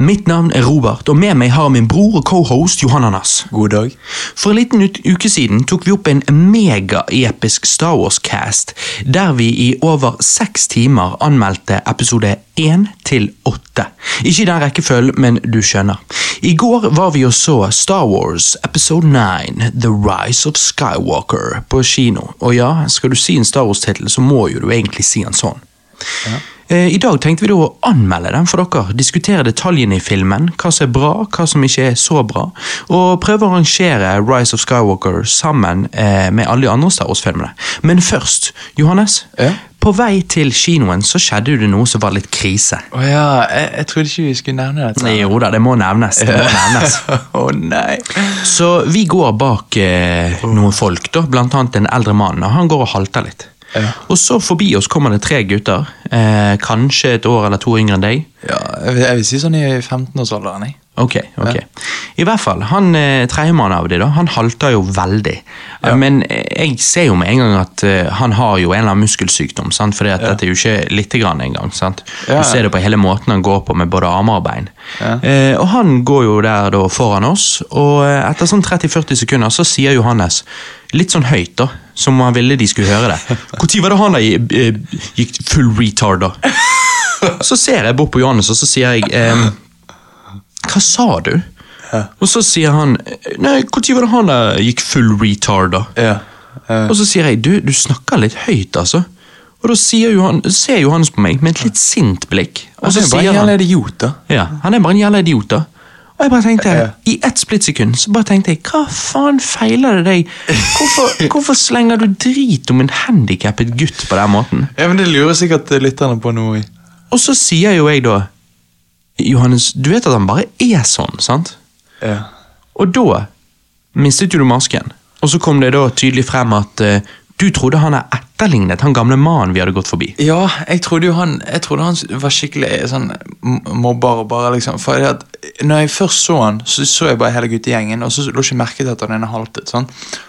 Mitt navn er Robert, og med meg har min bror og cohost Johan Anders. God dag. For en liten uke siden tok vi opp en megaepisk Star Wars-cast, der vi i over seks timer anmeldte episode 1 til 8. Ikke i den rekkefølgen, men du skjønner. I går var vi og så Star Wars episode 9, The Rise of Skywalker, på kino. Og ja, skal du si en Star Wars-tittel, så må jo du egentlig si en sånn. Eh, I dag tenkte vi da å anmelde den for dere, diskutere detaljene i filmen, hva som er bra, hva som ikke er så bra, og prøve å arrangere Rise of Skywalker sammen eh, med alle de andre Star Wars-filmene. Men først, Johannes. Ja? På vei til kinoen så skjedde det noe som var litt krise. Å ja, jeg, jeg trodde ikke vi skulle nevne dette. Jo da, det må nevnes. det må nevnes. Å nei. Så vi går bak eh, noen folk, da, blant annet en eldre mann, og han går og halter litt. Ja. Og så forbi oss kommer det tre gutter, eh, kanskje et år eller to yngre enn deg. Ja, jeg, vil, si sånn i 15-årsalderen, jeg. Ok, ok. I hvert fall, han eh, tredjemann av de da, han halter jo veldig. Ja. Men eh, jeg ser jo med en gang at eh, han har jo en eller annen muskelsykdom, sant? fordi at dette er jo ikke lite grann engang. sant? Ja. Du ser det på hele måten han går på med både armer og bein. Ja. Eh, og han går jo der da foran oss, og eh, etter sånn 30-40 sekunder så sier Johannes, litt sånn høyt da, som om han ville de skulle høre det. Hvor var det han da eh, gikk full retard da? Så ser jeg bort på Johannes, og så sier jeg ehm, Hva sa du? Og så sier han Nei, når var det han der gikk full retard, da? Ja. Og så sier jeg du, du snakker litt høyt, altså. Og da sier Johan, ser Johannes på meg med et litt sint blikk. Og så han er bare sier en han jævla idiot, da. ja, Han er bare en jævla idiot, da. Og jeg bare tenkte, Ja. I ett splittsekund så bare tenkte jeg, hva faen feiler det deg? Hvorfor, hvorfor slenger du drit om en handikappet gutt på den måten? Ja, men Det lurer sikkert lytterne på noe i. Og så sier jo jeg da Johannes, du vet at han bare er sånn, sant? Ja. Og da mistet jo du masken. Og så kom det da tydelig frem at uh, du trodde han er etterlignet han gamle mannen vi hadde gått forbi. Ja, jeg trodde jo han Jeg trodde han var skikkelig sånn m- mobber. og bare liksom For at når jeg først så han, så så jeg bare hele guttegjengen, og så lå ikke merke til at han ene haltet. sånn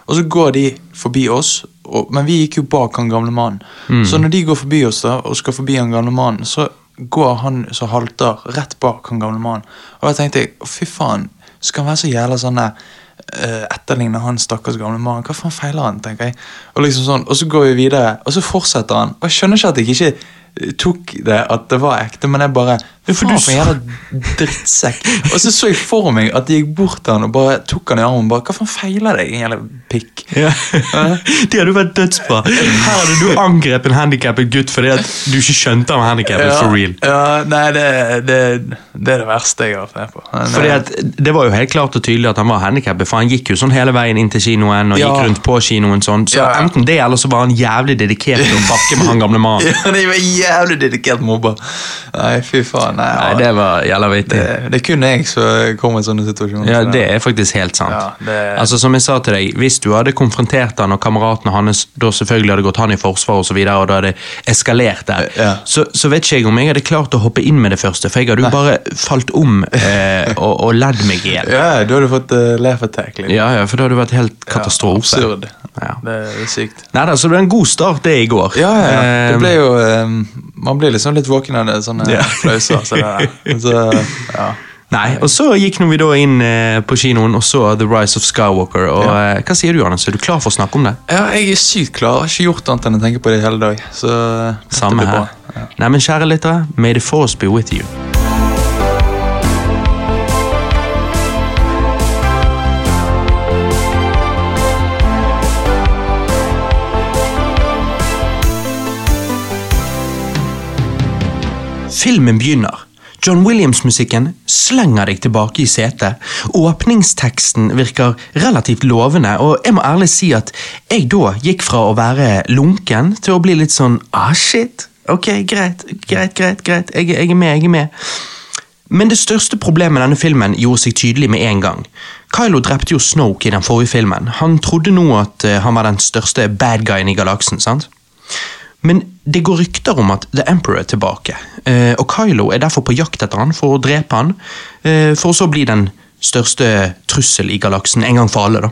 Og så går de forbi oss, og, men vi gikk jo bak han gamle mannen. Så når de går forbi oss da og skal forbi han gamle mannen, så går han som halter, rett bak han gamle mannen. Og da tenkte jeg fy faen, skal han være så jævla sånn der uh, etterligne han stakkars gamle mannen. Hva faen feiler han, tenker jeg. Og liksom sånn, og så går vi videre, og så fortsetter han. Og jeg skjønner ikke at jeg ikke eh, tok det at det var ekte, men jeg bare Faen, du for en jævla drittsekk. Og så så jeg for meg at de gikk bort til han og bare tok han i armen. og bare, Hva faen feiler deg, en jævla pikk? det hadde vært dødsbra. Her hadde du angrepet en handikappet gutt fordi at du ikke skjønte han var handikappet for real. Ja, nei, det, det, det er det verste jeg har vært med på. Men, Fordi at Det var jo helt klart og tydelig at han var handikappet, for han gikk jo sånn hele veien inn til kinoen og Ja. gikk rundt på kinoen sånn. Så Ja, ja. enten det, eller så var han jævlig dedikert til å bakke med han gamle mannen. Ja, var jævlig dedikert mobber. Nei, fy faen. Nei, Nei, det var jævla vittig. det, det er kun jeg som kommer i sånne situasjoner. Ja, det er faktisk helt sant. Ja, det- Altså Som jeg sa til deg, hvis du hadde konfrontert han og kameratene hans, da selvfølgelig hadde gått han i forsvar og så videre, og da hadde eskalert der, Ja. så, så vet ikke jeg om jeg hadde klart å hoppe inn med det første, for jeg hadde jo bare falt om eh, og, og ledd meg i hjel. Ja, du hadde fått uh, laugh attack. Liksom. Ja, ja, for det hadde vært helt katastrofe. absurd. Ja. Det er sykt. Neida, så det ble en god start det i går. Ja, ja, ja. Det Eh, ble jo um, Man blir liksom litt våken av det, sånne Ja. flauser. Så så, ja. Nei, og så gikk vi da inn eh, på kinoen og så The Rise of Skywalker. Og ja. Hva sier du, Johannes? Er du klar for å snakke om det? ja, jeg er sykt klar. Jeg har ikke gjort annet enn å tenke på det hele dag. Så Samme her. bra. Nei, men kjære lyttere, may the force be with you. Filmen begynner. John Williams-musikken slenger deg tilbake i setet. Åpningsteksten virker relativt lovende, og jeg må ærlig si at jeg da gikk fra å være lunken til å bli litt sånn ah, shit. Ok, greit, greit, greit, greit. Jeg, jeg er med, jeg er med. Men det største problemet denne filmen gjorde seg tydelig med en gang. Kylo drepte jo Snoke i den forrige filmen. Han trodde nå at eh, han var den største bad guyen i galaksen, sant? Men det går rykter om at The Emperor er tilbake, eh, og Kylo er derfor på jakt etter han for å drepe han, eh, for å så bli den største trussel i galaksen en gang for alle. da.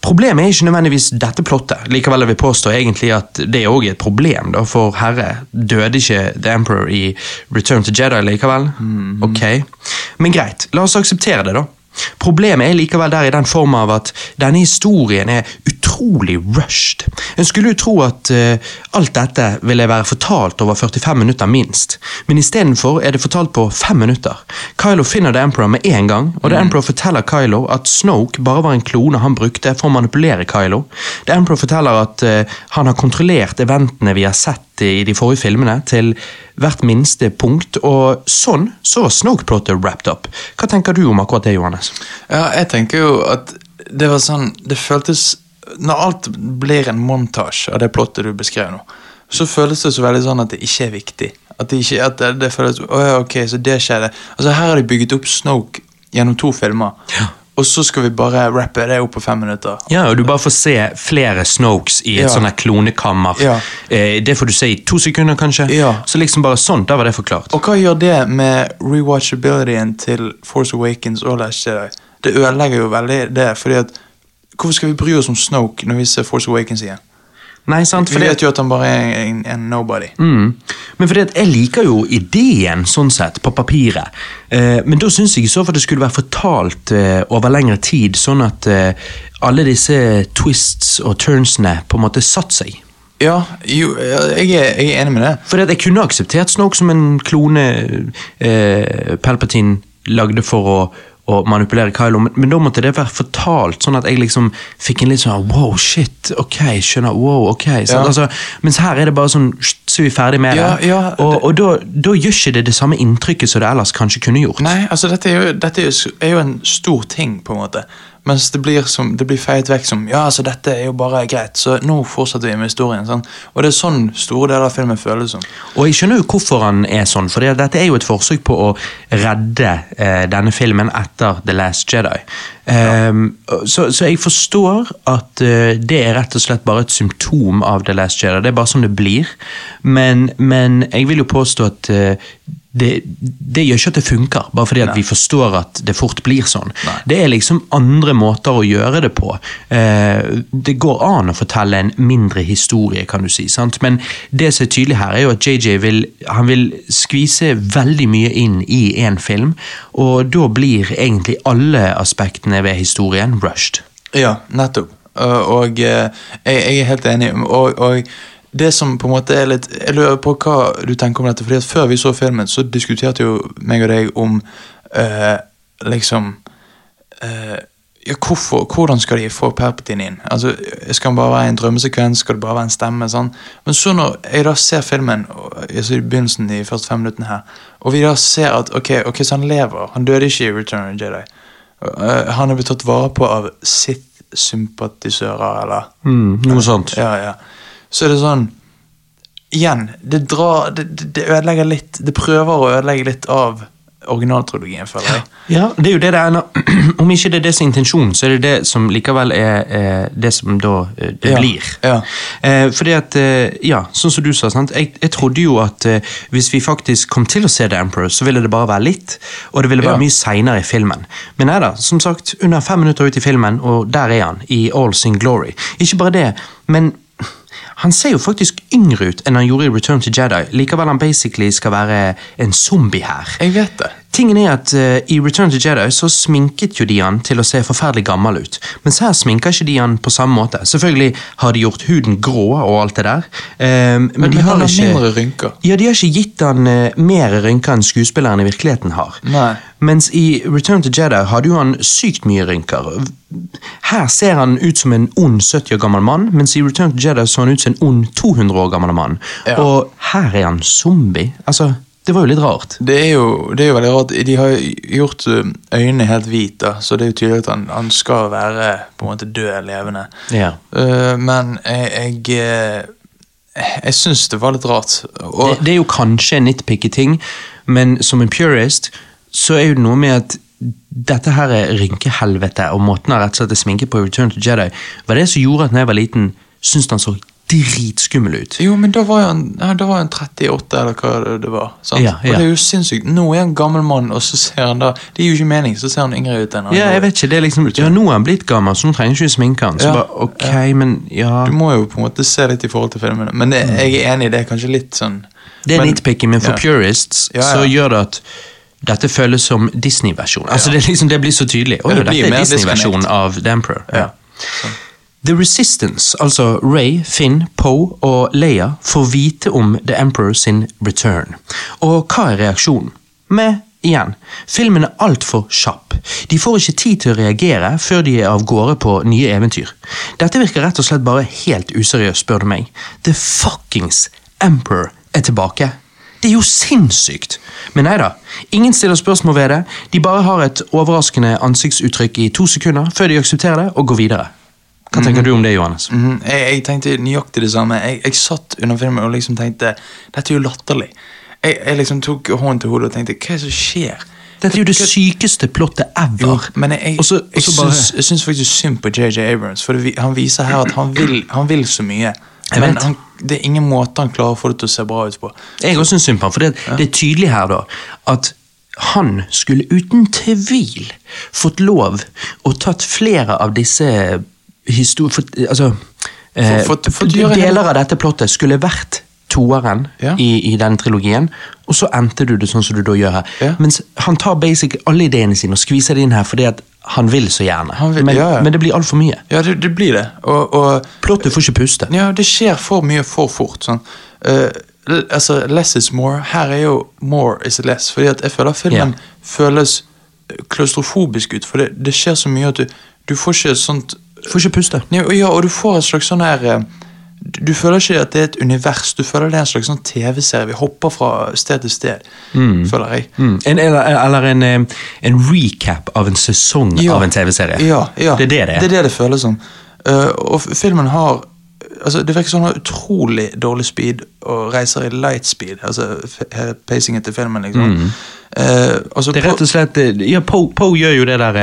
Problemet er ikke nødvendigvis dette plottet. Likevel vil jeg påstå egentlig at det er også et problem, da, for herre, døde ikke The Emperor i Return to Jedi likevel? Ok. Men greit, la oss akseptere det, da. Problemet er likevel der i den form av at denne historien er utrolig rushed. En skulle jo tro at uh, alt dette ville være fortalt over 45 minutter minst, men istedenfor er det fortalt på fem minutter. Kylo finner The Emperor med en gang, og The Emperor forteller Kylo at Snoke bare var en klone han brukte for å manipulere Kylo. The Emperor forteller at uh, han har kontrollert eventene vi har sett i de forrige filmene, til hvert minste punkt, og sånn så var Snoke-plottet wrapped up. Hva tenker du om akkurat det, Johannes? Ja, jeg tenker jo at det var sånn Det føltes Når alt blir en montasje av det plottet du beskrev nå, så føles det så veldig sånn at det ikke er viktig. At det ikke at det, det føles Å ja, ok, så det skjedde. Altså Her har de bygget opp Snoke gjennom to filmer. Ja. Og så skal vi bare rappe det opp på fem minutter. Ja, og du bare får se flere Snokes i et Ja. her klonekammer. Ja. Eh, det får du se i to sekunder, kanskje. Ja. Så liksom bare sånn, da var det forklart. Og hva gjør det med rewatchabilityen til Force Awakens og Last Jedi? Det ødelegger jo veldig det, fordi at Hvorfor skal vi bry oss om Snoke når vi ser Force Awakens igjen? Nei, sant? Vi vet jo at han bare er en, en nobody. Mm. Men fordi at jeg liker jo ideen sånn sett, på papiret. Eh, men da syns jeg i så fall det skulle være fortalt eh, over lengre tid, sånn at eh, alle disse twists og turnsene på en måte satt seg. Ja, jo, jeg er, jeg er enig med det. Fordi at jeg kunne akseptert Snoke som en klone eh, Palpatine lagde for å, å manipulere Kylo, men, men da måtte det være fortalt, sånn at jeg liksom fikk en litt sånn wow, shit, ok, skjønner, wow, ok. Ja. Altså, mens her er det bare sånn, så er vi ferdig med Ja, det. ja, og det- og da, da gjør ikke det det samme inntrykket som det ellers kanskje kunne gjort. Nei, altså dette er jo, dette er jo, er jo en stor ting, på en måte. Mens det blir, som, det blir feiet vekk som Ja, altså dette er jo bare greit, så nå fortsetter vi med historien. Sånn. Og det er sånn store deler av filmen føles som. Og jeg skjønner jo hvorfor han er sånn, for dette er jo et forsøk på å redde eh, denne filmen etter The Last Jedi. Ehm, så, så jeg forstår at eh, det er rett og slett bare et symptom av The Last Jedi. Det er bare sånn det blir. Men, men jeg vil jo påstå at eh, det, det gjør ikke at det funker, bare fordi vi forstår at det fort blir sånn. Nei. Det er liksom andre måter å gjøre det på. Eh, det går an å fortelle en mindre historie, kan du si. sant? Men det som er tydelig her, er jo at JJ vil, han vil skvise veldig mye inn i én film, og da blir egentlig alle aspektene ved historien rushed. Ja, nettopp. Og, og uh, jeg, jeg er helt enig. Og, og det som på en måte er litt Jeg lurer på hva du tenker om dette. fordi at Før vi så filmen, så diskuterte jo meg og deg om uh, liksom uh, ja, hvorfor, Hvordan skal de få Perpetin inn? Altså, Skal han bare være en drømmesekvens? Skal det bare være en stemme? Sånn? Men så når jeg da ser filmen altså i begynnelsen de første fem minuttene her, og vi da ser at ok, ok, så han lever, han døde ikke i Return of the Jedi. Uh, han er blitt tatt vare på av Sith-sympatisører, eller noe sånt. ja, ja. Så er det sånn Igjen, det drar Det, det, ødelegger litt Det prøver å ødelegge litt av originaltrilogien, føler jeg. Ja, det er jo det det er. Om ikke det er det som er intensjonen, så er det det som likevel er, er det som da eh, det Ja, blir. ja. Eh, fordi at, eh, ja, sånn som du sa, sant? Jeg, jeg trodde jo at eh, hvis vi faktisk kom til å se The Emperor, så ville det bare være litt, og det ville være Ja. mye seinere i filmen. Men nei da, som sagt, under fem minutter ut i filmen, og der er han, i all sin glory. Ikke bare det, men han ser jo faktisk yngre ut enn han gjorde i Return to Jedi. Likevel han basically skal være en zombie her. Jeg vet det. Tingen er at uh, I Return to Jedi så sminket jo de han til å se forferdelig gammel ut. Mens her sminker ikke de han på samme måte. Selvfølgelig har de gjort huden grå og alt det der. eh, men, Men, de men har ikke mindre rynker. Ja, de har ikke gitt han uh, mer rynker enn skuespilleren i virkeligheten har. Nei. Mens i Return to Jedi hadde jo han sykt mye rynker. Her ser han ut som en ond 70 år gammel mann, mens i Return to Jedi så han ut som en ond 200 år gammel mann. Ja. Og her er han zombie. Altså, det var jo litt rart. Det er jo, det er jo veldig rart. De har gjort uh, øynene helt hvite, så det er jo tydelig at han, han skal være på en måte død levende. Ja. Uh, men jeg Jeg, uh, jeg syns det var litt rart. Og, det, det er jo kanskje en nitpicky ting, men som en purist så er jo det noe med at dette her er rynkehelvete, og måten han rett og slett er sminket på Return to Jedi, var det som gjorde at når jeg var liten, syntes han så dritskummel ut. Jo, men da var han, ja, da var han 38, eller hva det- var. Ja, ja. Og det er jo sinnssykt. Nå er han gammel mann, og så ser han da Det gir jo ikke mening, så ser han yngre ut enn han Ja, jeg vet ikke, det er liksom, ja, Nå er han blitt gammel, så nå trenger ikke sminke han. Så bare, ok, men ja Du må jo på en måte se litt i forhold til filmene. Men det, jeg er enig, det er kanskje litt sånn Det er nitpicking, men for purists så gjør det at dette føles som Disney-versjon. Altså, det, liksom, det blir så tydelig. Oi, Ja, det blir dette er Disney-versjonen av The Emperor. Ja. The Resistance, altså Ray, Finn, Poe og Leia, får vite om The Emperor sin return. Og hva er reaksjonen? Med, igjen, filmen er altfor kjapp. De får ikke tid til å reagere før de er av gårde på nye eventyr. Dette virker rett og slett bare helt useriøst, spør du meg. The fuckings Emperor er tilbake. Det er jo sinnssykt! Men nei da, ingen stiller spørsmål ved det. De bare har et overraskende ansiktsuttrykk i to sekunder før de aksepterer det og går videre. Hva tenker du om det, Johannes? Mhm, jeg, jeg tenkte nøyaktig det samme. Jeg, jeg satt under filmen og liksom tenkte Dette er jo latterlig. Jeg, jeg liksom tok hånden til hodet og tenkte Hva er det som skjer? Dette er jo det sykeste plottet ever. Jo, men jeg, jeg, Og jeg, syns, jeg syns faktisk synd på JJ Abrams, for det, han viser her at han vil, han vil så mye. Men han, det er ingen måte han klarer å få det til å se bra ut på. Jeg også syns synd på ham, for det, det er tydelig her da at han skulle uten tvil fått lov og tatt flere av disse historier Altså eh, For- for- for Deler av dette plottet skulle vært toeren Ja. i, i den trilogien, og så endte du det sånn som du da gjør her. Ja. Mens han tar basic alle ideene sine og skviser det inn her fordi at han vil så gjerne. Vil- men, ja, ja. men det blir altfor mye. Ja, det, det blir det. Og, og Plottet får ikke puste. Ja, det skjer for mye for fort. Sånn. Uh, altså, less is more. Her er jo more is less. Fordi at jeg føler filmen yeah. føles klaustrofobisk ut. For det, det skjer så mye at du, du får ikke et sånt Får ikke puste. ja, og- du får et slags sånn her eh, du, føler ikke at det er et univers, du føler det er en slags sånn TV-serie. Vi hopper fra sted til sted, føler jeg. Mm. En, eller, eller en, eh, en recap av en sesong Ja. av en TV-serie. Ja, ja. Det er det det er. Det er det det føles som. Uh, og filmen har altså Det virker som den har utrolig dårlig speed og reiser i light speed. Altså pacingen til filmen, liksom. Eh, altså, Mm. Det er rett og slett Ja, Poe po gjør jo det der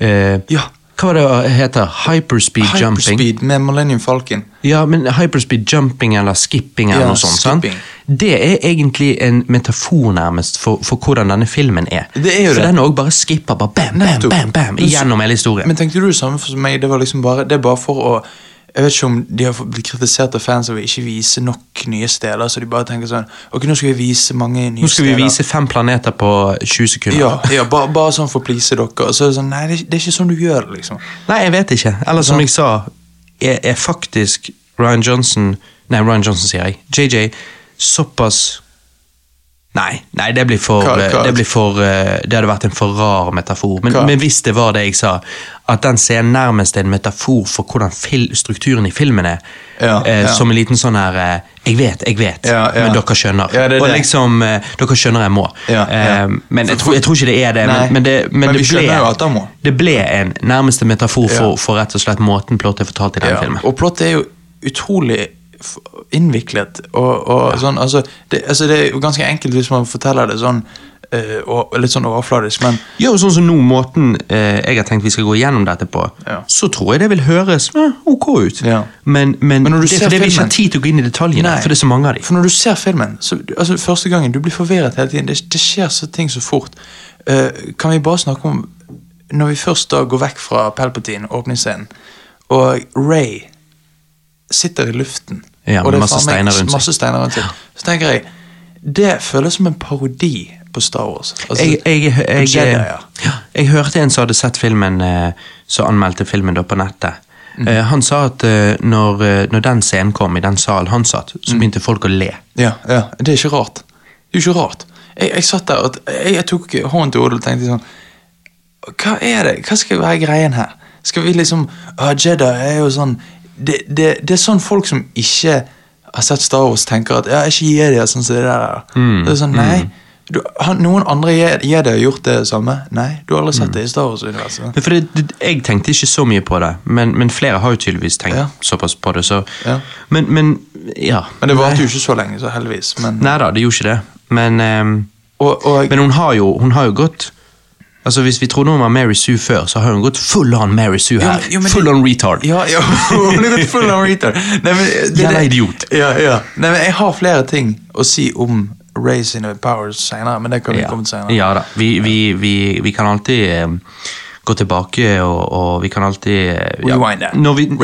eh, Ja. Hva var det det heter? Hyperspeed jumping? Hyperspeed med Millennium Falcon. Ja, men hyperspeed jumping eller skipping eller Ja, noe sånt. sant? Det er egentlig en metafor nærmest for, for hvordan denne filmen er. Det er jo for det. den òg bare skipper bare bam, bam, bam, bam, bam, gjennom hele historien. Men tenkte du det samme for meg? Det var liksom bare, det er bare for å jeg vet ikke om de har blitt kritisert av fans over ikke vise nok nye steder. Så de bare tenker sånn Ok, nå skal vi vise mange nye steder. Nå skal vi vise fem planeter på 20 sekunder. Ja, ja bare, bare sånn for å please dere. Og så er det sånn Nei, det, er ikke sånn du gjør det, liksom. Nei, jeg vet ikke. Eller som jeg sa, er, er faktisk Ryan Johnson Nei, Ryan Johnson sier jeg. JJ såpass Nei, nei, det blir for, Hva- hva- Det, blir for eh, det hadde vært en for rar metafor. Men, men hvis det var det jeg sa, at den scenen nærmest er en metafor for hvordan fil, strukturen i filmen er, Ja, eh, ja. som en liten sånn her eh, Jeg vet, jeg vet, Ja, men dere skjønner. Det Og liksom eh, Dere skjønner jeg må. Eh, men jeg tror, jeg tror ikke det er det. Nei, men, men, det, men, men vi ble, jo at han må. det ble en nærmeste metafor for, for rett og slett måten plottet er fortalt i Ja, filmen. Og plottet er jo utrolig innviklet. Og, og sånn, altså det, altså det er jo ganske enkelt hvis man forteller det sånn eh, og litt sånn overfladisk, men Ja, og sånn som nå, måten eh, jeg har tenkt vi skal gå gjennom dette på, Ja. så tror jeg det vil høres eh, ok ut. Ja. Men, men, Men det er fordi vi ikke har tid til å gå inn i detaljene, Nei. for det er så mange av dem. For når du ser filmen, så, altså første gangen, du blir forvirret hele tiden. Det, det skjer så ting så fort. Uh, kan vi bare snakke om Når vi først da går vekk fra Palpatine, åpningsscenen, og Ray sitter i luften Ja, og det er masse steiner rundt seg. masse steiner rundt seg. Så tenker jeg Det føles som en parodi på Star Wars. Altså, Jeg, jeg, jeg, Jedi, ja. jeg hørte en som hadde sett filmen, eh, som anmeldte filmen da på nettet. Mm. Uh, han sa at uh, når, når den scenen kom i den salen han satt, Mm. så begynte folk å le. Ja, ja, det er ikke rart. Det er ikke rart. Jeg, satt der og jeg, jeg tok hånden til hodet og tenkte sånn Hva er det? Hva skal være greien her? Skal vi liksom uh, Jedi er jo sånn det, det, det er sånn folk som ikke har sett Star Wars, tenker at ja, ikke Jedi er sånn som det der. Mm, Det er sånn, nei du, har Noen andre Je- Jedi har gjort det samme? Nei, du har aldri Mm. sett det i Star Wars-universet. For det, det, jeg tenkte ikke så mye på det, men, men flere har jo tydeligvis tenkt Ja. såpass på det. Så. Ja. Men, men ja. Men det varte jo ikke så lenge, så heldigvis. Men, Nei da, det gjorde ikke det. Men, um, og, og, men hun, har jo, hun har jo gått Altså Hvis vi trodde hun var Mary Sue før, så har hun gått full on Mary Sue her. Jo, jo, full det- on retard. Ja, ja, hun er gått full on retard. Nei, men, det- Jævla idiot. Ja, ja. Nei, men jeg har flere ting å si om Ray sine powers senere, men det kan vi Ja, komme til senere. ja da. Vi, vi, vi, vi kan alltid eh, gå tilbake, og, og vi kan alltid eh, ja, Rewind det.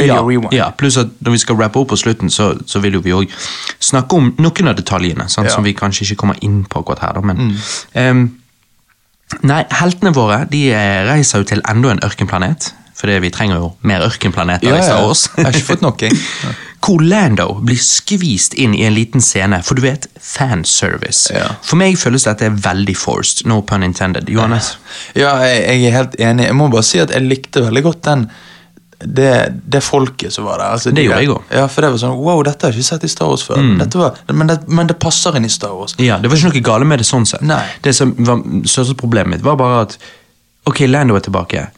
Radio rewind. Ja, pluss at når vi skal rappe opp på slutten, så, så vil jo vi òg snakke om noen av detaljene, sant. Mm. som vi kanskje ikke kommer inn på akkurat her. Da, men, em, Nei, heltene våre de eh, reiser jo til enda en ørkenplanet. Fordi vi trenger jo mer ørkenplaneter i av oss. Jeg har ikke fått nok, jeg. Hvor Lando blir skvist inn i en liten scene, for du vet, fanservice. Ja. For meg føles dette veldig forced, no pun intended. Johannes? Ja, jeg, jeg er helt enig. Jeg må bare si at jeg likte veldig godt den det, det folket som var der. Altså, Det de gjorde jeg. Mm. Ja, for det var sånn, wow, dette har jeg ikke sett i Star Wars før. Dette var, men, det, men det passer inn i Star Wars. Ja, det var ikke noe gale med det sånn sett. Nei. Det som var største problemet mitt, var bare at Ok, Lando er tilbake,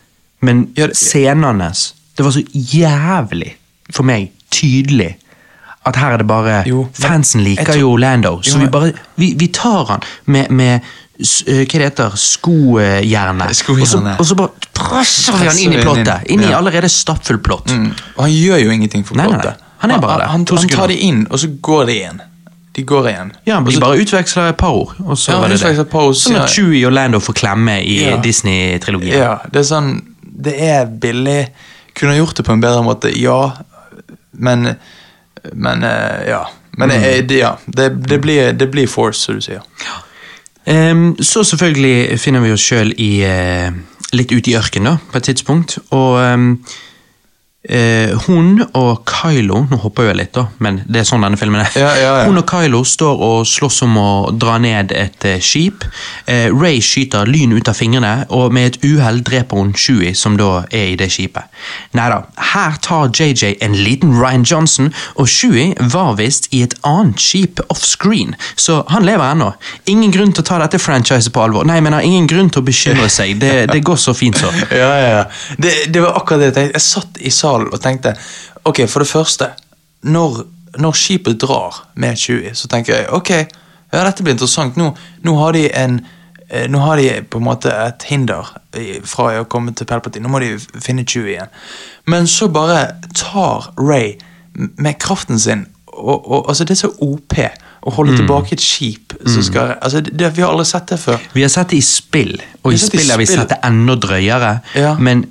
men Ja, scenene hans Det var så jævlig, for meg, tydelig at her er det bare Jo, Fansen liker tror- jo Lando, så Jo, vi bare Vi, vi tar han med, med hva det heter Skojernet. og, så- bare presser vi han inn i plottet. inn, i allerede stappfull plott. Mm. Og han gjør jo ingenting for Nei, nei, nei. plottet. Han er bare det. Han, han, han tar det inn, og så går det igjen. De går igjen. Ja, De bare utveksler et par ord, og så Ja, var det det. et par ord, Sånn at Chewie og Lando får klemme i Ja. Disney-trilogien. Ja, det er sånn Det er billig. Kunne gjort det på en bedre måte, ja. Men Men eh, ja. Men Mm. det, ja, det, det, blir, det blir force, som du sier. Ehm, så selvfølgelig finner vi oss sjøl i eh, litt ute i ørkenen, da, på et tidspunkt. Og ehm, eh, hun og Kylo Nå hopper jeg litt, da, men det er sånn denne filmen er. Ja, ja, ja. Hun og Kylo står og slåss om å dra ned et eh, skip. Eh, Ray skyter lyn ut av fingrene, og med et uhell dreper hun Chewie, som da er i det skipet. Nei da, her tar JJ en liten Ryan Johnson, og Chewie var visst i et annet skip offscreen, så han lever ennå. Ingen grunn til å ta dette franchiset på alvor. Nei, men har ingen grunn til å bekymre seg. Det, det går så fint, så. Ja, ja, ja. Det, det var akkurat det jeg tenkte. Jeg satt i salen og tenkte Ok, for det første Når, når skipet drar med 20, så tenker jeg ok, ja, dette blir interessant. Nå, nå har de en eh, nå har de på en måte et hinder fra å komme til Palpatine. Nå må de finne 20 igjen. Men så bare tar Ray med kraften sin og, og, altså Det er så OP å holde tilbake et skip som skal altså det, Vi har aldri sett det før. Vi har sett det i spill, og i spill har vi sett det enda drøyere. Ja. Men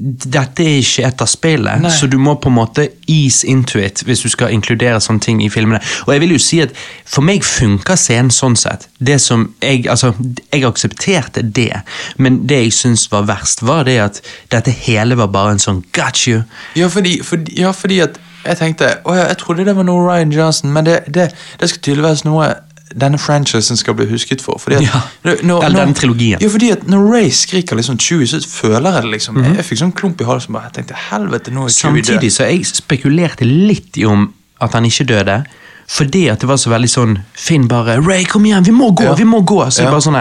dette er ikke et av spillet, Nei. så du må på en måte ease into it hvis du skal inkludere sånne ting i filmene. Og jeg vil jo si at For meg funker scenen sånn sett. Det som Jeg altså, jeg aksepterte det, men det jeg syns var verst, var det at dette hele var bare en sånn got you. Ja, fordi, fordi, ja, fordi at jeg tenkte Å ja, jeg trodde det var noe Ryan Johnson, men det, det, det skal tydeligvis noe denne franchisen skal bli husket for. Fordi at, Ja, når- eller denne trilogien. Ja, fordi at Når Ray skriker liksom Chewie, så føler jeg det liksom Mhm. Jeg fikk sånn klump i halsen. bare, Jeg tenkte helvete, nå er Chewie død. Samtidig så jeg spekulerte litt i om at han ikke døde. Fordi at det var så veldig sånn Finn bare 'Ray, kom igjen, vi må gå!' Ja. vi må gå Så jeg bare sånn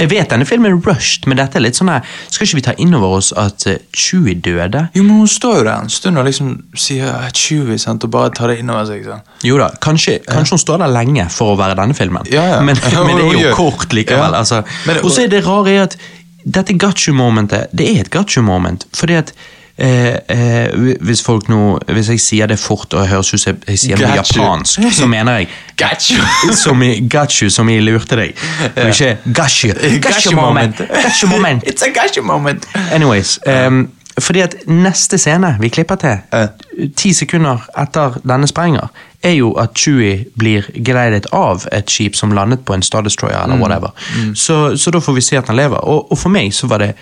Jeg vet denne filmen er rushed, men dette er litt sånn her Skal ikke vi ta inn over oss at uh, Chewie døde? Jo, men hun står jo der en stund og liksom sier "Ah, Chewie, sant, og bare tar det innover seg. sant? Jo da, kanskje, kanskje hun står der lenge for å være denne filmen. Men, men det er jo kort likevel. Altså. Og så er det rare at dette gotcha-momentet, det er et gotcha-moment. Fordi at eh, eh, hvis folk nå Hvis jeg sier det fort og høres ut som jeg sier noe japansk, så mener jeg Gachu! som i gachu som i lurte deg. Og ikke gachu. Gachu moment. Gachu moment. It's a gachu moment. Anyways, um, fordi at neste scene vi klipper til, ti sekunder etter denne sprenger, er jo at Chewie blir geleidet av et skip som landet på en Star Destroyer eller whatever. Så, så da får vi se at han lever. Og, og for meg så var det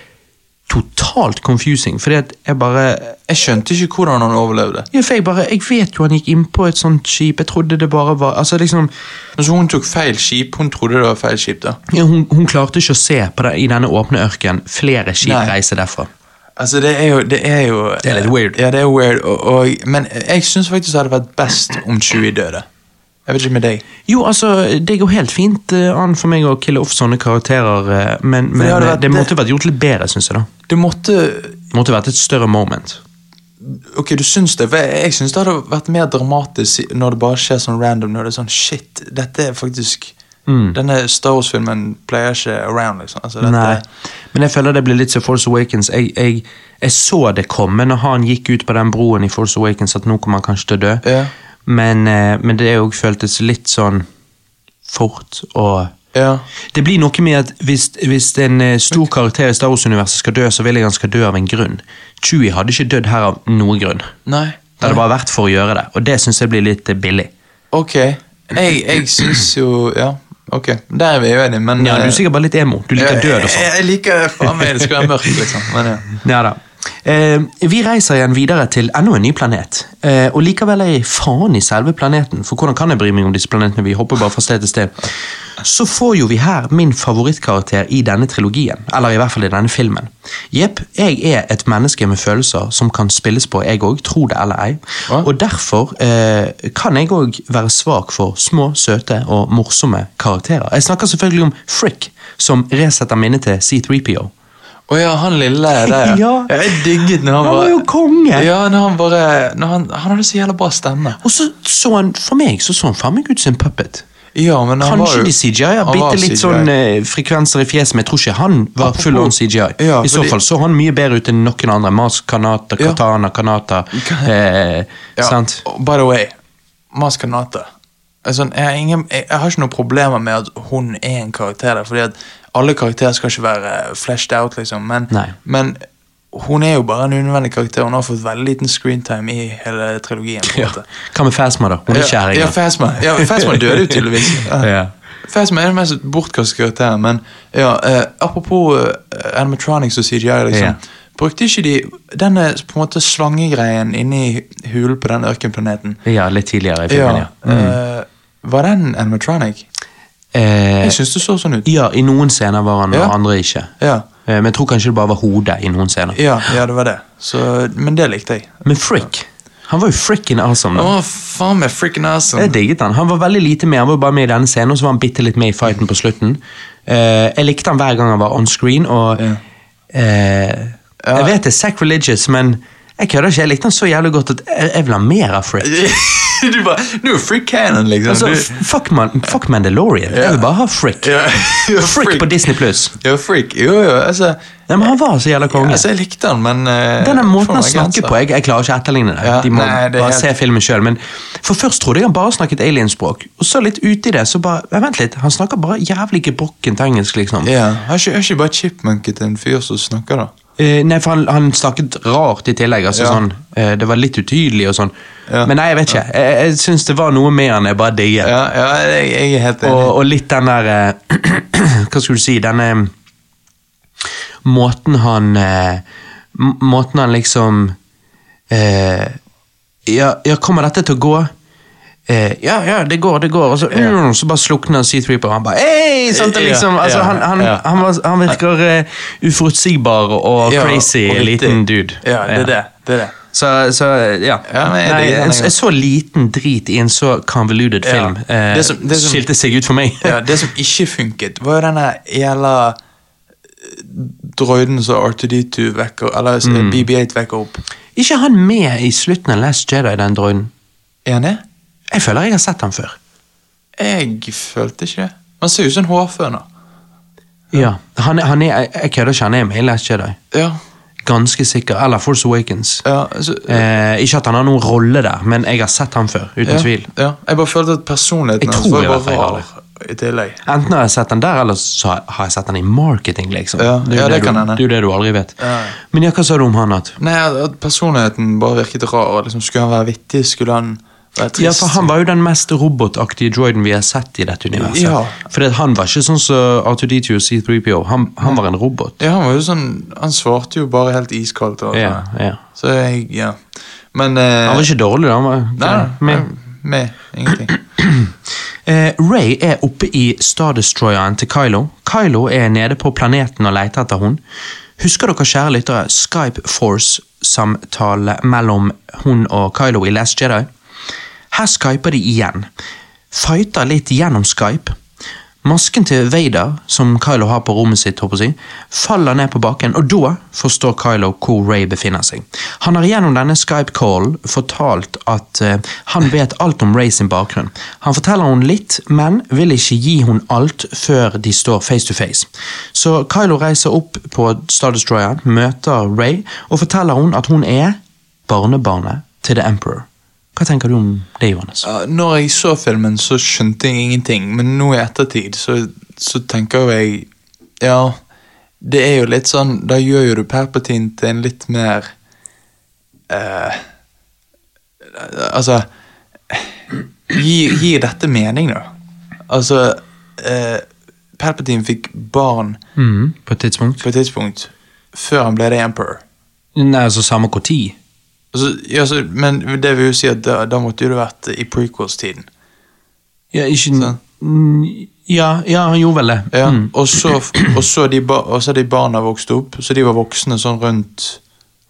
totalt confusing, fordi at jeg bare Jeg skjønte ikke hvordan han overlevde. ja, for jeg bare, jeg vet jo han gikk inn på et sånt skip, jeg trodde det bare var altså liksom, Altså, hun tok feil skip. Hun trodde det var feil skip. da. ja, hun, hun klarte ikke å se på det, i denne åpne ørken flere skip Nei. reise derfra. Altså, det er jo Det er, jo, Det er litt weird. Ja, det er weird, og, og, men jeg syns faktisk det hadde vært best om Chewie døde. Jeg vet ikke med deg. Jo, altså, det går helt fint eh, an for meg å kille off sånne karakterer, eh, men, men det eh, vært- det måtte vært gjort litt bedre, syns jeg. da. Det måtte måtte vært et større moment. Ok, du syns det? Jeg syns det hadde vært mer dramatisk når det bare skjer sånn random. Når det er sånn Shit, dette er faktisk Mm. Denne Star Wars-filmen pleier ikke around, liksom. Altså, dette, Nei, men jeg føler det blir litt som Force Awakens. Jeg, jeg, jeg så det komme når han gikk ut på den broen i Force Awakens, at nå kommer han kanskje til å dø. Ja. Men, eh, men det òg føltes litt sånn fort og Ja. Det blir noe med at hvis, hvis en eh, stor karakter i Star Wars-universet skal dø, så vil jeg han skal dø av en grunn. Chewie hadde ikke dødd her av noen grunn. Nei. Det hadde bare vært for å gjøre det, og det syns jeg blir litt eh, billig. Ok. Jeg, jeg syns jo Ja. ok. Der er vi uenige, men Ja, du er sikkert bare litt emo. Du liker død og sånn. Jeg, jeg liker faen meg det skal være mørkt, liksom. Men ja. Ja da. Eh, vi reiser igjen videre til enda en ny planet. Eh, og likevel er jeg faen i selve planeten, for hvordan kan jeg bry meg om disse planetene? Vi hopper bare fra sted til sted. Så får jo vi her min favorittkarakter i denne trilogien, eller i hvert fall i denne filmen. Jepp, jeg er et menneske med følelser som kan spilles på, jeg òg, tro det eller ei. Og derfor eh, kan jeg òg være svak for små, søte og morsomme karakterer. Jeg snakker selvfølgelig om Frick, som resetter minnet til C3PO. Å ja, han lille der. Ja. Jeg digget når han, Han var jo konge! Ja, når han bare når han, han hadde så jævla bra stemme. Og så så han, for meg så så han faen meg ut som en puppet. Ja, men han var Kanskje jo, de CGI har han var bitte litt CGI. sånn eh, frekvenser i fjeset, men jeg tror ikke han var Apropos- full on CGI. Ja, I så fall så han mye bedre ut enn noen andre. Mas Kanata, Ja. Katana, Kanata. Eh, Ja, Sant? By the way, Maskanata. Altså, jeg, har ingen, jeg, jeg har ikke noen problemer med at hun er en karakter der, fordi at alle karakterer skal ikke være fleshed out, liksom. Men, men hun er jo bare en unødvendig karakter. Hun har fått veldig liten screentime i hele trilogien. Ja. Hva med Phasma, da? Hun er ikke Ja, Fasma. Ja, Phasma døde jo tydeligvis. Ja. Phasma er den mest bortkastede karakteren, men ja, eh, apropos eh, animatronics og CGI, liksom. Ja. Brukte ikke de denne på en måte slangegreien inni hulen på den ørkenplaneten? ja, litt tidligere i filmen, ja. Mm. eh, var den animatronic? Eh, Jeg syns det så sånn ut. ja, i noen scener var han, Ja. og andre ikke. Ja, Eh, men jeg tror kanskje det bare var hodet i noen scener. ja, ja det var det. Så, men det likte jeg. Men Frick, han var jo frickin' awesome. da. Å, faen meg freaking awesome. Jeg digget han. Han var veldig lite med, han var bare med i denne scenen, og så var han bitte litt med i fighten på slutten. Eh, jeg likte han hver gang han var on screen, og eh, Jeg vet det er sacrilegious, men jeg kødder ikke. Jeg likte han så jævlig godt at jeg, jeg vil ha mer av Frick. du bare, du er Frick cannon, liksom. Altså, du, fuck, man, fuck Mandalorian. Jeg vil bare ha Frick. ja, ja, Frick på Disney Pluss. Ja, freak. Jo, jo, altså Nei, men han var så jævla konge. Altså, jeg likte han, men uh, Denne måten han snakker på, jeg, jeg klarer ikke å etterligne det. Ja, De må nei, det bare helt- se filmen selv, men For først trodde jeg han bare snakket alienspråk, og så litt ute i det, så bare ja, Vent litt, han snakker bare jævlig gebrokkent engelsk, liksom. Ja, Har ikke, ikke bare chipmunket en fyr som snakker, da? Eh, nei, for han, han snakket rart i tillegg. altså Ja. sånn, eh, Det var litt utydelig og sånn. Ja. Men nei, jeg vet ikke. Jeg, jeg syns det var noe med han jeg bare digget. Ja, ja jeg, jeg er helt enig. Og, og litt den der eh, Hva skal du si? Denne måten han eh, Måten han liksom eh, ja, ja, kommer dette til å gå? Eh, ja, ja, det går, det går. Og så, mm, så bare slukner C3 på, og han bare Hei! Sånt, liksom, altså, ja, han, han, han, han virker uh, uforutsigbar og Ja, crazy og liten dude. Ja, det er det. det, er det. Så, så ja. Ja, men Nei, en, jeg. en så liten drit i en så convoluted film ja. Det som- det som- skilte seg ut for meg. Ja, det som ikke funket, var jo denne jævla eh, droiden som R2D2 vekker, eller Mm. BB8 vekker opp. Ikke han med i slutten av Last Jedi, den droiden? Er han det? Jeg føler jeg har sett han før. Jeg følte ikke det. Han ser ut som en hårføner. Ja, han, er- han er, jeg- kødder ikke, han er med i Last Jedi. Ja, Ganske sikker. Eller Force Awakens. ja, altså, Eh, ikke at han har noen rolle der, men jeg har sett han før, uten ja, tvil. Ja. Jeg bare følte at personligheten hans tror var bare rar i tillegg. Enten har jeg sett han der, eller så har jeg sett han i marketing, liksom. Ja, det, ja, det du, kan hende. det er jo det du aldri vet. Ja. Men ja, hva sa du om han? at? Nei, at- personligheten bare virket rar. Liksom, skulle han være vittig? Skulle han? Ja, for Han var jo den mest robotaktige droiden vi har sett i dette universet. Ja. Fordi Han var ikke sånn som R2D2 og C3PO. Han, han var en robot. Ja, han var jo sånn Han svarte jo bare helt iskaldt. Og, Ja, ja. Så jeg, ja. Men uh, Han var ikke dårlig, da. Han var, Nei, med. med ingenting. Uh, Ray er oppe i Star Destroyeren til Kylo. Kylo er nede på planeten og leter etter hun. Husker dere, kjære lyttere, Skype Force-samtale mellom hun og Kylo i Last Jedi? Her skyper de igjen. Fighter litt gjennom Skype. Masken til Vader, som Kylo har på rommet sitt, håper jeg, faller ned på bakken, og da forstår Kylo hvor Ray befinner seg. Han har gjennom denne Skype-callen fortalt at uh, han vet alt om Ray sin bakgrunn. Han forteller hun litt, men vil ikke gi hun alt før de står face to face. Så Kylo reiser opp på Star Destroyer, møter Ray, og forteller hun at hun er barnebarnet til The Emperor. Hva tenker du om det, Johannes? Når jeg så filmen, så skjønte jeg ingenting, men nå i ettertid så, så tenker jeg Ja, det er jo litt sånn Da gjør jo du Palpatine til en litt mer uh, Altså Gir, gi dette mening, da? Altså uh, Palpatine fikk barn Mm, på et tidspunkt. på et tidspunkt før han ble The Emperor. Nei, altså samme når. Altså, ja, så, men det vil jo si at da, da måtte det vært i prequels-tiden. Ja, ikke Sånn. Ja, ja, han gjorde vel det. Ja, Mm. og, så, og, så de og så de barna vokste opp, så de var voksne sånn rundt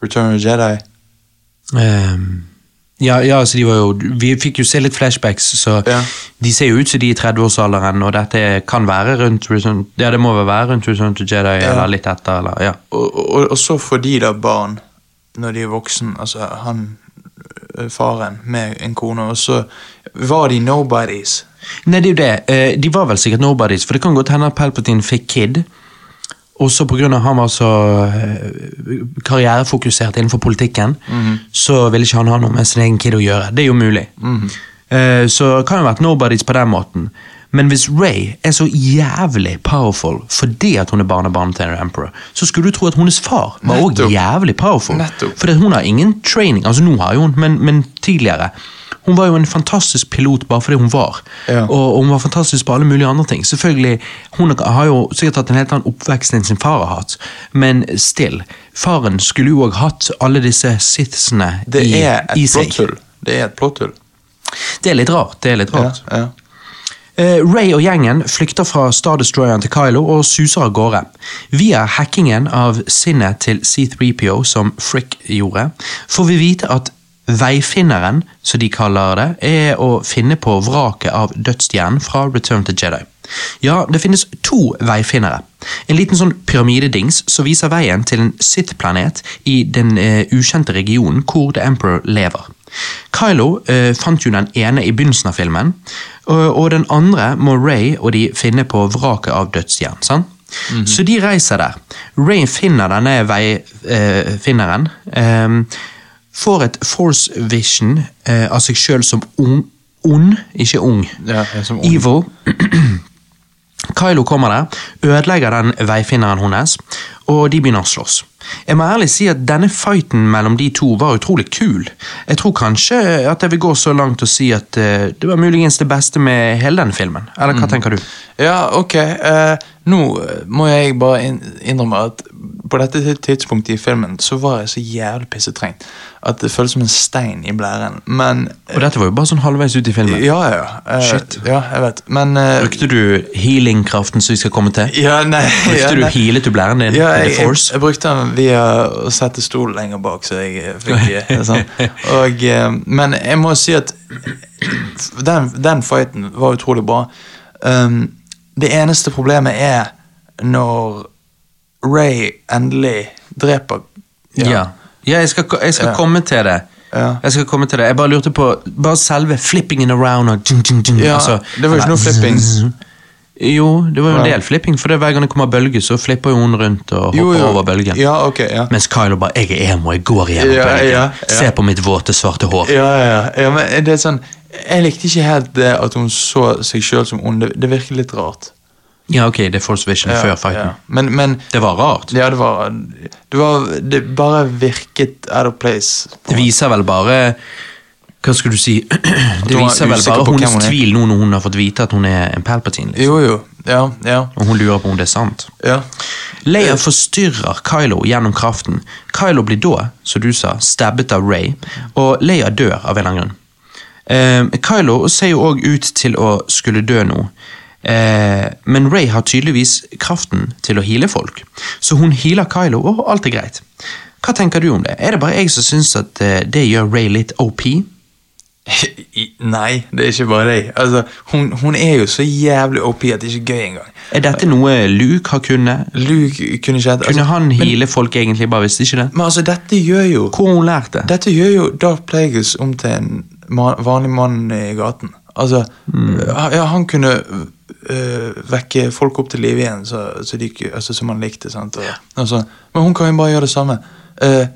Return of the Jedi. Um, ja, ja, så de var jo Vi fikk jo se litt flashbacks, så Ja. de ser jo ut som de er i 30-årsalderen, og dette kan være rundt Return Ja, det må vel være rundt Return to Jedi, eller litt etter, eller ja. Og, og, og så får de da barn når de er voksen, altså han øh, faren med en kone, og så var de nobodies. Nei, det er jo det. Eh, De var vel sikkert nobodies, for det kan godt hende at Palpatine fikk kid. Og så pga. han var så eh, karrierefokusert innenfor politikken, så ville ikke han ha noe med sin egen kid å gjøre. Det er jo mulig. Eh, Så det kan jo ha vært nobodies på den måten. Men hvis Ray er så jævlig powerful fordi at hun er barnebarn til en Emperor, så skulle du tro at hennes far var òg jævlig powerful. Nettopp. Fordi hun har ingen training. Altså nå har jo hun, men, men tidligere. Hun var jo en fantastisk pilot bare fordi hun var. Ja. Og, og hun var fantastisk på alle mulige andre ting. Selvfølgelig, Hun har jo sikkert hatt en helt annen oppvekst enn sin far har hatt, men still. Faren skulle jo òg hatt alle disse Sithsene i, i seg. Det er et plotthull. Det er litt rart. det er litt rart. ja. Eh, Ray og gjengen flykter fra Star Destroyeren til Kylo og suser av gårde. Via hackingen av sinnet til C3PO, som Frick gjorde, får vi vite at veifinneren, som de kaller det, er å finne på vraket av dødsstjernen fra Return to Jedi. Ja, det finnes to veifinnere. En liten sånn pyramidedings som viser veien til en Sith-planet i den eh, ukjente regionen hvor The Emperor lever. Kylo eh, fant jo den ene i begynnelsen av filmen, og, og den andre må Ray og de finne på vraket av dødsstjernen. sant? Så de reiser der. Ray finner denne veifinneren. Eh, får et force vision eh, av seg sjøl som ung, ond, ikke ung. Ja, som ung. Evil. Kylo kommer der, ødelegger den veifinneren hennes, og de begynner å slåss. Jeg må ærlig si at denne fighten mellom de to var utrolig kul. Jeg tror kanskje at jeg vil gå så langt og si at eh, det var muligens det beste med hele denne filmen. Eller hva tenker du? Ja, ok. Uh, nå må jeg bare innrømme at på dette tidspunktet i filmen så var jeg så jævlig pissetrengt at det føltes som en stein i blæren. Men Og dette var jo bare sånn halvveis ut i filmen. Ja, ja. Uh, Shit. Ja, jeg vet. Men uh, Brukte du healing-kraften som vi skal komme til? Ja, nei Brukte ja, du nei. healet du blæren din? Ja, jeg, jeg, jeg brukte den via å sette stolen lenger bak, så jeg fikk sånn. Og, eh, Men jeg må si at den, den fighten var utrolig bra. Um, det eneste problemet er når Ray endelig dreper Ja. ja, jeg skal, jeg skal Ja. komme til det. Ja. Jeg skal komme til det. Jeg bare lurte på Bare selve flippingen around og djing, djing, djing, Ja, altså, det var jo ikke noe flipping. Jo, det var jo en del flipping, for hver gang det kommer bølge, så flipper jo hun rundt og hopper over bølgen. Ja, ok, ja. Mens Kylo bare 'Jeg er emo, jeg går igjennom Ja, bølgen'. Se på mitt våte, svarte hår. Ja, ja, ja, men det er sånn Jeg likte ikke helt det at hun så seg sjøl som ond. Det, det virker litt rart. Ja, ok, det er Force Vision før fighten. Men, men Det var rart. Ja, det var Det, var, det bare virket out of place. Det viser vel bare Hva skal du si? Det er viser vel bare hennes tvil nå når hun har fått vite at hun er en Palpatine. Liksom. Jo, jo. Ja, ja. Og hun lurer på om det er sant. ja. Leia forstyrrer Kylo gjennom kraften. Kylo blir da, som du sa, stabbet av Ray, og Leia dør av en eller annen grunn. Eh, Kylo ser jo òg ut til å skulle dø nå, eh, men Ray har tydeligvis kraften til å heale folk, så hun healer Kylo, og alt er greit. Hva tenker du om det? Er det bare jeg som syns at eh, det gjør Ray litt OP? Nei, det er ikke bare deg. Altså, hun, hun er jo så jævlig oppi at det er ikke gøy engang. Er dette noe Luke har kunnet? Luke kunne ikke altså, Kunne han heale folk egentlig, bare visste ikke det? men altså, dette gjør jo Hvor hun lærte det? Dette gjør jo Darth Plagueis om til en man, vanlig mann i gaten. Altså, ja, han kunne øh, vekke folk opp til live igjen, så, så de, altså, som han likte. Og, altså, men hun kan jo bare gjøre det samme. Eh,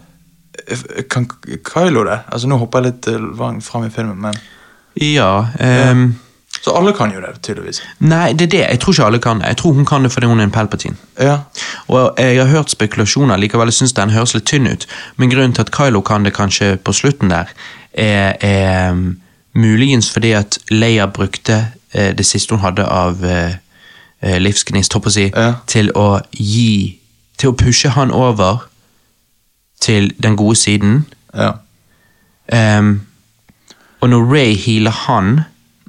kan Kylo det? Altså, nå hopper jeg litt øh, fram i filmen, men Ja, Um, Så alle kan jo det, tydeligvis. Nei, det er det. Jeg tror ikke alle kan det. Jeg tror hun kan det fordi hun er en Palpatine. Ja. Og jeg har hørt spekulasjoner, likevel jeg synes den høres litt tynn ut. Men grunnen til at Kylo kan det kanskje på slutten der, er, er um, muligens fordi at Leia brukte eh, det siste hun hadde av eh, eh, livsgnist, håper jeg å si, Ja. til å gi Til å pushe han over til den gode siden. Ja. Um, og når Ray healer han,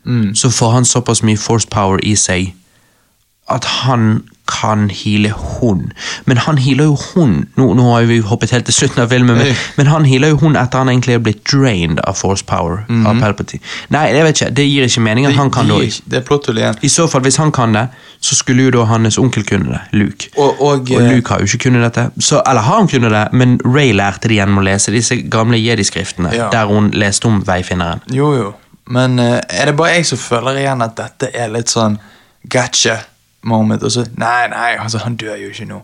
Mm. så får han såpass mye force power i seg at han kan heale hun. Men han healer jo hun Nå, nå har vi hoppet helt til slutten av filmen, men, men han healer jo hun etter han egentlig er blitt drained av force power. Av Palpatine. Nei, jeg vet ikke, det gir ikke mening at han kan Mhm. det, det. ikke- det er plotthull igjen. I så fall, hvis han kan det, så skulle jo da hans onkel kunne det, Luke. Og, og, Og eh, Luke har jo ikke kunnet dette. Så, eller har han kunnet det, men Ray lærte det gjennom å lese disse gamle jedi-skriftene, Ja. der hun leste om veifinneren. Jo, jo. Men eh, er det bare jeg som føler igjen at dette er litt sånn gotcha moment? Og så Nei, nei, altså, han dør jo ikke nå.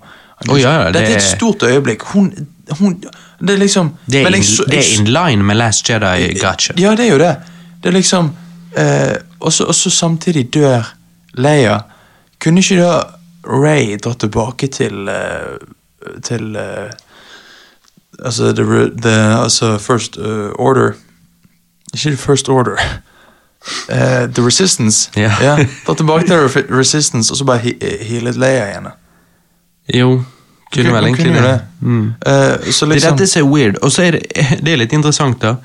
Oh, ja, ja, det- Dette er et stort øyeblikk. Hun, hun Det er liksom Det er, in, jeg det er in line med Last Jedi gotcha. Ja, det er jo det. Det er liksom eh, Og så samtidig dør Leia. Kunne ikke da Ray dra tilbake til uh, Til uh, Altså the, the altså First uh, Order Ikke First Order. Eh, the Resistance. Ja. Dra tilbake til Resistance, og så bare he Leia igjen. Jo, kunne vel egentlig det. Mm. Uh, så Det er liksom dette som er weird. Og så er det, det er litt interessant, da,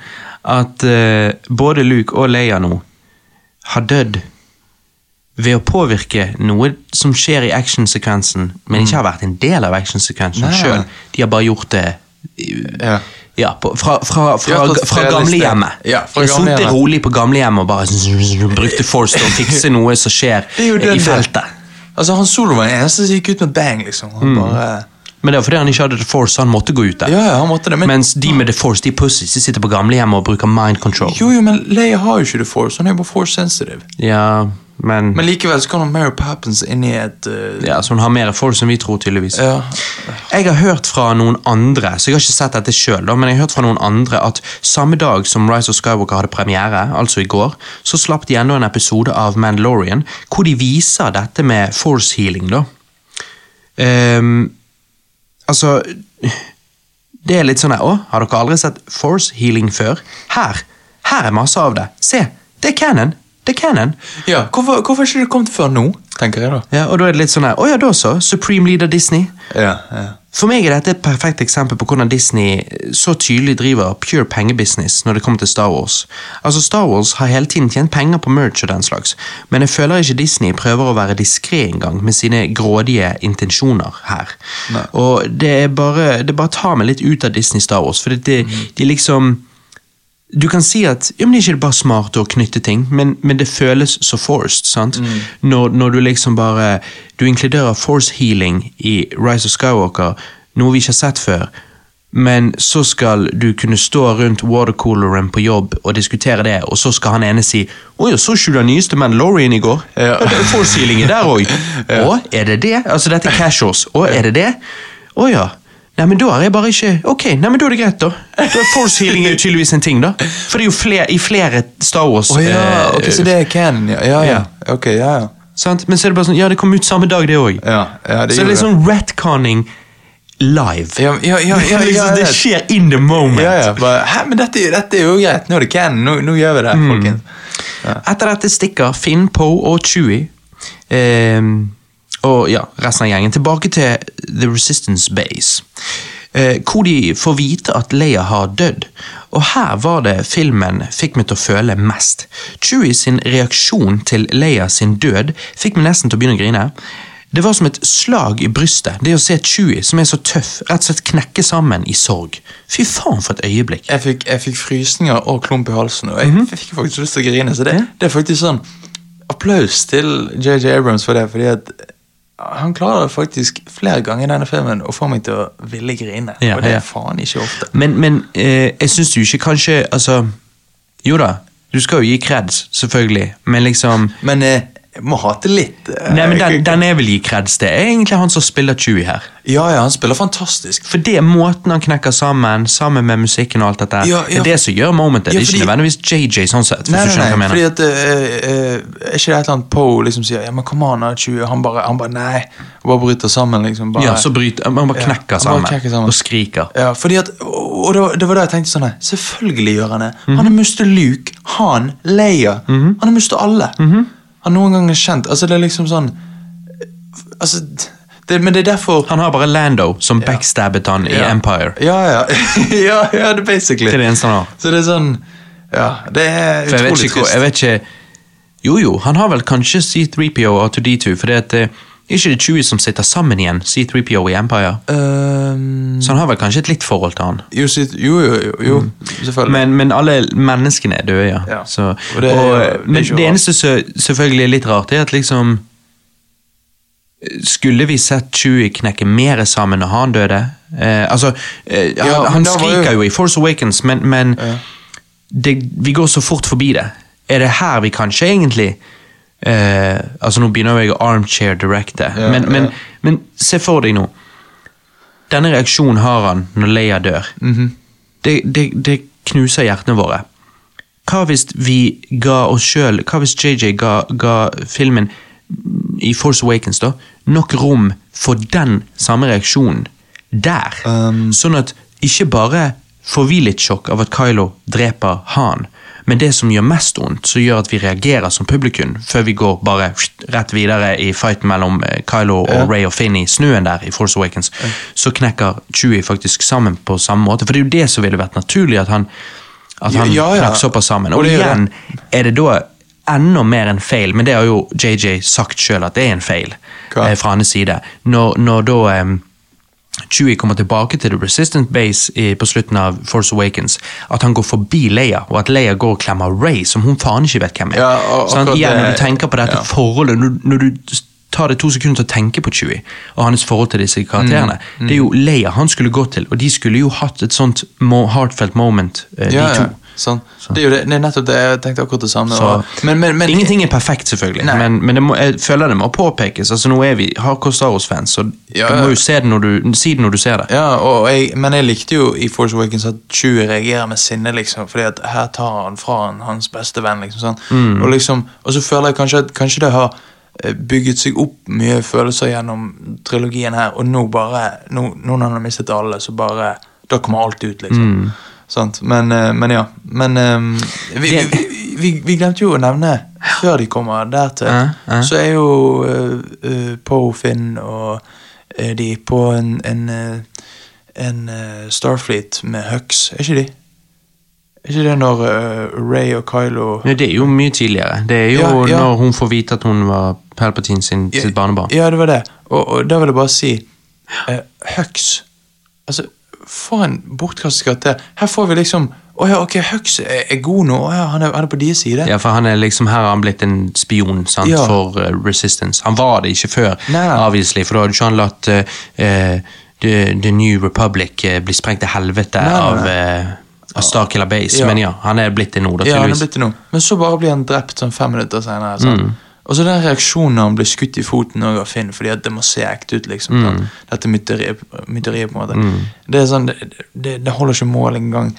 at uh, både Luke og Leia nå har dødd ved å påvirke noe som skjer i actionsekvensen, men ikke har vært en del av actionsekvensen sjøl. De har bare gjort det Ja. Ja, på, fra, fra, fra, fra fra, et gamlehjemmet. Ja, jeg gamlehjemmet. rolig på gamlehjemmet og bare brukte Force til å fikse noe som skjer er i feltet. Altså, han Solo var den eneste som gikk ut med bang, liksom. Han bare Men det var fordi han ikke hadde The Force, han måtte gå ut der. Ja, ja, han måtte det. Men, Mens de med The Force, de pussies, de sitter på gamlehjemmet og bruker mind control. jo, jo, men Leia har jo ikke The force. han er jo bare force sensitive. Ja, men, Men likevel så kommer Mary Poppins inn i et uh, ja, Så hun har mer folk som vi tror, tydeligvis. ja. Jeg har hørt fra noen andre, så jeg har ikke sett dette sjøl, men jeg har hørt fra noen andre at samme dag som Rise of Skywalker hadde premiere, altså i går, så slapp de enda en episode av Mandalorian hvor de viser dette med force healing, da. Um, altså Det er litt sånn her Å, har dere aldri sett force healing før? Her! Her er masse av det. Se! Det er canon! Det er canon! ja. Hvorfor, hvorfor ikke det kommet før nå, tenker jeg da. Ja, og da er det litt sånn her Å ja, da så. Supreme Leader Disney. Ja, ja. For meg er dette et perfekt eksempel på hvordan Disney så tydelig driver pure pengebusiness når det kommer til Star Wars. Altså Star Wars har hele tiden tjent penger på merch og den slags, men jeg føler ikke Disney prøver å være diskré engang med sine grådige intensjoner her. Nei. Og det er bare Det bare tar meg litt ut av Disney Star Wars, for det, de liksom du kan si at ja, men det er ikke bare smart å knytte ting, men, men det føles så forced. sant? Når, når du liksom bare Du inkluderer force healing i Rise of Skywalker, noe vi ikke har sett før, men så skal du kunne stå rundt watercooleren på jobb og diskutere det, og så skal han ene si 'Å ja, så ikke du den nyeste Mandalorian i går?' Ja. det er force healing er der òg. Å, er det det? Altså, dette er casuals. Å, er det det? Å ja. Nei, men da er jeg bare ikke Ok, nei, men da er det greit, da. da er force healing er jo tydeligvis en ting, da. For det er jo flere, i flere Star Wars oh, ja, eh, ok, så det er canon, ja. Ja, ja. Ok, ja, ja. sant? Men så er det bare sånn Ja, det kom ut samme dag, det òg. Ja, ja, det så det er litt sånn retconning live. Ja, ja, ja, ja, ja, liksom, det skjer in the moment. Ja, ja. Bare, Hæ, men dette, dette er jo greit. Nå er det canon. Nå, nå gjør vi det, Mm. folkens. Etter dette stikker Finn, Poe og Chewie ehm, og ja, resten av gjengen tilbake til The Resistance Base. eh, hvor de får vite at Leia har dødd. Og her var det filmen fikk meg til å føle mest. Chewie sin reaksjon til Leia sin død fikk meg nesten til å begynne å grine. Det var som et slag i brystet, det å se Chewie, som er så tøff, rett og slett knekke sammen i sorg. Fy faen for et øyeblikk. Jeg fikk, jeg fikk frysninger og klump i halsen, og jeg Mhm. fikk faktisk lyst til å grine. Så det, det er faktisk sånn Applaus til JJ Abrams for det, fordi at han klarer faktisk flere ganger i denne filmen å få meg til å ville grine. Ja, og det er faen ikke ofte. Men, men eh, jeg syns du ikke kanskje Altså, jo da, du skal jo gi kreds, selvfølgelig, men liksom Men eh, jeg må hate litt. eh, Nei, men den, den jeg vil gi kreds til, er egentlig han som spiller Chewie her. Ja, ja, han spiller fantastisk. For det er måten han knekker sammen, sammen med musikken og alt dette. Ja, ja, det er det som gjør momentet. Ja, det er ikke nødvendigvis JJ sånn sett. Nei, nei, nei, fordi at eh, eh, Er ikke det et eller annet Poe liksom sier Ja, men kom an, Chewie, 20 Han bare, han bare nei. Og bare bryter sammen, liksom. Bare, Ja, så bryter Han bare Ja, sammen, han bare knekker sammen. og skriker. Ja, fordi at, og det var, det var da jeg tenkte sånn Selvfølgelig gjør han det. Mhm. Han har mistet Luke, han, Leia. Han har mistet alle. Han har noen ganger kjent altså Det er liksom sånn Altså, det, men det er derfor Han har bare Lando som backstabbet han i Empire. Ja, ja. ja, ja, det basically. Det er det eneste han har. Så det er sånn Ja, det er utrolig trist. jeg vet ikke Jo, jo, han har vel kanskje C3PO og R2D2, fordi at eh, ikke det Chewie som sitter sammen igjen, C3PO i Empire. Um, Så han har vel kanskje et litt forhold til han. jo, jo, jo, jo, mm. selvfølgelig. Men, men alle menneskene er døde, ja. Ja. Så, Og det og, det er men det, det eneste som selvfølgelig er litt rart, er at liksom Skulle vi sett Chewie knekke mer sammen når han døde? Eh, altså, eh, Ja, han, men han skriker jo- jo i Force Awakens, men, men det, vi går så fort forbi det. Er det her vi kanskje egentlig eh, Altså Nå begynner jeg å armchair directe, Ja, men, men, ja. men se for deg nå. Denne reaksjonen har han når Leia dør. Mhm. det, det, det knuser hjertene våre. Hva hvis vi ga oss sjøl Hva hvis JJ ga, ga filmen i Force Awakens da, nok rom for den samme reaksjonen der? Um. sånn at ikke bare får vi litt sjokk av at Kylo dreper Han, men det som gjør mest vondt, som gjør at vi reagerer som publikum, før vi går bare rett videre i fighten mellom eh, Kylo og Ja. Ray og Finn i snøen der i Force Awakens, så knekker Chewie faktisk sammen på samme måte. For det er jo det som ville vært naturlig, at han, at han Ja, ja. knakk såpass sammen. Og Og, igjen er det da enda mer en feil, men det har jo JJ sagt sjøl at det er en feil eh, fra hans side. Når, når da eh, Chewie kommer tilbake til The Resistant Base i, på slutten av Force Awakens, at han går forbi Leia, og at Leia går og klemmer Ray, som hun faen ikke vet hvem er. Ja, og sånn, igjen, når du tenker på dette ja. forholdet, når, når du tar det to sekunder til å tenke på Chewie og hans forhold til disse karakterene, Mm, det er jo Leia han skulle gå til, og de skulle jo hatt et sånt heartfelt moment, eh, ja, de to. Ja, sånn. Det er jo det, det er nettopp det jeg tenkte akkurat det samme. Og- men, men, men, Ingenting er perfekt, selvfølgelig, men, men det må, jeg føler det må påpekes. altså Nå er vi hardcore Star Wars-fans, så Ja, du må jo se det når du, si det når du ser det. Ja, jeg, men jeg likte jo i Force Awakens at Chewie reagerer med sinne, liksom, fordi at her tar han fra han hans beste venn, liksom, sånn. Mm. Og liksom, og så føler jeg kanskje at kanskje det har eh, bygget seg opp mye følelser gjennom trilogien her, og nå bare, nå, nå når han har mistet alle, så bare, da kommer alt ut, liksom. Mm. Sant? Men, eh, men ja, men eh, vi, vi, vi, vi glemte jo å nevne, før de kommer dertil, ja. så er jo uh, uh, Poe, Finn og uh, de på en, en, uh, en uh, Starfleet med Hux, er ikke de? Er ikke det når uh, Ray og Kylo Ja, det er jo mye tidligere. Det er jo Ja, ja. når hun får vite at hun var Palpatine sin, sitt barnebarn. Ja, det var det. Og, og da vil jeg bare si uh, Hux Altså, for en bortkastet karakter. Her får vi liksom Å ja, ok, Hux er, er god nå. Å ja, han er, han er på deres side. Ja, for han er liksom, Her har han blitt en spion sant, Ja. for uh, Resistance. Han var det ikke før, nei. for da hadde ikke han latt uh, The, The New Republic uh, bli sprengt til helvete Nei, nei, av, nei. eh, av Starkiller Base. Men ja, han er blitt det nå, da, Ja, han er blitt det nå. Men så bare blir han drept sånn fem minutter senere. Sånn. Mm. Og så den reaksjonen når han blir skutt i foten av Finn, fordi at det må se ekte ut. liksom. Mm. Dette myteriet, myteriet, på en måte. Det er sånn, det, det, det holder ikke mål engang.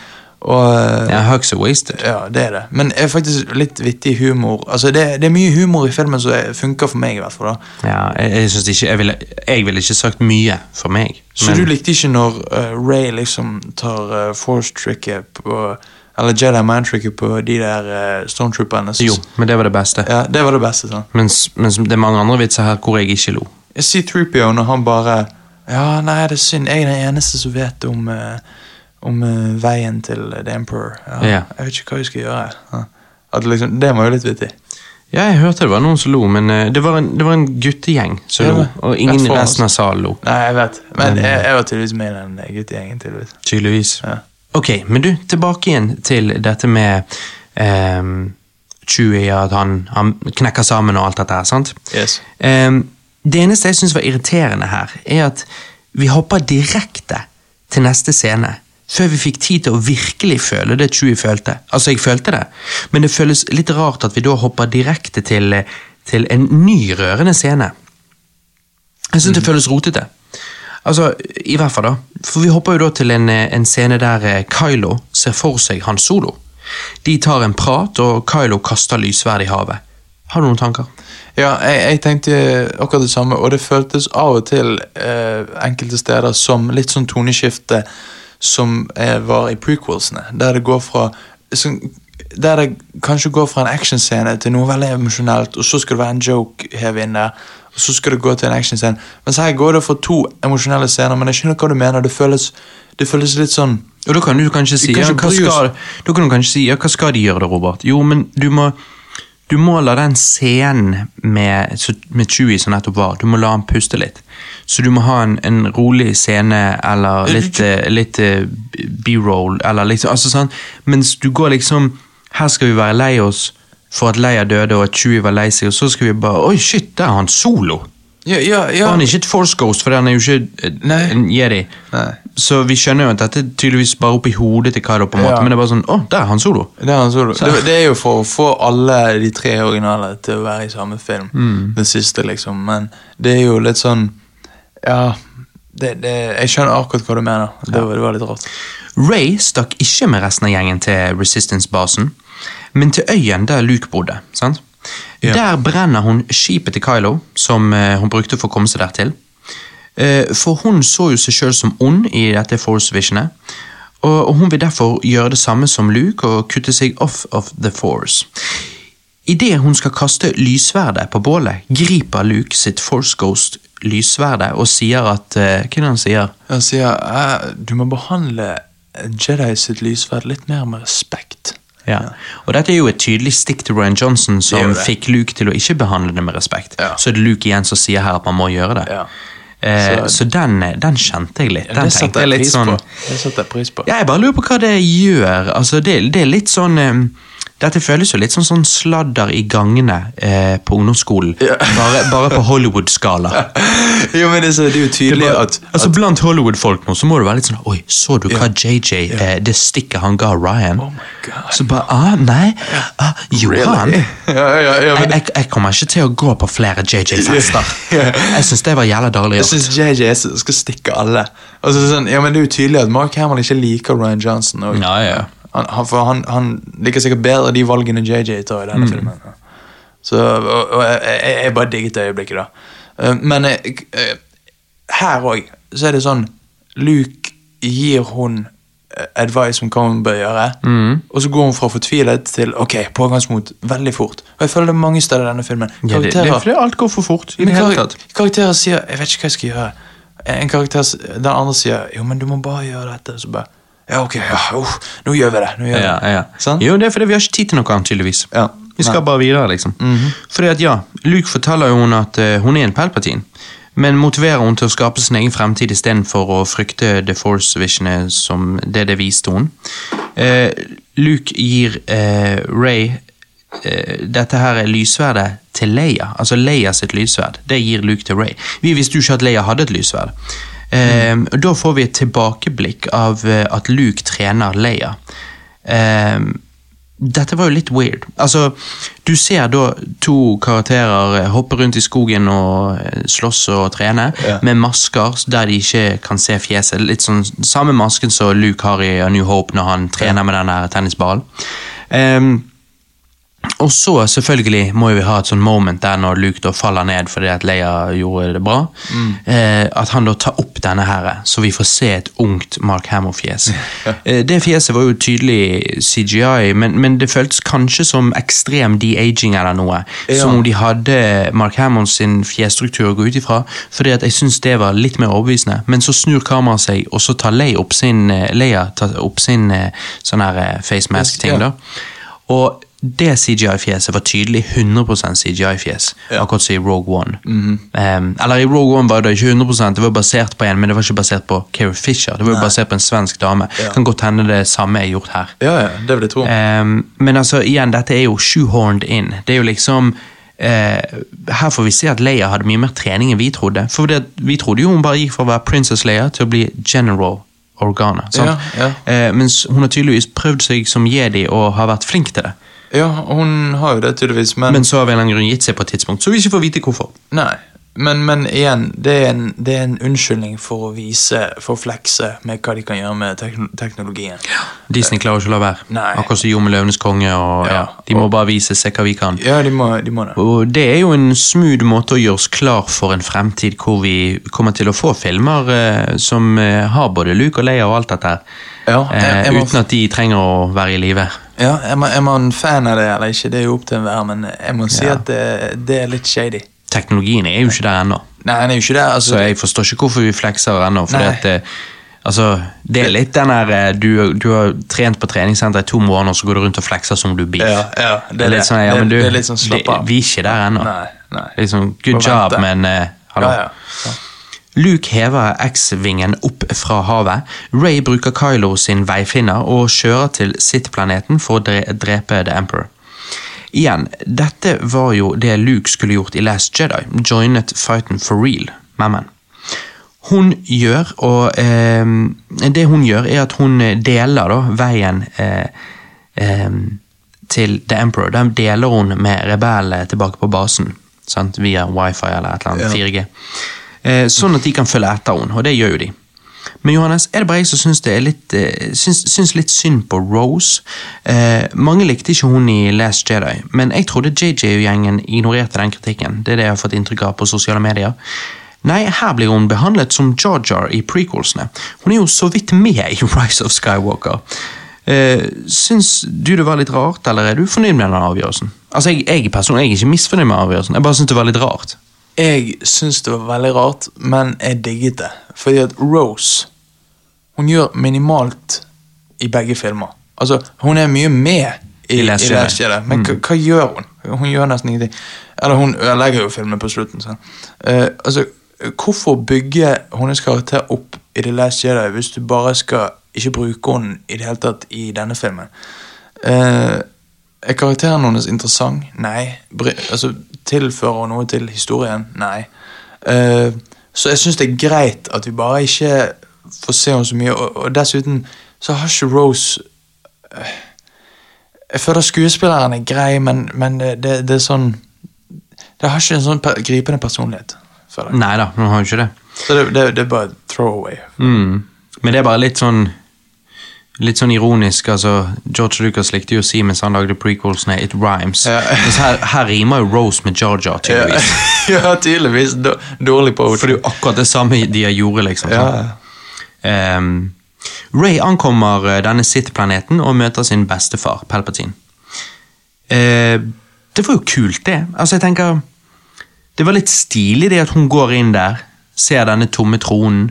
Og eh, Ja, Hugs are wasted. ja, det er det. Men er faktisk litt vittig humor. Altså, det, det er mye humor i filmen som er- funker for meg, i hvert fall. da. Ja, jeg, jeg ikke Jeg ville, jeg ville ikke sagt mye for meg. Så du likte ikke når uh, Ray liksom tar uh, force-tricket på Eller Jedi mind-tricket på de der uh, stormtrooperne? Jo, men det var det beste. Ja, det var det beste. sånn. Mens, mens det er mange andre vitser her hvor jeg ikke lo. C3PO når han bare Ja, nei, det er synd. Jeg er den eneste som vet om, uh, om uh, veien til The Emperor. Ja, Ja. Jeg vet ikke hva vi skal gjøre. Ja. Liksom, det var jo litt vittig. Ja, jeg hørte det var noen som lo, men det var en, det var en guttegjeng som lo. Og ingen i resten av salen lo, Nei, jeg vet. Men Men, jeg, jeg var tydeligvis med i den guttegjengen. tydeligvis. tydeligvis. Ja. Ok, men du, tilbake igjen til dette med um, Chewie, at han, han knekker sammen og alt dette her, sant? Yes. Ehm, det eneste jeg syns var irriterende her, er at vi hopper direkte til neste scene. Før vi fikk tid til å virkelig føle det Chewie følte. Altså, jeg følte det, men det føles litt rart at vi da hopper direkte til, til en ny rørende scene. Jeg syns det føles rotete. Altså, i hvert fall da. For vi hopper jo da til en, en scene der eh, Kylo ser for seg Han Solo. De tar en prat, og Kylo kaster lysverd i havet. Har du noen tanker? Ja, jeg, jeg tenkte akkurat det samme, og det føltes av og til eh, enkelte steder som litt sånn toneskifte som eh, var i prequelsene, der det går fra sånn, der det kanskje går fra en actionscene til noe veldig emosjonelt, og så skal det være en joke her inne, og så skal det gå til en actionscene. Mens her går det for to emosjonelle scener, men jeg skjønner hva du mener. Det føles, det føles litt sånn Og da kan du kanskje si ja, hva skal, Da kan du kanskje si, ja, hva skal de gjøre da, Robert? Jo, men du må du må la den scenen med, med Chewie som nettopp var, du må la han puste litt. Så du må ha en, en rolig scene, eller litt, eh, litt eh, b-roll, eller liksom, altså sånn, mens du går liksom, her skal vi være lei oss for at Leia døde, og at Chewie var lei seg, og så skal vi bare, oi shit, der er han solo. Ja, ja, ja. Han er ikke et Force Ghost, for han er jo ikke Nei. en Jedi. Nei. Så vi skjønner jo at dette er tydeligvis bare oppi hodet til Kylo, på en måte, men det er bare sånn, å, der er han solo. Det er, han solo. Det, det er jo for å få alle de tre originale til å være i samme film. Den siste, liksom. Men det er jo litt sånn Ja, det, det, jeg skjønner akkurat hva du mener. Det, var, det var litt rart. Ray stakk ikke med resten av gjengen til Resistance-basen, men til øyen der Luke bodde. sant? Ja. Der brenner hun skipet til Kylo, som eh, hun brukte for å komme seg dertil. til. for hun så jo seg sjøl som ond i dette Force Visionet, og, hun vil derfor gjøre det samme som Luke og kutte seg off of the Force. Idet hun skal kaste lysverdet på bålet, griper Luke sitt Force Ghost lysverdet og sier at eh, Hva er det han sier? Han sier eh, du må behandle Jedi sitt lysverd litt mer med respekt. Ja. Og dette er jo et tydelig stikk til Ryan Johnson, som det det. fikk Luke til å ikke behandle det med respekt. Ja. Så er det Luke igjen som sier her at man må gjøre det. Ja. Eh, så Så- den, den kjente jeg litt. Den det setter jeg jeg pris sånn på. Det setter jeg pris på. Ja, jeg bare lurer på hva det gjør. Altså, det, det er litt sånn eh, Dette føles jo litt sånn, sånn sladder i gangene eh, på ungdomsskolen. Bare, bare på Hollywood-skala. jo, men det, er så- det er jo tydelig bare- at, altså at Blant Hollywood-folk nå så må det være litt sånn Oi, så du hva JJ eh, Det stikket han ga Ryan? Oh. Så bare ah, Nei, ah, Johan han? ja, ja, ja, Jeg, men jeg, jeg kommer ikke til å gå på flere JJ-fester. Jeg syns det var jævla dårlig Jeg gjort. syns JJ skal stikke alle. Altså, sånn, ja, men Det er jo tydelig at Mark Hamill ikke liker Ryan Johnson. Og, Ja, ja. Han, han, for han, han liker sikkert bedre de valgene JJ tar i denne Mm. filmen. Så, og, og jeg, jeg, jeg bare digget det øyeblikket, da. Eh, men jeg, eh, her òg så er det sånn Luke gir hun eh, advice om hva hun bør gjøre, Mm. og så går hun fra fortvilet til ok, pågangsmot veldig fort. Og Jeg føler det mange steder i denne filmen. Ja, det, det er fordi alt går for fort. i det hele tatt. karakterer sier 'jeg vet ikke hva jeg skal gjøre'. En karakter, Den andre sier 'jo, men du må bare gjøre dette'. Så bare 'ja, ok, ja, uff, nå gjør vi det'. Nå gjør vi Ja, det. ja. sånn? Jo, det er fordi vi har ikke tid til noe annet, tydeligvis. Ja. Vi skal bare videre, liksom. Fordi at, ja, Luke forteller jo hun at uh, hun er en Palpatine, men motiverer hun til å skape sin egen fremtid istedenfor å frykte The Force Vision som det det viste hun. Uh, Luke gir uh, Ray eh, dette her lysverdet til Leia, altså Leia sitt lysverd. Det gir Luke til Ray. Vi visste jo ikke at Leia hadde et lysverd. Eh, Da får vi et tilbakeblikk av eh, at Luke trener Leia. Eh, dette var jo litt weird. Altså, Du ser da to karakterer eh, hoppe rundt i skogen og eh, slåss og trene, Ja. med masker der de ikke kan se fjeset. Litt sånn Samme masken som Luke har i A New Hope når han trener med den tennisballen. Ehm, og så selvfølgelig må vi ha et sånn moment der når Luke da faller ned fordi at Leia gjorde det bra. Eh, at han da tar opp denne her, så vi får se et ungt Mark Hamill-fjes. eh, det fjeset var jo tydelig CGI, men, men det føltes kanskje som ekstrem de-aging eller noe. Ja. Som om de hadde Mark Hamill sin fjesstruktur å gå ut ifra. Fordi at jeg syns det var litt mer overbevisende. Men så snur kameraet seg, og så tar Leia opp sin, eh, Leia tar opp sin eh, sånn her eh, face mask-ting. Da. Og det CGI-fjeset var tydelig 100 CGI-fjes, Ja. akkurat som i Rogue One. Em, eller i Rogue One var det ikke 100 det var basert på en, men det var ikke basert på Carrie Fisher. Det var Nei. basert på en svensk dame. Ja. Kan godt hende det samme er gjort her. Ja, ja, det vil jeg tro. Um, men altså, igjen, dette er jo shoehorned in. Det er jo liksom eh, Her får vi se at Leia hadde mye mer trening enn vi trodde. For det, vi trodde jo hun bare gikk fra å være Princess Leia til å bli General Organa. Sant? Ja, Eh, mens hun har tydeligvis prøvd seg som jedi og har vært flink til det. Ja, hun har jo det tydeligvis, men, Men så har vi en grunn gitt seg på et tidspunkt, så vi ikke får vite hvorfor. Nei. Men, men igjen, det er, en, det er en unnskyldning for å vise, for å flekse med hva de kan gjøre med teknologien teknologien. Disney klarer ikke å la være. Nei. Akkurat som gjorde med Løvenes konge. og ja, Ja. De må bare vise seg hva vi kan. Ja, de må, de må det. Og Det er jo en smooth måte å gjøre oss klar for en fremtid hvor vi kommer til å få filmer eh, som eh, har både Luke og Leia og alt dette her. Ja, eh, jeg må- uten at de trenger å være i live. Ja, er man, er man fan av det eller ikke, det er jo opp til enhver, men jeg må si Ja. at det, det er litt shady. Teknologien er jo ikke der ennå. Nei, den er jo ikke der. Altså, Så jeg forstår ikke hvorfor vi flekser ennå. Fordi at eh, altså, Det er litt den der eh, du, du har trent på treningssenter i to måneder, så går du rundt og flekser som du blir. Ja, ja, det er litt sånn, ja, Det- men du, det er litt sånn slapp av. Vi er ikke der ennå. Liksom, good job, men uh, hallo. Ja, ja. Luke hever X-vingen opp fra havet. Ray bruker Kylo sin veifinner og kjører til Sith-planeten for å drepe The Emperor. Igjen, dette var jo det Luke skulle gjort i Last Jedi, joinet fighten for real, men Hun gjør, og eh, det hun gjør er at hun deler da veien eh, eh, til The Emperor. Den deler hun med rebellene tilbake på basen, sant? via wifi eller et eller annet, 4G. Eh, sånn at de kan følge etter henne, og det gjør jo de. Men Johannes, er det bare jeg som syns, litt, eh, syns, syns litt synd på Rose? Eh, mange likte ikke hun i Last Jedi, men jeg trodde JJ-gjengen ignorerte den kritikken. Det er det jeg har fått inntrykk av på sosiale medier. Nei, her blir hun behandlet som Jar Jar i prequelsene. Hun er jo så vidt med i Rise of Skywalker. Eh, syns du det var litt rart, eller er du fornøyd med den avgjørelsen? Altså, Jeg, jeg personlig jeg er ikke misfornøyd med avgjørelsen, jeg bare syns det var litt rart. Jeg syns det var veldig rart, men jeg digget det. Fordi at Rose Hun gjør minimalt i begge filmer. Altså, Hun er mye med i, I Jedi. Men hva, hva gjør hun? Hun gjør nesten ingenting. Eller hun ødelegger jo filmen på slutten. Eh, altså, Hvorfor bygge hennes karakter opp i The Last Jedi hvis du bare skal ikke bruke henne i det hele tatt i denne filmen? Uh, er karakteren hennes interessant? Nei. Bry, altså, Tilfører noe til historien? Nei. Uh, så jeg syns det er greit at vi bare ikke får se henne så mye, og, og dessuten så har ikke Rose uh, Jeg føler skuespilleren er grei, men, men det, det, det er sånn Det har ikke en sånn per, gripende personlighet. Nei da, hun har jo ikke det. Så det, det, det er bare throwaway. Mm. Men det er bare litt sånn Litt sånn ironisk, altså George Lucas likte jo å si mens han lagde prequelsene It rhymes. Ja. Her, her rimer jo Rose med Jar Jar, Ja, tydeligvis. ja tydeligvis. Dårlig på For det er jo akkurat det samme de gjorde, liksom. Ja. Ehm, Ray ankommer eh, denne Sith-planeten og møter sin bestefar, Palpatine. Uh, det var jo kult, det. Altså, jeg tenker Det var litt stilig det at hun går inn der, ser denne tomme tronen,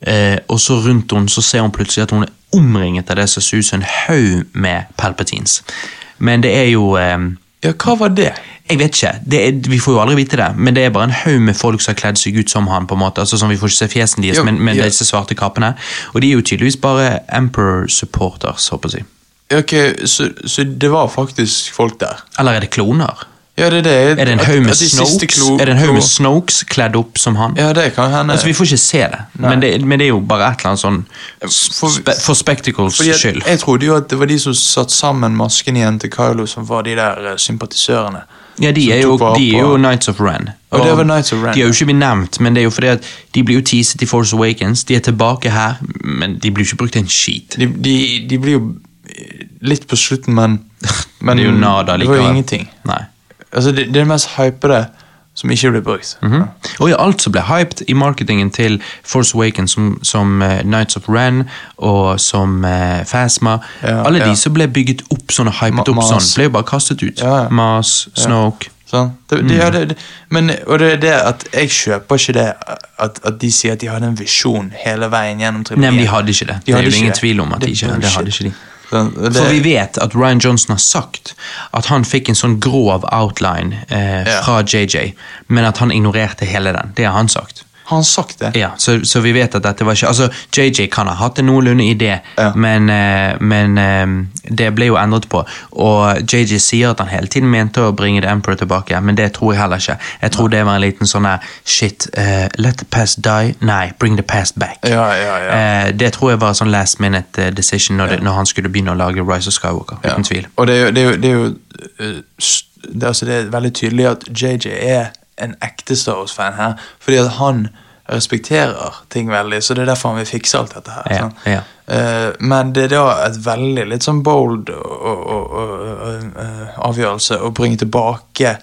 eh, og så rundt henne så ser hun plutselig at hun er omringet av det som ser ut som en haug med Palpatines. Men det er jo eh, ja, hva var det? jeg vet ikke, det er, vi får jo aldri vite det, men det er bare en haug med folk som har kledd seg ut som han. på en måte, altså sånn Vi får ikke se fjesen deres, Jo, men, men ja. disse svarte kappene. Og de er jo tydeligvis bare Emperor-supporters, håper jeg. Ok, så, så det var faktisk folk der? Eller er det kloner? Ja, det er det. Er det en haug med de med Snokes kledd opp som han? Ja, det kan hende. Altså, Vi får ikke se det, men det, men det er jo bare et eller annet sånn For- spe, For spectacles at skyld. Jeg trodde jo at det var de som satt sammen masken igjen til Kylo, som var de der eh, sympatisørene. Ja, de er, jo, de er jo Knights of Ren. Og det var Knights of Ren, De har jo ikke blitt nevnt, men det er jo fordi at de blir jo teaset i Force Awakens. De er tilbake her, men de blir jo ikke brukt en skit. De, de, de blir jo eh, litt på slutten, men, men det er jo nada Det var jo ingenting. Nei. Altså, det, det er det mest hypede som ikke ble brukt. Mhm. Og ja, alt som ble hyped i marketingen til Force Awakens, som, som uh, Nights of Ren og som uh, Phasma Ja, Alle ja. de som ble bygget opp sånn og hypet Ma- opp sånn, ble jo bare kastet ut. Ja. Mas, Snoke Sånn. Det, Mm. det, ja, det, det, men, og det er det at jeg kjøper ikke det at, at de sier at de hadde en visjon hele veien gjennom trilogien. Nei, men de hadde ikke det. De det er jo ingen tvil om at Det de ikke det. Det hadde ikke de. Det, For vi vet at Ryan Johnson har sagt at han fikk en sånn grov outline eh, Ja. fra JJ, men at han ignorerte hele den. Det har han sagt. Har han sagt det? Ja, så, så vi vet at dette var ikke Altså, JJ kan ha hatt en noenlunde idé, Ja. men, eh, men eh, det ble jo endret på. Og JJ sier at han hele tiden mente å bringe The Emperor tilbake, men det tror jeg heller ikke. Jeg tror det var en liten sånn her Shit, uh, let the past die? Nei, bring the past back. Ja, ja, ja. Eh, det tror jeg var sånn last minute decision når, det, når han skulle begynne å lage Rise of Skywalker. Uten tvil. Og det er jo, det er jo, det er jo uh, det, altså det er veldig tydelig at JJ er en ekte Star Wars-fan her, fordi at han respekterer ting veldig, så det er derfor han vil fikse alt dette her. Ja, sant? ja. Eh, men det er da et veldig litt sånn bold og, og, og, eh, avgjørelse å bringe tilbake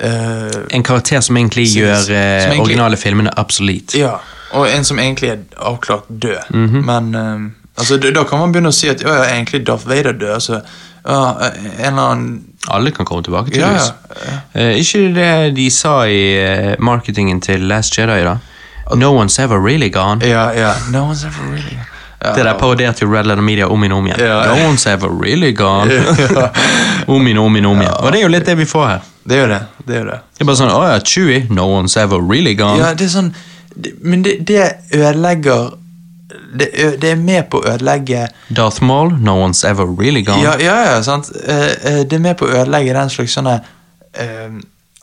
uh, En karakter som egentlig Som- gjør som eh, egentlig- originale filmene obsolete. Ja, og en som egentlig er avklart død. Mhm. Men, eh, Altså, da, da kan man begynne å si at ja, ja, egentlig Darth Vader død. Altså, ja, en eller annen Alle kan komme tilbake, Ja, ja, Eh, ikke det de sa i eh, marketingen til Last Jedi, da? No one's ever really gone. Ja, ja. No one's ever really ja. Det der parodierte jo Red Letter Media om igjen om igjen. Ja. No one's ever really gone. om igjen om igjen. om igjen. Og det er jo litt det vi får her. Det er jo det. det, er det. Det er bare sånn, å ja, Chewie, no one's ever really gone. Ja, det er sånn Men det, det ødelegger det, det er med på å ødelegge Darth Maul, no one's ever really gone. Ja, ja, ja sant. Det er med på å ødelegge den slags sånne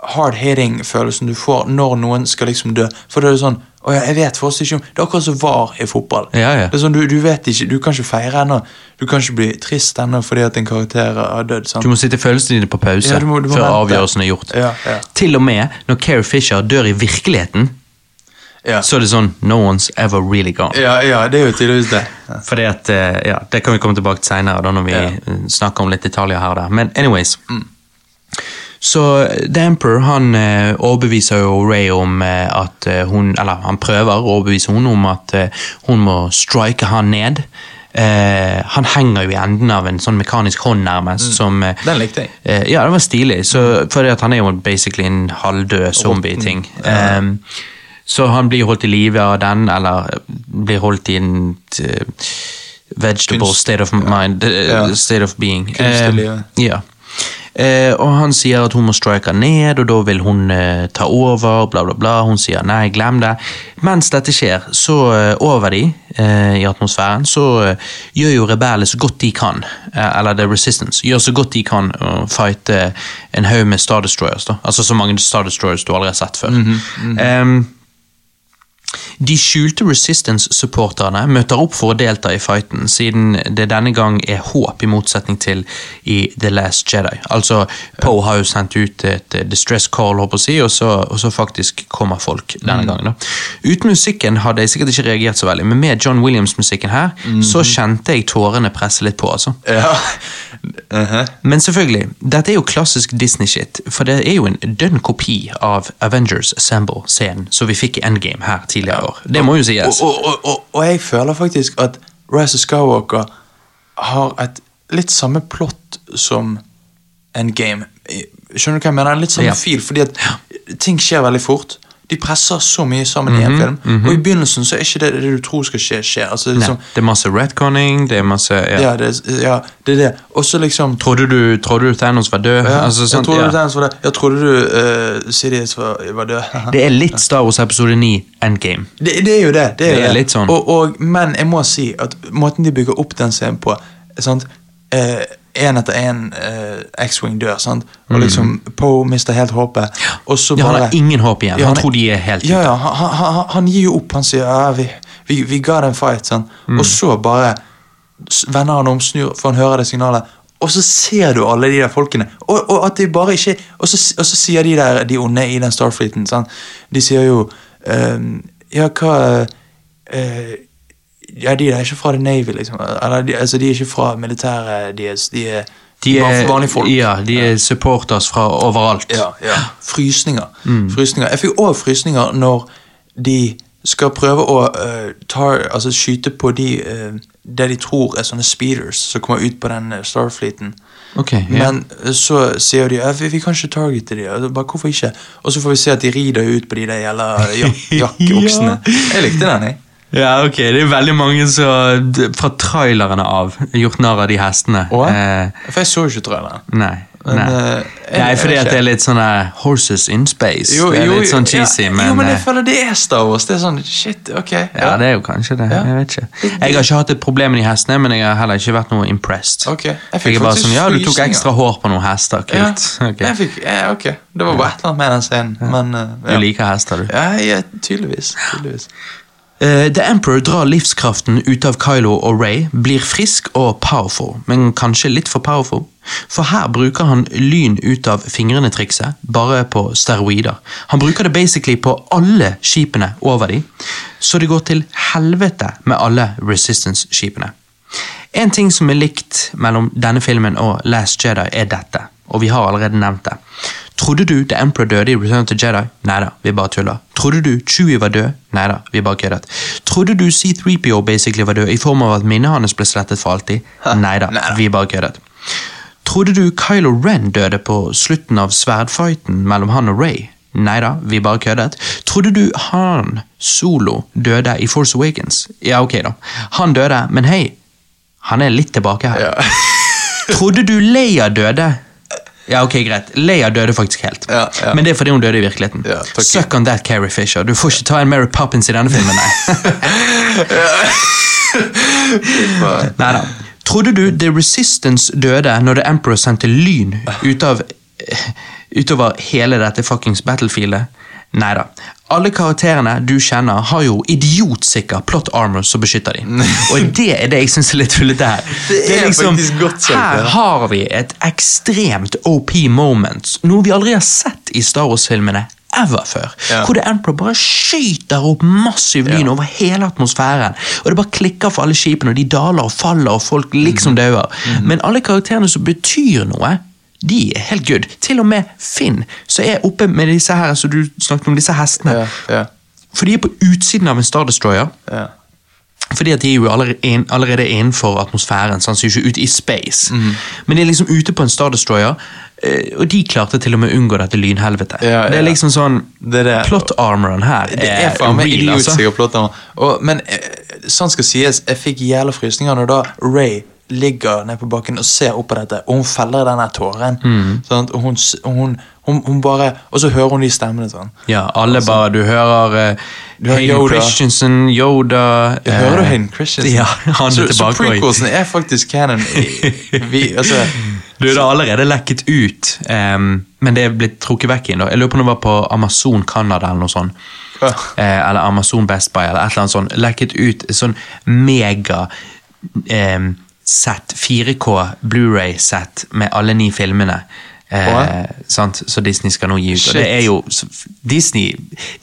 hard-hitting-følelsen du får når noen skal liksom dø. For det er sånn å ja, jeg vet fortsatt ikke om Det er akkurat som var i fotball. Ja, ja. Det er sånn, du, du vet ikke, du kan ikke feire ennå. Du kan ikke bli trist ennå fordi at en karakter har dødd. sant? Du må sitte følelsene dine på pause Ja, du må- du må før vente. avgjørelsen er gjort. Ja, ja. Til og med når Carrie Fisher dør i virkeligheten, Ja. så er det sånn No one's ever really gone. ja, ja, det er jo tydeligvis det. Ja. Fordi at, eh, ja, Det kan vi komme tilbake til senere, når vi Ja. eh, snakker om litt detaljer her og der. Men anyways. Så The Emperor han eh, overbeviser jo Ray om eh, at eh, hun Eller han prøver å overbevise hun om at eh, hun må strike han ned. Eh, han henger jo i enden av en sånn mekanisk hånd, nærmest. som... eh, Den likte jeg. Eh, ja, den var stilig. Så, fordi han er jo basically en halvdød zombie-ting. Ehm, så han blir holdt i live av den, eller eh, blir holdt i en eh, vegetable Kunst- state of mind, eh, Ja. state of being. Ehm, ja. Eh, og han sier at hun må strike ned, og da vil hun eh, ta over, bla, bla, bla. Hun sier nei, glem det. Mens dette skjer, så eh, over de eh, i atmosfæren, så eh, gjør jo rebellene så godt de kan, eh, eller The Resistance, gjør så godt de kan å fighte en haug med Star Destroyers. da. Altså så mange Star Destroyers du aldri har sett før. Ehm, de skjulte Resistance-supporterne møter opp for å delta i fighten, siden det denne gang er håp, i motsetning til i The Last Jedi. Altså, Poe har jo sendt ut et eh, distress call, håper jeg å si, og så, og så faktisk kommer folk denne gangen. da. Uten musikken hadde jeg sikkert ikke reagert så veldig, men med John Williams-musikken her, så kjente jeg tårene presse litt på, altså. Ja. Mhm. Men selvfølgelig, dette er jo klassisk Disney-shit, for det er jo en dønn kopi av Avengers Assemble-scenen som vi fikk i Endgame her tidligere i år. Det må jo sies. Og, og, og, og jeg føler faktisk at Rise of Skywalker har et litt samme plott som Endgame. Skjønner du hva jeg mener? Litt samme Ja. fil, fordi at ting skjer veldig fort. De presser så mye sammen i en film, og i begynnelsen så er ikke det det du tror skal skje, skje. Altså, liksom, det er masse retconning, det er masse ja. ja. det, ja, det er det. Og så liksom Trodde, du, trodde du Thanos var død? ja, altså, jeg sånt, trodde ja. du Thanos var død. Jeg trodde du uh, Sidious var, var død. Det er litt Star Wars episode 9 Endgame. Det, det er jo det. Det er, Det er litt sånn. Og, og, men jeg må si at måten de bygger opp den scenen på sant? Eh, En etter en eh, X-Wing dør, sant? og liksom Poe mister helt håpet. Og så Ja, han bare har ingen håp igjen. Ja, han han tror de er helt Ja, ja, han, han, han- han gir jo opp. Han sier ja, vi, vi, vi ga det en fight. Mm. Og så bare s- vender han om, snur, for han hører det signalet. Og så ser du alle de der folkene. Og, og at de bare ikke Og så, og så sier de der de onde i den Starfleeten sant? De sier jo ehm, Ja, hva eh, Ja, de er ikke fra The Navy, liksom. Eller, de, altså, de er ikke fra militæret deres. De er, De er, vanlige folk. Ja, de er supporters fra overalt. Ja, ja. Frysninger. Mm. frysninger. Jeg fikk òg frysninger når de skal prøve å uh, tar, altså skyte på de uh, det de tror er sånne speeders som kommer ut på den uh, Starfleeten. Okay, yeah. Men eh, så sier de at vi, vi kan ikke targete de. Og bare, Hvorfor ikke? Og så får vi se at de rider ut på de der gjelder jak jakkeoksene. Jeg likte den, jeg. Ja, ok. Det er veldig mange som fra trailerne av gjort narr av de hestene. Oh, Eh, For jeg så ikke traileren. nei. Men, nei. jeg- nei, fordi at det er litt sånn Horses in space. Jo, det er jo, litt sånn ja, men, jo, men jeg eh, føler det er Star Wars. Det er sånn, shit, ok. Ja, det er jo kanskje det. Ja. Jeg vet ikke. Jeg har ikke hatt et problem med de hestene, men jeg har heller ikke vært noe impressed. Ok, jeg fikk jeg bare sånn, ja, du tok ekstra hår på noen hester. Kult. Ja, Ok. jeg fikk, ja, ok. Det var bare et eller annet med den scenen. Men, eh, Du liker hester, du. Ja, ja, tydeligvis. tydeligvis. Eh, The Emperor drar livskraften ut av Kylo og Ray, blir frisk og powerful, men kanskje litt for powerful. For her bruker han lyn ut av fingrene-trikset, bare på steroider. Han bruker det basically på alle skipene over de, så det går til helvete med alle Resistance-skipene. En ting som er likt mellom denne filmen og Last Jedi, er dette. Og vi har allerede nevnt det. Trodde du The Emperor døde i Return to Jedi? Neida, vi bare tuller. Trodde du Chewie var død? Neida, vi bare køddet. Trodde du C3PO basically var død i form av at minnet hans ble slettet for alltid? Neida, Neida. vi bare køddet. Trodde du Kylo Ren døde på slutten av sverdfighten mellom han og Ray? Neida, vi bare køddet. Trodde du han Solo døde i Force Awakens? Ja, ok da. Han døde, men hei, han er litt tilbake her. Ja. Trodde du Leia døde? Ja, ok, greit. Leia døde faktisk helt. Ja, ja. Men det er fordi hun døde i virkeligheten. Ja. Suck on that, Carrie Fisher. Du får ikke ta en Mary Poppins i denne filmen, nei. Neida. Trodde du The Resistance døde når The Emperor sendte lyn ut av, utover hele dette fuckings battlefieldet? Neida. Alle karakterene du kjenner, har jo idiotsikker plot armor som beskytter dem. Og det er det jeg syns er litt tullete her. Det er faktisk godt sagt, Her har vi et ekstremt OP moment, noe vi aldri har sett i Star Wars-filmene ever før. Ja. Hvor The Emperor bare skyter opp massiv lyn Ja. over hele atmosfæren. Og det bare klikker for alle skipene, og de daler og faller, og folk liksom liksom dauer. Men alle karakterene som betyr noe, de er helt good. Til og med Finn, som er oppe med disse her, så du snakket om, disse hestene. Yeah, yeah. For de er på utsiden av en Star Destroyer. Yeah. Fordi at de er jo allerede, allerede innenfor atmosfæren, så han ser ikke ut i space. Mm. Men de er liksom ute på en Star Destroyer, eh, og de klarte til og med å unngå dette lynhelvetet. Ja, Det er liksom sånn Det er det. Plot armoren her Det er faen meg real, altså. Og, men eh, sånn skal sies, jeg fikk jævla frysninger når da Ray ligger nede på bakken og ser opp på dette, og hun feller denne den tåren. Mm. Sånn, Og, hun, hun, hun, hun bare Og så hører hun de stemmene sånn. Ja, alle bare Du hører uh, Du Hayden Yoda. Christensen, Yoda uh, hører du eh, Hayden Christensen? Ja, han er så tilbake. Så prequelsen er faktisk canon. Vi, altså, Du, det har allerede lekket ut, um, men det er blitt trukket vekk igjen. Jeg lurer på om det var på Amazon Canada eller noe sånt. Eh, eller Amazon Best Buy eller et eller annet sånt. Lekket ut sånn mega ehm, sett, 4K Blu-ray-sett med alle ni filmene. Eh, sant? Så Disney skal nå gi ut. Og det er jo Disney,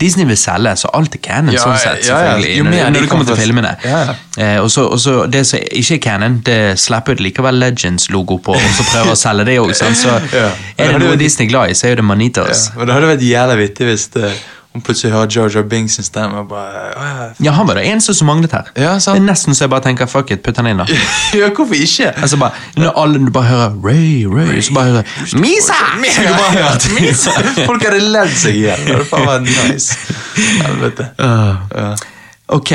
Disney vil selge, så alt er canon, Ja, sånn sett. ja, ja. selvfølgelig, når, mer når det kommer til filmene. Ja, ja. Eh, og så, og så Det som ikke er canon, det slipper ut likevel Legends-logo på, og så prøver å selge det òg. Så Ja. er det noe Disney glad i, så er jo det Manitos. ja. Men det hadde vært jævla vittig hvis det, hun plutselig hører Jar Binks sin stemme og bare «Å, ja, han var det eneste som manglet her. Ja, sant. Det er nesten så jeg bare tenker fuck it, putt han inn, da. ja, hvorfor ikke? Altså bare, Når alle du bare hører Ray, Ray, så bare hører Misa! Så du bare hører Misa! Folk hadde ledd seg i hjel. Det var nice. Helvete. Ja. Ok.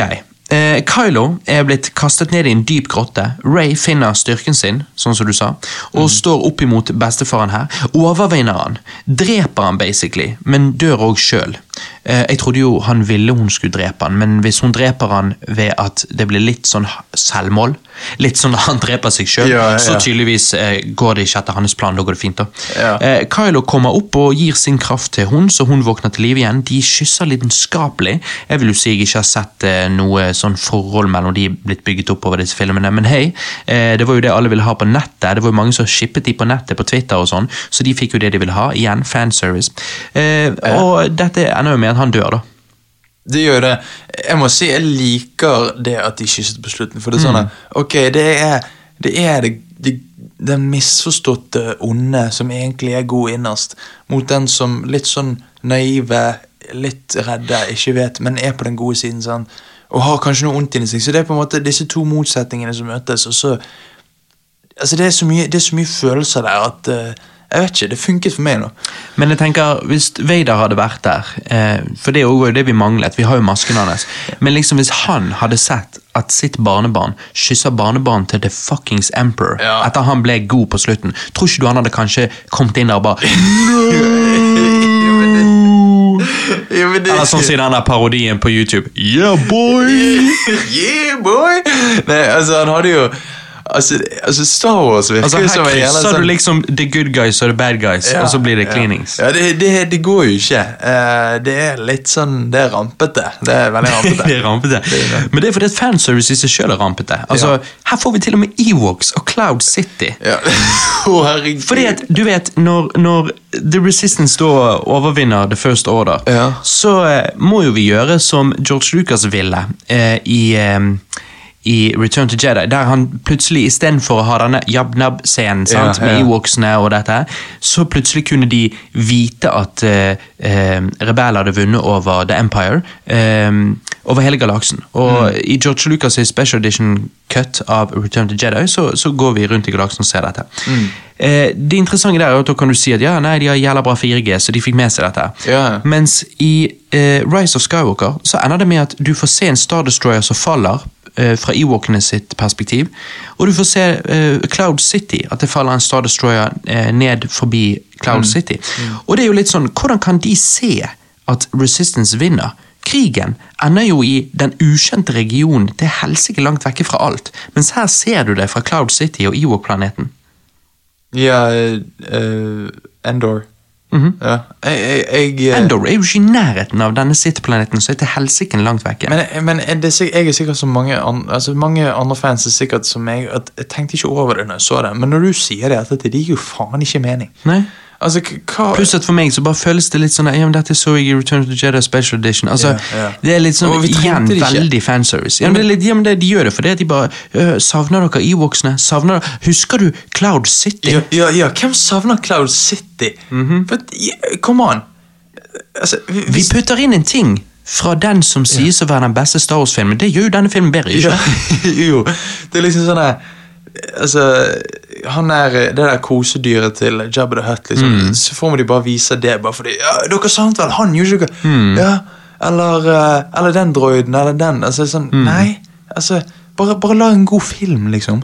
Eh, Kylo er blitt kastet ned i en dyp grotte. Ray finner styrken sin, sånn som du sa, og står opp imot bestefaren her. Overvinner han. Dreper han basically, men dør òg sjøl. Eh, jeg trodde jo han ville hun skulle drepe han, men hvis hun dreper han ved at det blir litt sånn selvmål, litt sånn at han dreper seg sjøl, Ja, ja. så tydeligvis eh, går det ikke etter hans plan. Da går det fint, da. Ja. Eh, Kylo kommer opp og gir sin kraft til hun, så hun våkner til live igjen. De kysser lidenskapelig. Jeg vil jo si jeg ikke har sett noe sånn forhold mellom de blitt bygget opp over disse filmene, men hei, eh, det var jo det alle ville ha på nettet. Det var jo mange som shippet de på nettet på Twitter og sånn, så de fikk jo det de ville ha. Igjen, fanservice. Eh, og dette ender jo med at han dør, da. Det gjør det. Jeg må si jeg liker det at de kysset på slutten. For det er sånn at, ok, det er det, er det, det den misforståtte onde som egentlig er god innerst, mot den som litt sånn naive, litt redde, ikke vet, men er på den gode siden. Sånn, og har kanskje noe ondt inni seg. Så det er på en måte disse to motsetningene som møtes. og så altså det, er så mye, det er så mye følelser der at eh, Jeg vet ikke, det funket for meg nå. Men jeg tenker, hvis Vader hadde vært der, eh, for det var jo det vi manglet, vi har jo masken hans, men liksom hvis han hadde sett at sitt barnebarn kysser barnebarn til The Fuckings Emperor Ja. etter han ble god på slutten, tror ikke du han hadde kanskje kommet inn der og bare Ja, det- Eller sånn som i den der parodien på YouTube. Yeah, boy! yeah, boy! Nei, altså, han hadde jo Altså, altså Star Wars virker Altså Her som jævla krysser sånn- du liksom the good guys og the bad guys, og så blir det cleanings. Ja, det, det, det går jo ikke. Uh, det er litt sånn Det er rampete. Det er veldig rampete. det er rampete. Men det er fordi at fanservice i seg sjøl er rampete. Altså, Her får vi til og med Ewoks og Cloud City. Ja. oh, herregud. Fordi at, du vet, når, når The Resistance da overvinner The First Order, Ja. så uh, må jo vi gjøre som George Lucas ville uh, i, i Return to Jedi, der han plutselig istedenfor å ha denne jabnab-scenen Ja, ja. med Ewoksene og dette, så plutselig kunne de vite at uh, uh, rebellene hadde vunnet over The Empire, Uh, over hele galaksen. Og Mm. i George Lucas' special edition cut av Return to Jedi, så, så går vi rundt i galaksen og ser dette. Mm. Eh, det interessante der er at da kan du si at ja, nei, de har jævla bra 4G, så de fikk med seg dette. Ja. Mens i eh, Rise of Skywalker så ender det med at du får se en Star Destroyer som faller eh, fra Ewokene sitt perspektiv, og du får se eh, Cloud City, at det faller en Star Destroyer eh, ned forbi Cloud City. Og det er jo litt sånn, hvordan kan de se at Resistance vinner? Krigen ender jo i den ukjente regionen til helsike langt vekke fra alt, mens her ser du det fra Cloud City og Ewok-planeten. Ja, eh, eh, Endor. Ja. Jeg, jeg, jeg, eh, Endor er jo ikke i nærheten av denne City-planeten, så er til helsike langt vekke. Men, men er det, jeg er sikkert som mange, an, altså mange andre fans er sikkert som meg, at jeg tenkte ikke over det når jeg så det, men når du sier det, at det gir jo faen ikke mening. Nei. Altså, Pluss at for meg så bare føles det litt sånn ja, men dette så jeg i Return of the Jedi Special Edition. Altså, yeah, yeah. Det er litt sånn igjen veldig fanservice. Ja, men det er litt, ja, men det, de gjør det fordi de bare øh, Savner dere Ewoksene? Savner Husker du Cloud City? ja, ja, ja, hvem savner Cloud City? Mm -hmm. But, yeah, come on! Altså, vi, Vi putter inn en ting fra den som sies å være den beste Star Wars-filmen. Det gjør jo denne filmen bedre, ikke Ja, jo, det er liksom sånn Altså, han er det der kosedyret til Jabba the Hutt, liksom. Mm. Så får de bare vise det, bare fordi ja, Dere sant vel han, gjorde ikke? Mm. Ja, eller, eh, eller den droiden, eller den. Altså, sånn, Mm. Nei, altså bare, bare lag en god film, liksom.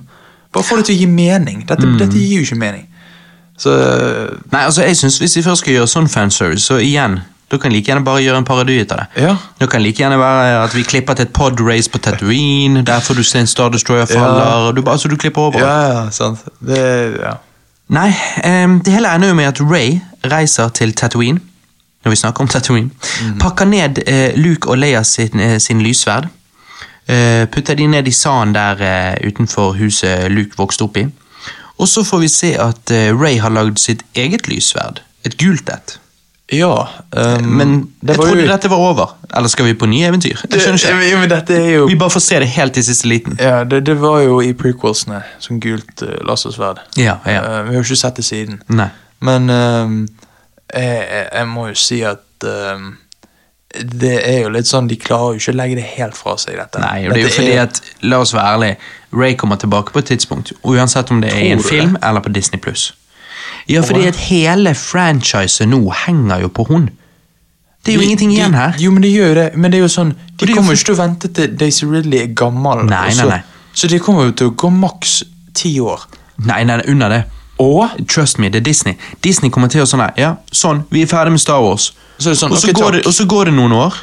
Bare få det til å gi mening. Dette, Mm. dette gir jo ikke mening. Så Nei, altså jeg synes Hvis de først skal gjøre sånn fanservice, så igjen da kan like gjerne bare gjøre en parodi ut av det. Ja. Da kan like gjerne være at vi klipper til et podrace på Tatooine, der får du se en Star Destroyer faller, og du, altså du klipper over. Ja, ja, sant. Det Ja. Nei, um, det hele ender jo med at Ray reiser til Tatooine, når vi snakker om Tatooine, pakker ned eh, Luke og Leia sin, eh, sin lyssverd, eh, putter de ned i sanden der utenfor huset Luke vokste opp i, og så får vi se at Ray har lagd sitt eget lyssverd, et gult et. Ja um, Men det jeg var trodde jo- dette var over, eller skal vi på nye eventyr? Ja, men dette er jo Vi bare får se det helt i siste liten. Ja, det, det var jo i prequelsene, som gult uh, lasersverd. Ja, ja. Uh, vi har jo ikke sett det siden. Nei. Men uh, jeg, jeg, må jo si at uh, det er jo litt sånn De klarer jo ikke å legge det helt fra seg, dette. Nei, og det er jo fordi at, la oss være ærlige, Ray kommer tilbake på et tidspunkt, uansett om det er i en film det? eller på Disney+. Ja, fordi at hele franchiset nå henger jo på hun. Det er jo De- ingenting igjen de, her. Jo, men det gjør jo det. Men det er jo sånn De er jo kommer for- ikke til å vente til Daisy Ridley er gammel. Nei, nei, nei. Så de kommer jo til å gå maks ti år. Nei, nei, nei, under det. Og Trust me, det er Disney. Disney kommer til å sånn her, ja, sånn, vi er ferdig med Star Wars. så sånn og, så ok, går det, og så går det noen år,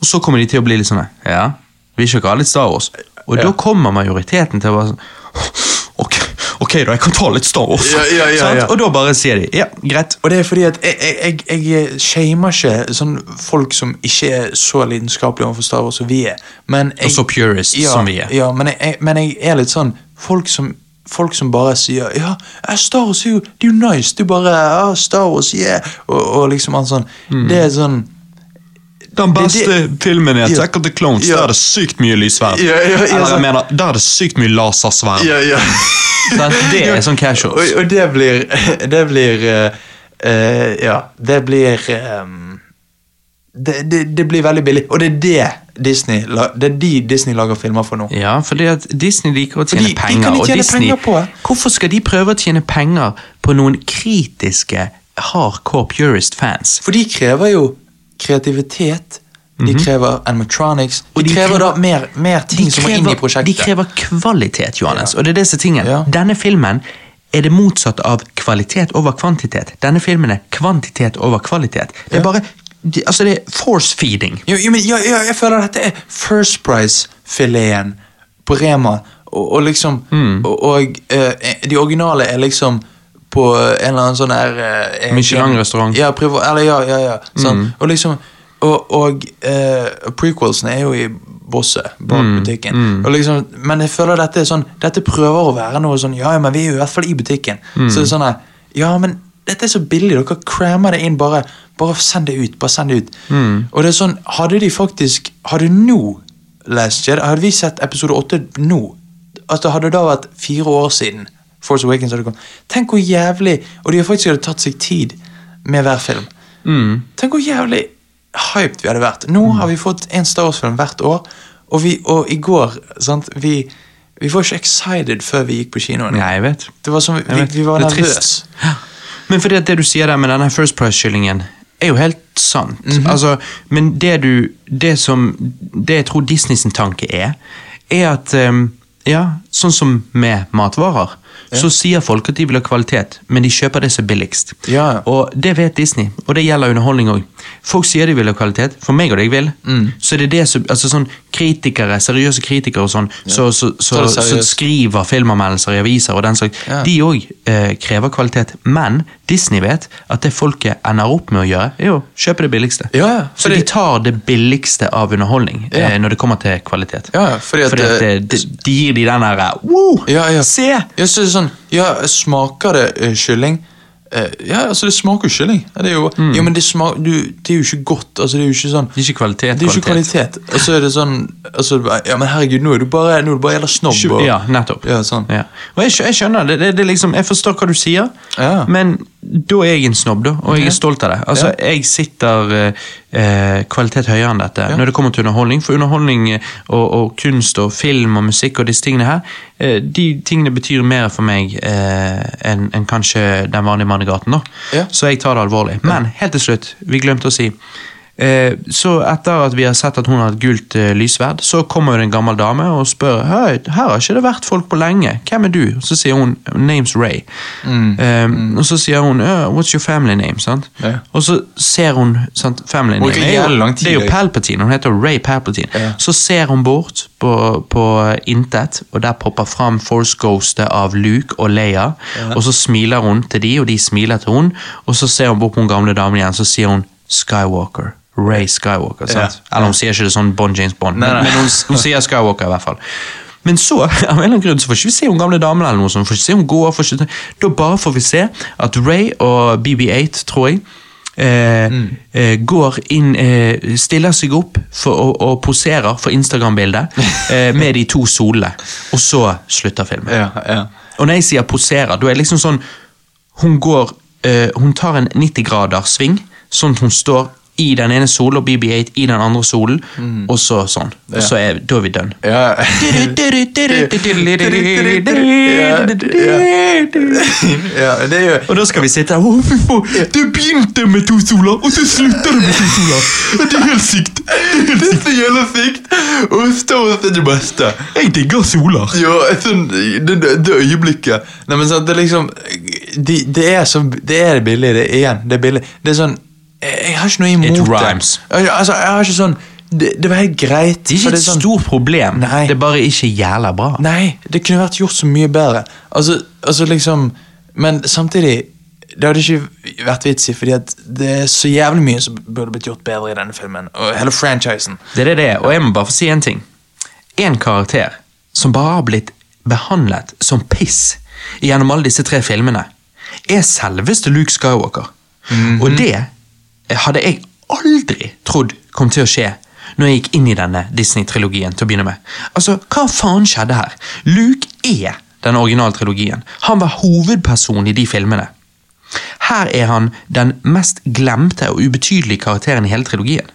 og så kommer de til å bli litt sånn her, ja, vi er ikke alle Star Wars. Og Ja. da kommer majoriteten til å være sånn, ok, ok da, jeg kan ta litt Star Wars. Ja, ja, ja. Og da bare sier de, ja, greit. Og det er fordi at jeg, jeg, jeg, shamer ikke sånn folk som ikke er så lidenskapelige overfor Star Wars som vi er. Men jeg, Og så purist som vi er. Ja, men jeg, men jeg er litt sånn Folk som, folk som bare sier Ja, Star Wars er jo, det er jo nice. Du bare ja, Star Wars, yeah. Og, og liksom sånn. Mm. Det er sånn Den beste filmen i. Attack of the Clones, Ja. der er det sykt mye lyssverd. Ja, ja, Eller jeg mener, der er det sykt mye lasersverd. Det er sånn casuals. Og, og det blir Det blir uh, uh, Ja, det blir um, det, det, det blir veldig billig, og det er det Disney Det er de Disney lager filmer for nå. Ja, fordi at Disney liker å tjene Fordi de penger. de og tjene Disney, penger på. Hvorfor skal de prøve å tjene penger på noen kritiske hardcore purist fans? For de krever jo kreativitet, de krever animatronics, de, Mhm. De krever, krever- da mer, mer ting som må inn i prosjektet. de krever kvalitet, Johannes, og det er disse er. Ja. Denne filmen er det motsatt av kvalitet over kvantitet. Denne filmen er kvantitet over kvalitet. Det er Ja. bare Altså, det er force feeding. Jo, jo, men ja, ja, jeg føler dette er First Price-fileten på Rema, og, og liksom Mm. Og, og uh, de originale er liksom på en eller annen sånn her eh, Michelin-restaurant. Ja, eller ja, ja, ja. Sånn. Mm. Og liksom Og, og eh, prequelsene er jo i bosset bak Mm. butikken. Og liksom, men jeg føler dette er sånn Dette prøver å være noe sånn Ja, ja, men vi er jo i hvert fall i butikken. Mm. Så det er sånn her Ja, men dette er så billig. Dere crammer det inn. Bare, bare send det ut. Bare send det ut. Mm. Og det er sånn Hadde de faktisk Hadde nå Last Jedi, hadde vi sett episode 8 nå det hadde da vært fire år siden Force Awakens hadde kommet. Tenk hvor jævlig Og de har faktisk hadde tatt seg tid med hver film. Mm. Tenk hvor jævlig hyped vi hadde vært. Nå har vi fått en Star Wars-film hvert år, og, vi, og i går sant, vi, vi var ikke excited før vi gikk på kinoen. Nei, jeg vet. Det var som, vi, vi var er nervøse. Men fordi det du sier der med denne First Price-kyllingen, er jo helt sant. Mhm. altså, men det du Det som Det jeg tror Disney sin tanke er, er at ehm, Ja, sånn som med matvarer, så sier folk at de vil ha kvalitet, men de kjøper det som er billigst. Ja. Og det vet Disney, og det gjelder underholdning òg. Folk sier de vil ha kvalitet, for meg og deg vil. Mm. Så det er det som altså sånn kritikere, seriøse kritikere og sånn, så, så, så, det så, skriver filmanmeldelser i aviser og den slags, Ja. de òg eh, krever kvalitet. Men Disney vet at det folket ender opp med å gjøre, er å kjøpe det billigste. Ja, ja, så de tar det billigste av underholdning Ja. eh, når det kommer til kvalitet. Ja, ja, fordi Fordi at eh, det, de, de gir de den derre wow, Ja, ja. Se! Ja, så er sånn, ja, smaker det eh, kylling? Eh, ja, altså det smaker jo kylling. Det er jo, Mm. ja, men det, smak, du, det er jo ikke godt. altså Det er jo ikke sånn Det er ikke kvalitet. Det er ikke kvalitet. Og så er det sånn altså, Ja, men herregud, nå er du bare Nå er du bare jævla snobb. Og, Ja, nettopp. Ja, sånn. Ja. Og jeg, jeg skjønner det, det, det liksom, jeg forstår hva du sier, Ja. men da er jeg en snobb, da, og jeg er stolt av det. Altså, Jeg sitter eh, eh, kvalitet høyere enn dette når det kommer til underholdning. For underholdning eh, og, og kunst og film og musikk og disse tingene her, eh, de tingene betyr mer for meg eh, enn enn kanskje den vanlige mann i gaten. da. Ja. Så jeg tar det alvorlig. Men helt til slutt, vi glemte å si så etter at vi har sett at hun har et gult eh, lysverd, så kommer det en gammel dame og spør Hei, her har ikke det vært folk på lenge. Hvem er du? Så sier hun Name's Ray. Mm. Um, Og så sier hun «Øh, What's your family name? Sant? Ja. Og så ser hun sant, Family name det er jo, Det er jo. Palpatine. Hun heter Ray Palpatine. Ja. Så ser hun bort på, på intet, og der popper fram Force Ghostet av Luke og Leia. Og så smiler hun til de, og de smiler til hun. Og så ser hun bort på den gamle damen igjen, så sier hun Skywalker. Ray Skywalker. sant? Ja. Eller hun sier ikke det sånn Bond James Bond, Nei, men, nei. men hun, hun sier Skywalker i hvert fall. Men så, av en eller annen grunn, så får ikke vi se hun gamle damen eller noe sånt. Får ikke se hun går, får ikke, da bare får vi se at Ray og BB8, tror jeg, eh, Mm. eh, går inn, eh, stiller seg opp for, og, og poserer for Instagram-bildet eh, med de to solene. Og så slutter filmen. Ja, ja. Og når jeg sier poserer, da er det liksom sånn Hun går eh, Hun tar en 90 grader sving, sånn at hun står i den ene solen og BB8 i den andre solen, og så sånn. Og så er, da er vi done. ja. ja, er jo Og da skal vi sitte her! Det begynte med to soler, og så slutter det med to soler! Det er helt sykt! Det er så jævla sykt! Og Star Wars er det beste. Jeg digger soler. Ja, sånn, det, det, øyeblikket Nei, men sant, det er liksom det, Det er så Det er billig, det er igjen. Det er billig. Det er sånn Jeg, har ikke noe imot It rhymes. det. altså, jeg har ikke sånn Det, det var helt greit. Det er ikke et sånn- stort problem, Nei. det er bare ikke jævla bra. Nei, det kunne vært gjort så mye bedre. Altså, altså liksom Men samtidig det hadde ikke vært vits i, fordi det er så jævlig mye som burde blitt gjort bedre i denne filmen. Og hele franchisen. Det er det det og jeg må bare få si en ting. En karakter som bare har blitt behandlet som piss gjennom alle disse tre filmene, er selveste Luke Skywalker. Og det hadde jeg aldri trodd kom til å skje når jeg gikk inn i denne Disney-trilogien til å begynne med. Altså, hva faen skjedde her? Luke er den originale trilogien. Han var hovedperson i de filmene. Her er han den mest glemte og ubetydelige karakteren i hele trilogien.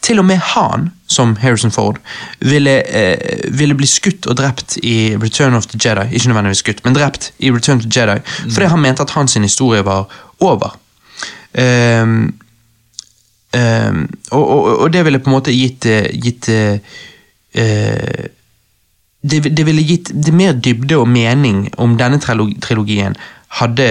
Til og med han, som Harrison Ford, ville, eh, ville bli skutt og drept i Return of the Jedi. Ikke nødvendigvis skutt, men drept i Return of the Jedi. Fordi han mente at hans historie var over. Ehm, ehm, og, og, og det ville på en måte gitt, eh, gitt eh, det, det ville gitt det mer dybde og mening om denne trilogien hadde,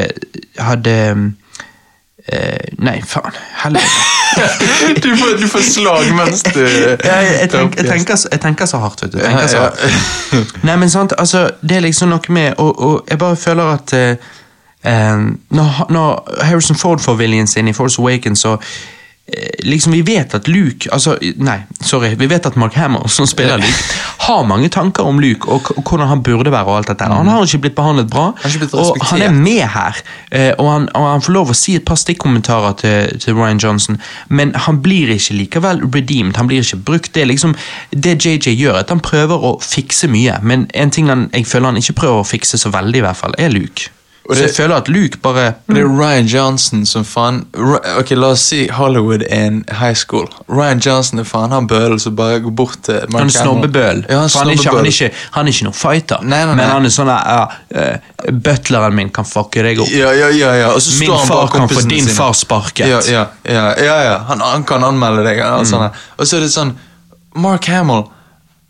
hadde uh, Nei, faen. Helvete. du, får, du får slag mens du Jeg, jeg, tenk, jeg, tenker, så- jeg tenker så hardt, vet du. Jeg så hardt. Nei, men sant, altså, det er liksom noe med Og, og jeg bare føler at uh, når, når Harrison Ford får viljen sin i Force Awakens, så Liksom Vi vet at Luke altså, Nei, sorry. Vi vet at Mark Hammer, som spiller Luke, har mange tanker om Luke og, hvordan han burde være. og alt dette. Han har ikke blitt behandlet bra, han blitt og han er med her. eh, Og han, og han får lov å si et par stikkommentarer til, til Ryan Johnson, men han blir ikke likevel redeemed. Han blir ikke brukt. Det er liksom det JJ gjør, at han prøver å fikse mye, men en ting han, jeg føler han ikke prøver å fikse så veldig, i hvert fall, er Luke. Og det- jeg føler at Luke bare Det er Ryan Johnson som faen Ok, La oss si Hollywood er en high school. Ryan Johnson er faen han bølen som bare går bort til Mark Han er snobbebøl. Ja, han han, er ikke, han, er ikke, han er ikke noen fighter, Nei, nei, nei. men han er sånn der, ja, eh, Butleren min kan fucke deg opp. Ja, ja, ja, ja. Min står han far kan få din sine. far sparket. Ja, ja, ja, ja, ja. Han, han kan anmelde deg. Og, Mm. sånn og så er det sånn Mark Hamill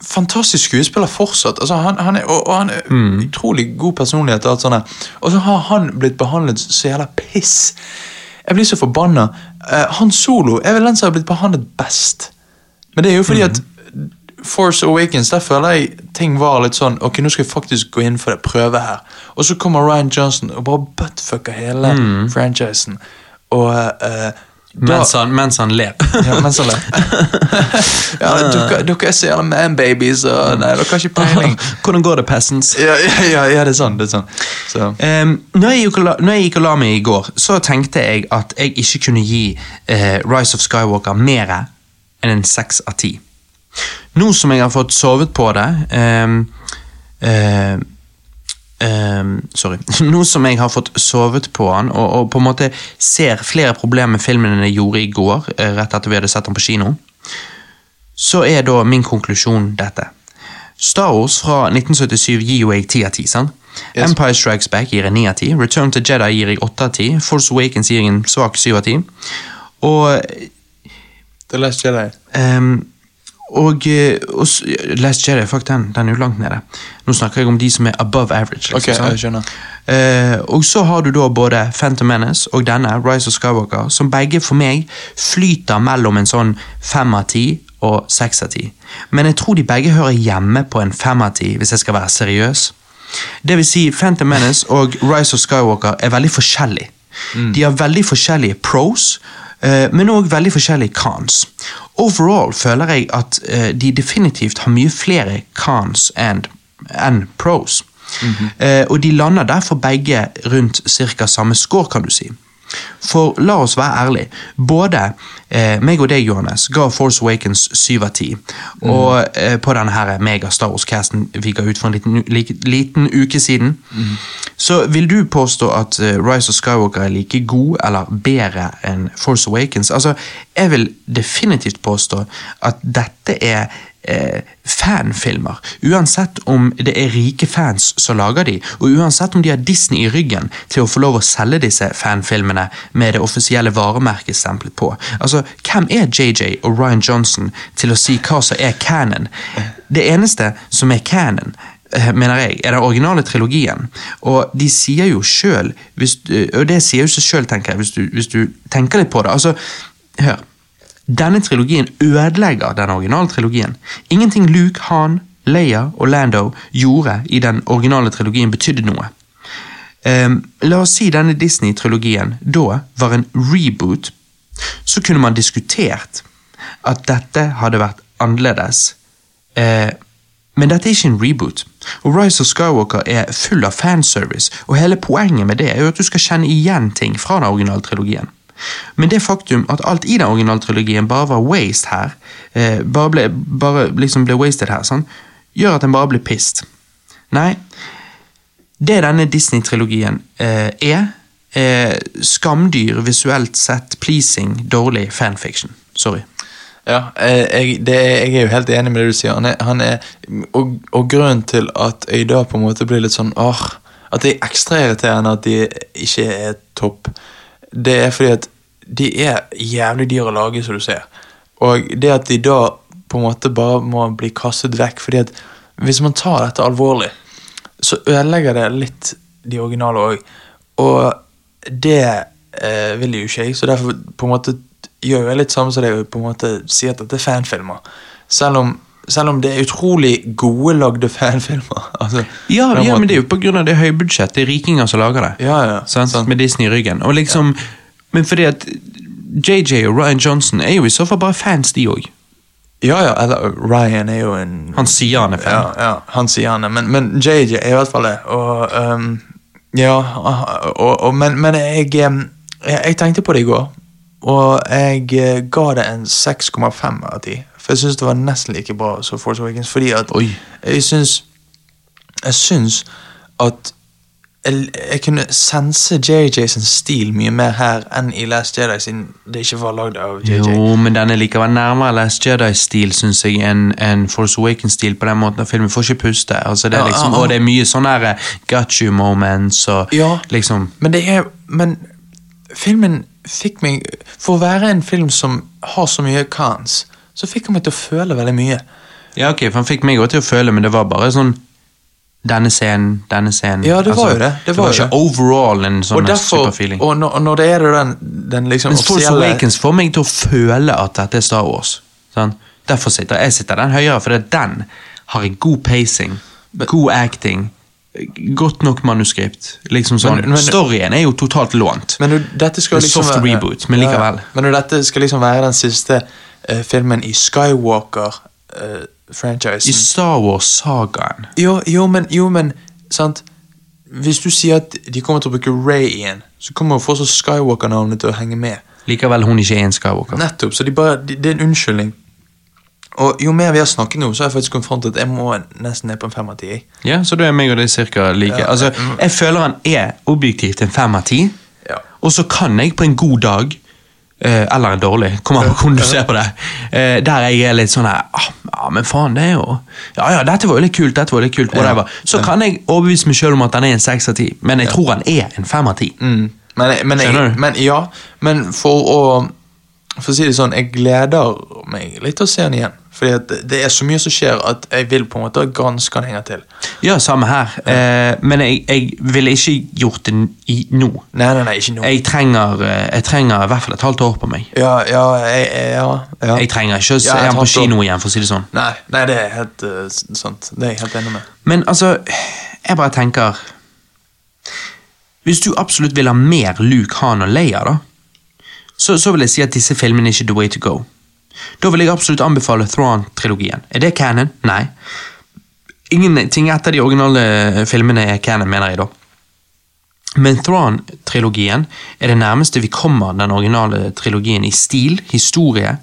Fantastisk skuespiller fortsatt. Altså, han, han er, og, og han er Mm. utrolig god personlighet. Og alt sånt. Og så har han blitt behandlet så jævla piss. Jeg blir så forbanna. Uh, han Solo er vel den som har blitt behandlet best. Men det er jo fordi Mm. at Force Awakens, der føler jeg ting var litt sånn Ok, nå skal jeg faktisk gå inn for det, prøve her. Og så kommer Ryan Johnson og bare buttfucker hele Mm. franchisen. Og eh, da- Mens han, mens han ler. ja, mens han ler. ja, dere, dere er så gjerne man-babies, og nei, dere har ikke peiling. Hvordan går det, peasants? Ja, ja, ja, det er sånn. det er sånn. Så. Um, når, jeg gikk når jeg gikk og la meg i går, så tenkte jeg at jeg ikke kunne gi uh, Rise of Skywalker mer enn en seks av ti. Nå som jeg har fått sovet på det um, um, um, Sorry. Nå som jeg har fått sovet på han, og, og på en måte ser flere problemer med filmen enn jeg gjorde i går, eh, rett etter vi hadde sett den på kino, så er da min konklusjon dette. Star Wars fra 1977 gir jo jeg 10 av 10, sant? Yes. Empire Strikes Back gir jeg 9 av 10. Return to Jedi gir jeg 8 av 10. Force Awakens gir jeg en svak 7 av 10. Og The Last Jedi. Ehm, og, eh, og Last Jedi, fuck den, den er jo langt nede. Nå snakker jeg om de som er above average. Liksom, Ok, sant? jeg skjønner. Eh, og så har du da både Phantom Menace og denne, Rise of Skywalker, som begge for meg flyter mellom en sånn fem av ti og seks av ti. Men jeg tror de begge hører hjemme på en fem av ti, hvis jeg skal være seriøs. Det vil si, Phantom Menace og Rise of Skywalker er veldig forskjellige. De har veldig forskjellige pros, men òg veldig forskjellige cons. Overall føler jeg at eh, de definitivt har mye flere cons enn pros. Eh, og de lander derfor begge rundt cirka samme score, kan du si. For la oss være ærlige, både eh, meg og deg, Johannes, ga Force Awakens 7 av 10. Og eh, på denne her mega Star Wars-casten vi ga ut for en liten, like, liten uke siden, så vil du påstå at eh, Rise of Skywalker er like god eller bedre enn Force Awakens? Altså, jeg vil definitivt påstå at dette er eh, fanfilmer. Uansett om det er rike fans som lager de, og uansett om de har Disney i ryggen til å få lov å selge disse fanfilmene med det offisielle varemerkestempelet på. Altså, Hvem er JJ og Ryan Johnson til å si hva som er canon? Det eneste som er canon, eh, mener jeg, er den originale trilogien. Og de sier jo sjøl, og det sier jo seg sjøl, tenker jeg, hvis du, hvis du tenker litt på det. Altså, hør. Denne trilogien ødelegger den originale trilogien. Ingenting Luke, Han, Leia og Lando gjorde i den originale trilogien betydde noe. Um, la oss si denne Disney-trilogien da var en reboot, så kunne man diskutert at dette hadde vært annerledes. Uh, men dette er ikke en reboot. Og Rise of Skywalker er full av fanservice, og hele poenget med det er jo at du skal kjenne igjen ting fra den originale trilogien. Men det faktum at alt i den originale trilogien bare var waste her, eh, bare, ble, bare liksom ble wasted her, sånn, gjør at en bare blir pissed. Nei, det denne Disney-trilogien eh, er, er skamdyr, visuelt sett, pleasing, dårlig fanfiction. Sorry. Ja, eh, jeg, det, jeg er jo helt enig med det du sier. Han er, han er, og, og grunnen til at jeg da på en måte blir litt sånn åh, At det er ekstra irriterende at de ikke er topp, det er fordi at de er jævlig dyre å lage, som du ser. Og det at de da på en måte bare må bli kastet vekk fordi at hvis man tar dette alvorlig, så ødelegger det litt de originale òg. Og det eh, vil jo ikke jeg, så derfor på en måte gjør jeg litt samme som deg og på sier at dette er fanfilmer. Selv om, selv om det er utrolig gode lagde fanfilmer. Altså, Ja, ja men det er jo av det høybudsjett. Det er rikinger som lager det. Ja, ja, sant? sant. Med Disney i ryggen. Og liksom, Men fordi at JJ og Ryan Johnson er jo i så fall bare fans, de òg. Ja, ja, eller Ryan er jo en Han sier han er fan. Ja, ja han sier han er, men, men JJ er i hvert fall det. Og um, ja, og, og, men, men jeg, ehm, jeg Jeg tenkte på det i går, og jeg eh, ga det en 6,5 av 10. For jeg syns det var nesten like bra som Force Awakens, fordi at Oi. jeg syns Jeg syns at jeg, jeg kunne sense JJ sin stil mye mer her enn i Last Jedi, siden det ikke var lagd av JJ. Jo, men den er likevel nærmere Last Jedi-stil, syns jeg, enn en Force Awakens-stil på den måten at filmen får ikke puste. Altså, det er liksom, ja, ja. Og det er mye sånne eh, got you moments og Ja. liksom Men det er Men filmen fikk meg For å være en film som har så mye cons, så fikk han meg til å føle veldig mye. Ja, ok, for han fikk meg også til å føle, men det var bare sånn denne scenen, denne scenen. Altså, Ja, det var jo det, det Det var var jo ikke overall en sånn superfeeling. Og når, når det er det den, den liksom Men Force offisielle Awakens får meg til å føle at dette er Star Wars. Sånn? Derfor sitter jeg sitter den høyere, for den har en god pacing, god acting, godt nok manuskript. Liksom sånn. Men- men- Storyen er jo totalt lånt. Men når dette skal liksom soft være- reboot, men likevel. Men når dette skal liksom være den siste filmen i Skywalker-franchisen I Star Wars-sagaen jo, jo, men, jo, men sant? Hvis du sier at de kommer til å bruke Ray igjen, så kommer jo fortsatt Skywalker-navnet til å henge med. Likevel hun ikke er en Skywalker. Nettopp, så de bare, de, det er en unnskyldning. Og jo mer vi har snakket nå, så har jeg faktisk kommet fram til at jeg må nesten ned på en fem av ti. Ja, så da er meg og deg cirka like. Ja, altså, mm. jeg føler han er objektivt en fem av ti, Ja. og så kan jeg på en god dag eh, eller en dårlig, kommer an på hvordan du ser på det. Eh, der jeg er litt sånn her ah, Ja, men faen, det er jo Ja ja, dette var jo litt kult, dette var litt kult, whatever. Så kan jeg overbevise meg sjøl om at han er en seks av ti, men jeg tror han er en fem av ti. Mm. Men, men, jeg, men ja, men for å For å si det sånn, jeg gleder meg litt til å se den igjen. Fordi det- er så mye som skjer at jeg vil på en måte granske den en gang til. Ja, samme her, eh, men jeg, jeg ville ikke gjort det i nå. Nei, nei, nei, ikke nå. Jeg trenger, eh, jeg trenger i hvert fall et halvt år på meg. Ja, ja, jeg- ja, ja. Jeg trenger ikke å se ham på kino igjen, for å si det sånn. Nei, nei, det er helt uh, sant. Det er jeg helt enig med. Men altså, jeg bare tenker Hvis du absolutt vil ha mer Luke, Han og Leia, da, så, så vil jeg si at disse filmene er ikke the way to go. Da vil jeg absolutt anbefale Thrawn-trilogien. Er det canon? Nei. Ingenting etter de originale filmene er canon, mener jeg da. Men Thrawn-trilogien er det nærmeste vi kommer den originale trilogien i stil, historie,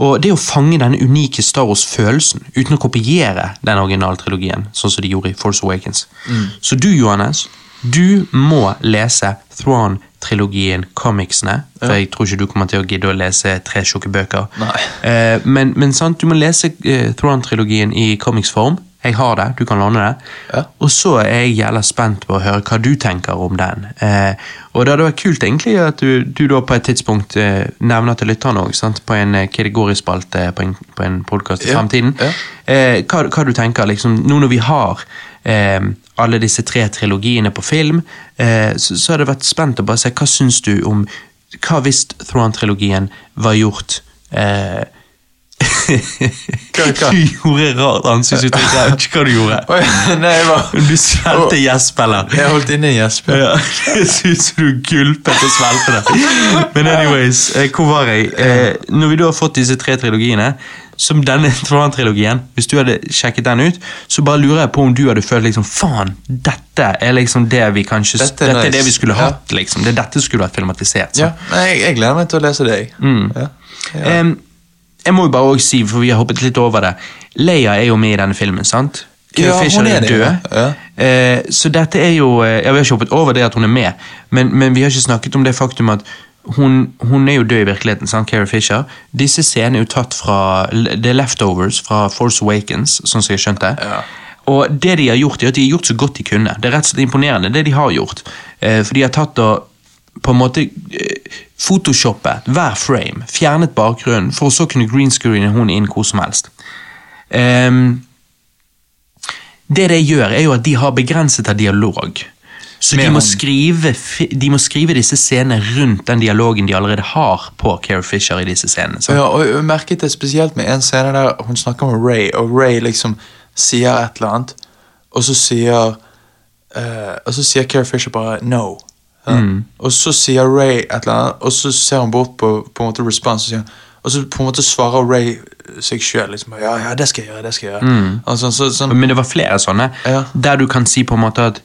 og det å fange denne unike Star Wars-følelsen uten å kopiere den originale trilogien, sånn som de gjorde i Force Awakens. Så du, Johannes, du må lese Thrawn-trilogien, comicsene, for jeg tror ikke du kommer til å gidde å lese tre tjukke bøker. Eh, men, men sant, du må lese eh, Thrawn-trilogien i comicsform. Jeg har det, du kan låne det. Ja. Og så er jeg jævla spent på å høre hva du tenker om den. Eh, og det hadde vært kult egentlig at du, du da på et tidspunkt eh, nevner til lytterne òg, på en kategorispalte på en, på en podkast i Ja, fremtiden. ja. Eh, hva, hva du tenker, liksom, nå når vi har eh, alle disse tre trilogiene på film, eh, så, så hadde jeg vært spent å bare se hva syns du om Hva hvis Thrawn-trilogien var gjort eh, Hva- hva? Du gjorde rart ansiktsuttrykk, jeg vet ikke hva du gjorde. Nei, jeg var Du svelgte gjesp, eller? Jeg holdt inne en gjesp. Ja, det ser ut som du gulpet og svelgte det. Men anyways, eh, hvor var jeg? Eh, når vi da har fått disse tre trilogiene, som denne Tron-trilogien, hvis du hadde sjekket den ut, så bare lurer jeg på om du hadde følt liksom, faen, dette er liksom det vi kanskje, Dette dette er er, nice. det vi skulle Ja. hatt, liksom. Det er dette skulle vært filmatisert. så. Ja, jeg, jeg gleder meg til å lese det. Mm. Ja. Ja. um, jeg må jo bare også si, for vi har hoppet litt over det, Leia er jo med i denne filmen, sant? Carrie Ja, Fisher er er død. ja. Uh, så dette er jo uh, ja, Vi har ikke hoppet over det at hun er med, men, men vi har ikke snakket om det faktum at hun, hun er jo død i virkeligheten, sant, Carrie Fisher. Disse scenene er jo tatt fra The Leftovers fra Force Awakens, sånn som jeg skjønte. Ja. Og det de har gjort, er at de har gjort så godt de kunne. Det er rett og slett imponerende, det de har gjort. Eh, for de har tatt og på en måte eh, photoshoppet hver frame, fjernet bakgrunnen, for å så kunne greenscreene hun inn hvor som helst. Ehm, det det gjør, er jo at de har begrenset av dialog. Så de må, skrive, de må skrive disse scenene rundt den dialogen de allerede har på Carrie Fisher i disse scenene. Så. Ja, og jeg merket det spesielt med en scene der hun snakker med Ray, og Ray liksom sier et eller annet, og så sier uh, Og så sier Carrie Fisher bare 'no'. Ja. Og så sier Ray et eller annet, og så ser hun bort på, på en måte response, og, sier, og så på en måte svarer Ray seg sjøl. Liksom, ja, ja, det skal jeg gjøre. det skal jeg gjøre. Altså, så, sånn, Men det var flere sånne, Ja. der du kan si på en måte at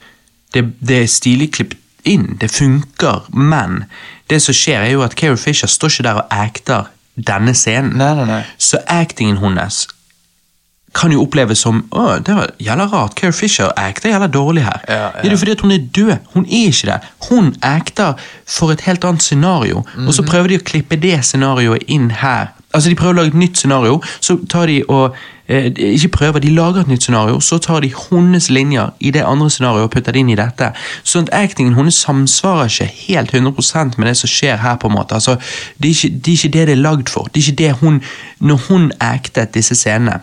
det, det er stilig klippet inn, det funker, men det som skjer er jo at Carrie Fisher står ikke der og acter denne scenen. Nei, nei, nei. Så actingen hennes kan jo oppleves som Å, det var jævla rart. Carrie Fisher acter jævla dårlig her. Ja, ja. Det er jo fordi at hun er død. Hun er ikke det. Hun acter for et helt annet scenario, og så prøver de å klippe det scenarioet inn her. Altså, De prøver å lage et nytt scenario, så tar de og Ikke prøver, de lager et nytt scenario, så tar de hennes linjer i det andre scenarioet og putter det inn i dette. Sånn at actingen hennes samsvarer ikke helt 100% med det som skjer her. på en måte. Altså, det, er ikke, det er ikke det det er lagd for. Det er ikke det hun Når hun actet disse scenene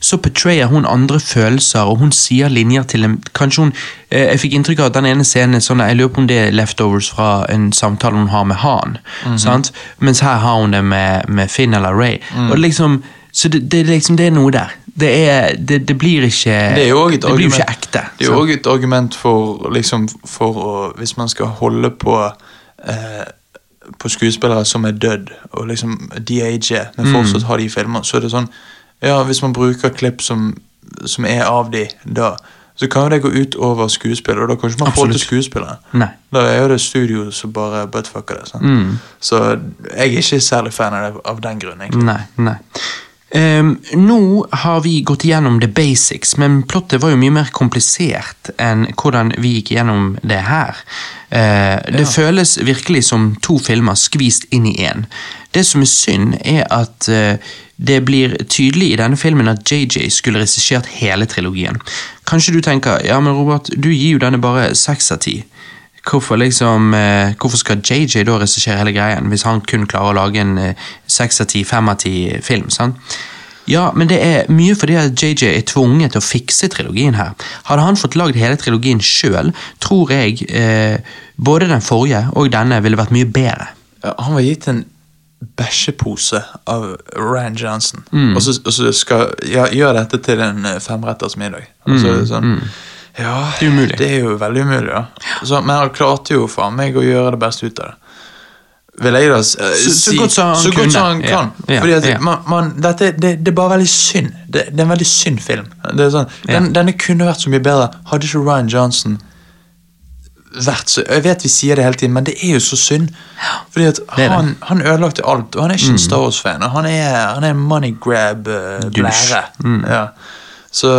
så portrayer hun andre følelser, og hun sier linjer til dem. Kanskje hun eh, Jeg fikk inntrykk av at den ene scenen sånn, Jeg lurer på om det er leftovers fra en samtale hun har med Han. sant? Mens her har hun det med, med Finn eller Ray. Og liksom, så det, det, liksom, det er noe der. Det, er, det, det blir ikke Det er det blir ikke ekte. Det er jo også et argument for, liksom, for å Hvis man skal holde på eh, På skuespillere som er dødd, og liksom de-age, men fortsatt har de filmer, så er det sånn Ja, hvis man bruker klipp som, som er av de da, så kan jo det gå ut over skuespillet, og da kan ikke man få til skuespillere. Da er jo det studio som bare buttfucker det. Mm. Så jeg er ikke særlig fan av det av den grunn, egentlig. Nei, nei. Ehm, nå har vi gått igjennom the basics, men plottet var jo mye mer komplisert enn hvordan vi gikk gjennom det her. Det Ja. føles virkelig som to filmer skvist inn i én. Det som er synd, er at uh, det blir tydelig i denne filmen at JJ skulle regissert hele trilogien. Kanskje du tenker ja, men Robert, du gir jo denne bare seks av ti. Hvorfor, liksom, eh, hvorfor skal JJ da regissere hele greien, hvis han kun klarer å lage en eh, seks av ti, fem av ti film? sant? Ja, men det er mye fordi at JJ er tvunget til å fikse trilogien her. Hadde han fått lagd hele trilogien sjøl, tror jeg eh, både den forrige og denne ville vært mye bedre. Han var gitt en bæsjepose av Ryan Johnson. Mm. Og så, og så skal ja, gjøre dette til en eh, femretters middag. Altså, sånn, Ja, Mm, Det er umulig. Det er jo veldig umulig, da. Så, men han klarte jo faen meg å gjøre det beste ut av det. Vil jeg da eh, Så- så godt som han så godt som han kan. ja, Fordi at ja. man, man, dette, det, det er bare veldig synd. Det, det er en veldig synd film. Det sånn, Ja. den, Denne kunne vært så mye bedre. Hadde ikke Ryan Johnson vært så Jeg vet vi sier det hele tiden, men det er jo så synd. Fordi at. Mm. han, han ødelagte alt, og han er ikke en Star Wars-fan. Og han er, han er en money grab-blære. Mm. ja. Så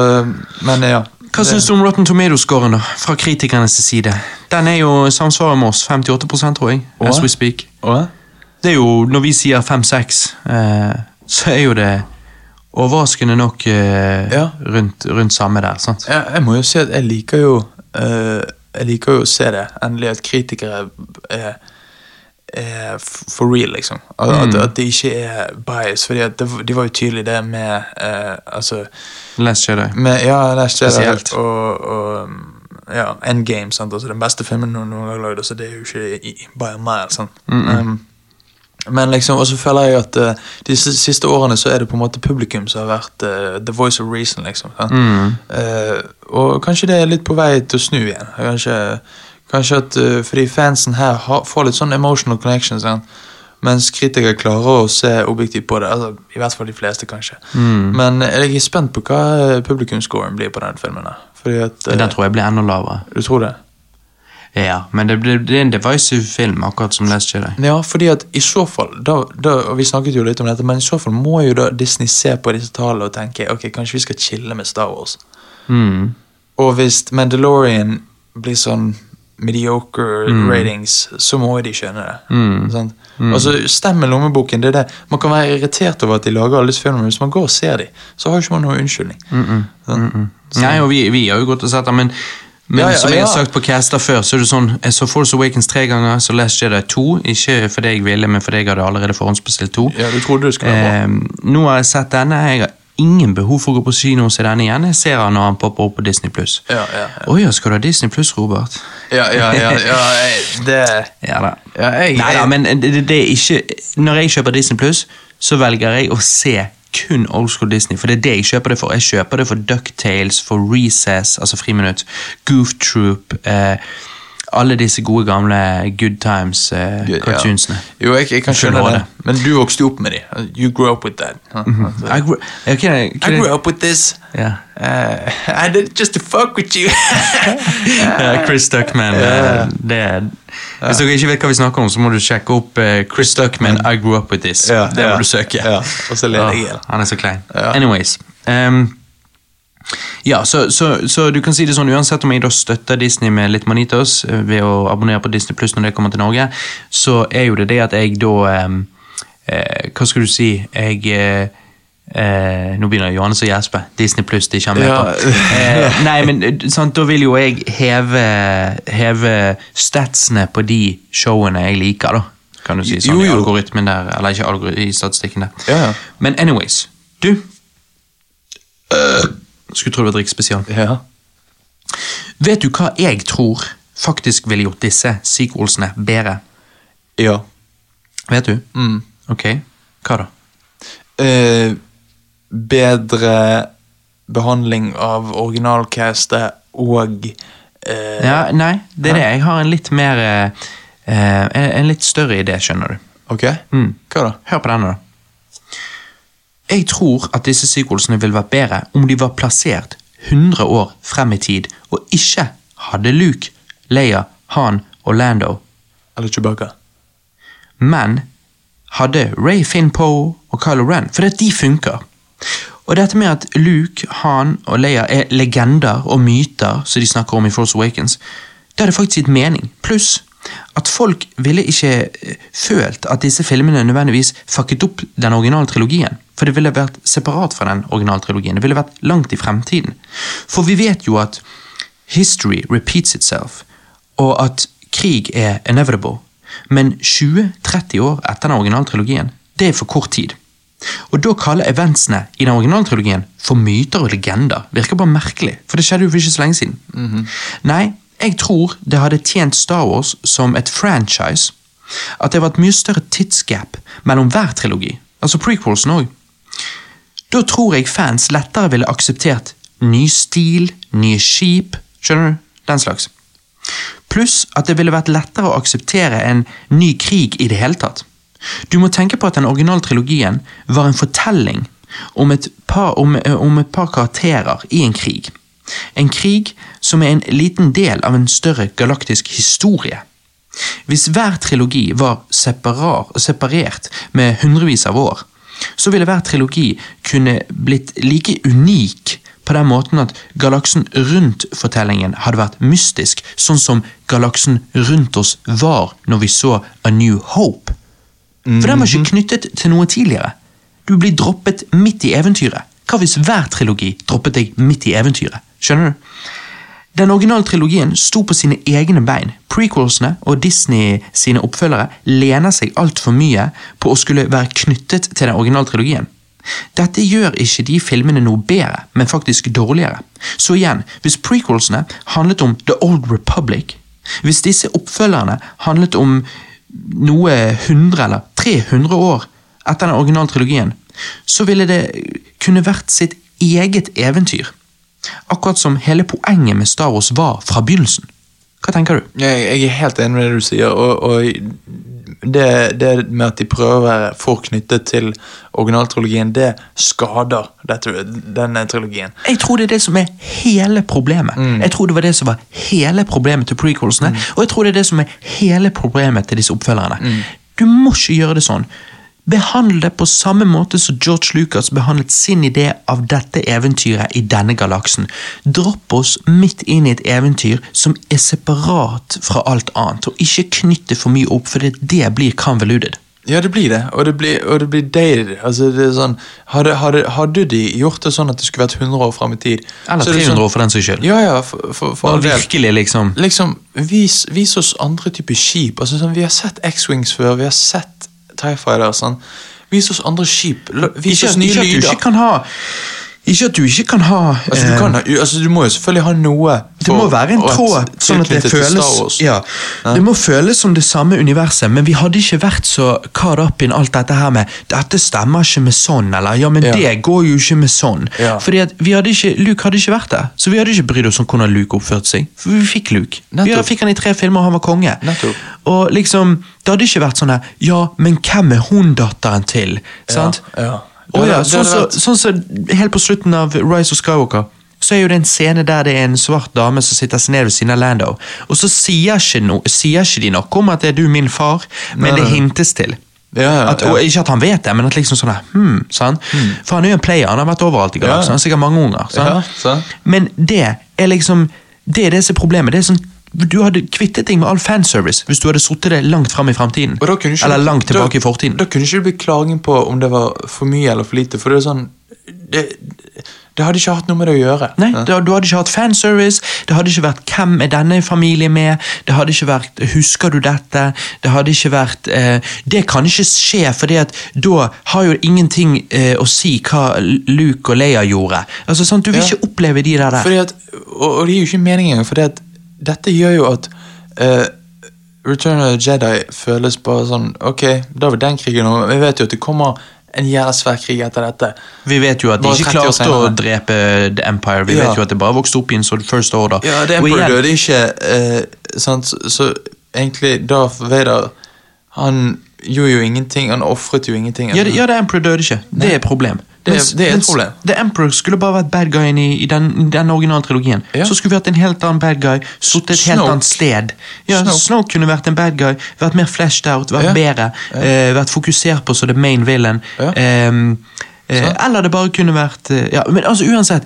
Men ja. Hva syns du om Rotten Tomatoes-scoren da, fra kritikernes side? Den er jo samsvaret med oss, 58 tror jeg, as we speak. Og? Det er jo, når vi sier 5-6, eh, så er jo det overraskende nok eh, Ja. rundt, rundt samme der, sant? Jeg, jeg må jo si at jeg liker jo eh, Jeg liker jo å se det. Endelig at kritikere er, er for real, liksom. At, at, at det ikke er bias. Fordi at det, de var jo tydelig det med eh, Altså Last Jedi. med, Ja, Last Jedi og, og ja, Endgame. Sant? Altså, den beste filmen noen gang har lagd, så det er jo ikke i, by a mile. Sant? um, men liksom, og så føler jeg at uh, de siste årene så er det på en måte publikum som har vært uh, the voice of reason. liksom. Mm. Uh, og kanskje det er litt på vei til å snu igjen. Kanskje, kanskje at uh, Fordi fansen her har, får litt sånn emotional connection, sant? mens kritikere klarer å se objektivt på det. altså I hvert fall de fleste, kanskje. Mm. Men jeg er spent på hva publikumsscoren publikumscoren blir på den filmen. her. Fordi at, uh, Den tror jeg blir enda lavere. Du tror det? Ja, men det, det, det er en divisive film, akkurat som Last Jedi. Ja, fordi at i så fall da, da, og Vi snakket jo litt om dette, men i så fall må jo da Disney se på disse tallene og tenke ok, kanskje vi skal chille med Star Wars. Mm. Og hvis Mandalorian blir sånn mediocre ratings, så må de skjønne det. Mm. Sant? Altså, Stem med lommeboken. det er det. Man kan være irritert over at de lager alle disse filmene, men hvis man går og ser dem, så har ikke man noen unnskyldning. Sant? Nei, og vi, vi har jo gått og sett dem men, men Ja, ja, som jeg har ja. sagt på caster før, så er det sånn Jeg så Force Awakens tre ganger, så Last Jedi to. Ikke fordi jeg ville, men fordi jeg hadde allerede forhåndsbestilt to. Ja, du trodde det skulle. Eh, nå har jeg sett denne. Jeg har ingen behov for å gå på kino og se denne igjen. Jeg ser han når han popper opp på Disney Pluss. Ja, ja, ja. Å ja, skal du ha Disney Pluss, Robert? Ja, ja, ja, ja, jeg- det Ja da. ja, jeg, Nei da, men det, det- det er ikke Når jeg kjøper Disney Pluss, så velger jeg å se kun old school Disney, for det er det jeg kjøper det for. Jeg kjøper det for Ducktales, for Recess, altså Friminutt, Goof Troop, eh, alle disse gode gamle good times eh, Ja. cartoonsene. Jo, jeg, jeg kan skjønne det. Men du vokste jo opp med dem. You grew up with that. Altså, I grew, okay, I grew up with this. Yeah. Uh, I did it just to fuck with you. uh, Chris Duckman. eh, det hvis dere ikke vet hva vi snakker om, så må du sjekke opp eh, Chris Duckman, I grew up with this. Ja, det må ja, du søke. ja. Og så ler jeg Ja, han er så klein. Ja. Anyways. ehm, ja, så, så, så du kan si det sånn, uansett om jeg da støtter Disney med litt manitos eh, ved å abonnere på Disney Plus når det kommer til Norge, så er jo det det at jeg da ehm, eh, Hva skal du si? Jeg eh, eh, Nå begynner Johannes å gjespe. Disney Pluss de kommer Ja. på. Eh, nei, men eh, sant, da vil jo jeg heve, heve statsene på de showene jeg liker, da. Kan du si sånn Jo, i algoritmen der, eller ikke algoritmen, i statistikken der. Ja, ja. Men anyways, du Skulle tro det var drikkspesial. Ja. Vet du hva jeg tror faktisk ville gjort disse sequelsene bedre? ja. Vet du? Mm. Ok, hva da? Eh, bedre behandling av originalcastet og eh, Ja, nei, det er det. Jeg har en litt mer eh, eh, En en litt større idé, skjønner du. Ok, Mm. hva da? Hør på denne, da. Jeg tror at disse sequelsene ville vært bedre om de var plassert 100 år frem i tid, og ikke hadde Luke, Leia, Han og Lando, Eller Chewbacca? men hadde Ray Finn Poe og Kylo Ren, for at de funker. Og dette med at Luke, Han og Leia er legender og myter som de snakker om i Force Awakens, det hadde faktisk gitt mening. Pluss at folk ville ikke eh, følt at disse filmene nødvendigvis fucket opp den originale trilogien. For det ville vært separat fra den originaltrilogien. Det ville vært langt i fremtiden. For vi vet jo at history repeats itself, og at krig er inevitable. Men 20-30 år etter den originaltrilogien, det er for kort tid. Og da kaller eventsene i den originaltrilogien for myter og legender virker bare merkelig, for det skjedde jo for ikke så lenge siden. Nei, jeg tror det hadde tjent Star Wars som et franchise. At det var et mye større tidsgap mellom hver trilogi, altså prequelsen òg. Da tror jeg fans lettere ville akseptert ny stil, nye skip, skjønner du? Den slags. Pluss at det ville vært lettere å akseptere en ny krig i det hele tatt. Du må tenke på at den originale trilogien var en fortelling om et par, om, eh, om et par karakterer i en krig. En krig som er en liten del av en større galaktisk historie. Hvis hver trilogi var separar, separert med hundrevis av år, så ville hver trilogi kunne blitt like unik på den måten at galaksen rundt-fortellingen hadde vært mystisk, sånn som galaksen rundt oss var når vi så A New Hope. For den var ikke knyttet til noe tidligere. Du blir droppet midt i eventyret. Hva hvis hver trilogi droppet deg midt i eventyret? Skjønner du? Den originale trilogien sto på sine egne bein. Prequelsene og Disney sine oppfølgere lener seg altfor mye på å skulle være knyttet til den originale trilogien. Dette gjør ikke de filmene noe bedre, men faktisk dårligere. Så igjen, hvis prequelsene handlet om The Old Republic, hvis disse oppfølgerne handlet om noe 100 eller 300 år etter den originale trilogien, så ville det kunne vært sitt eget eventyr. Akkurat som hele poenget med Star Wars var fra begynnelsen. Hva tenker du? Jeg, jeg er helt enig med det du sier, og, og det, det med at de prøver å være for knyttet til originaltrilogien, det skader dette, denne trilogien. Jeg tror det er det som er hele problemet. Jeg tror det var det som var hele problemet til prequelsene, og jeg tror det er det som er hele problemet til disse oppfølgerne. Du må ikke gjøre det sånn. Behandle det på samme måte som George Lucas behandlet sin idé av dette eventyret i denne galaksen. Dropp oss midt inn i et eventyr som er separat fra alt annet, og ikke knytt det for mye opp, for det, det blir convoluted. Ja, det blir det, og det blir, og det blir dated. Altså, det er sånn, hadde, hadde, hadde de gjort det sånn at det skulle vært 100 år frem i tid Eller så er det 300 sånn, år for den saks skyld. Ja, ja, for, for, for virkelig, liksom. Liksom, vis, vis oss andre typer skip. Altså, sånn, vi har sett X-Wings før, vi har sett TIE Fighter. Sånn. Vis oss andre skip. Vis oss nye nye ikke at du lyder. ikke kan ha Ikke at du ikke kan ha Altså, du, eh, kan, ha- altså, du må jo selvfølgelig ha noe Det må være en tråd, sånn at det føles ja, Det må føles som det samme universet, men vi hadde ikke vært så caught up in alt dette her med 'dette stemmer ikke med sånn', eller 'ja, men Ja. det går jo ikke med sånn'. Ja. Fordi at vi hadde ikke, Luke hadde ikke vært der, så vi hadde ikke brydd oss om hvordan Luke oppførte seg. For vi fikk Luke. Vi Nettopp. fikk han i tre filmer, og han var konge. Nettopp. Og liksom, Det hadde ikke vært sånn her 'ja, men hvem er hun datteren til?' Sant? ja. Å Det ja, sånn som så, sånn så helt på slutten av Rise of Skywalker så er jo det en scene der det er en svart dame som sitter seg ned ved siden av Lando. Og så sier ikke, no, sier ikke de noe om at det er du min far, men Nei, det hintes til. Ja, ja, At, og ikke at han vet det, men at liksom sånn hmm, sant? For han er jo en player, han har vært overalt i Ja. galaksen, han har sikkert mange unger. Ja. Men det er liksom Det er det som er problemet. Det er sånn, du hadde kvittet deg med all fanservice hvis du hadde sittet det langt fram i framtiden. Eller langt tilbake da, i fortiden. Da kunne ikke det bli klaging på om det var for mye eller for lite, for det er sånn Det, det hadde ikke hatt noe med det å gjøre. Nei, det, Du hadde ikke hatt fanservice, det hadde ikke vært 'hvem er denne familien med', det hadde ikke vært 'husker du dette', det hadde ikke vært eh, Det kan ikke skje, at da har jo ingenting eh, å si hva Luke og Leia gjorde. Altså sant, Du vil Ja. ikke oppleve de der. der. At, og, og det gir jo ikke mening engang, for dette gjør jo at uh, Return of the Jedi føles bare sånn Ok, da var den krigen over. Vi vet jo at det kommer en jævla svær krig etter dette. Vi vet jo at de ikke klarte å drepe The Empire. Vi Ja. vet jo at det bare vokste opp i en sånn First Order. Ja, det Empire døde ikke, uh, sant? Så, så egentlig Darth Vader Han gjorde jo ingenting, han ofret jo ingenting. Ja, det, ja, The Emperor døde ikke. Det er et problem. Det Mens- det er et problem. The Emperor skulle bare vært bad guyen i, i den, den originale trilogien. Ja. Så skulle vi hatt en helt annen bad guy, sittet et helt annet sted. Ja, Snoke. Snoke. kunne vært en bad guy, vært mer flashed out, vært Ja. bedre, eh, vært fokusert på som the main villain. Ehm, eh, eller det bare kunne vært eh, Ja, men altså uansett.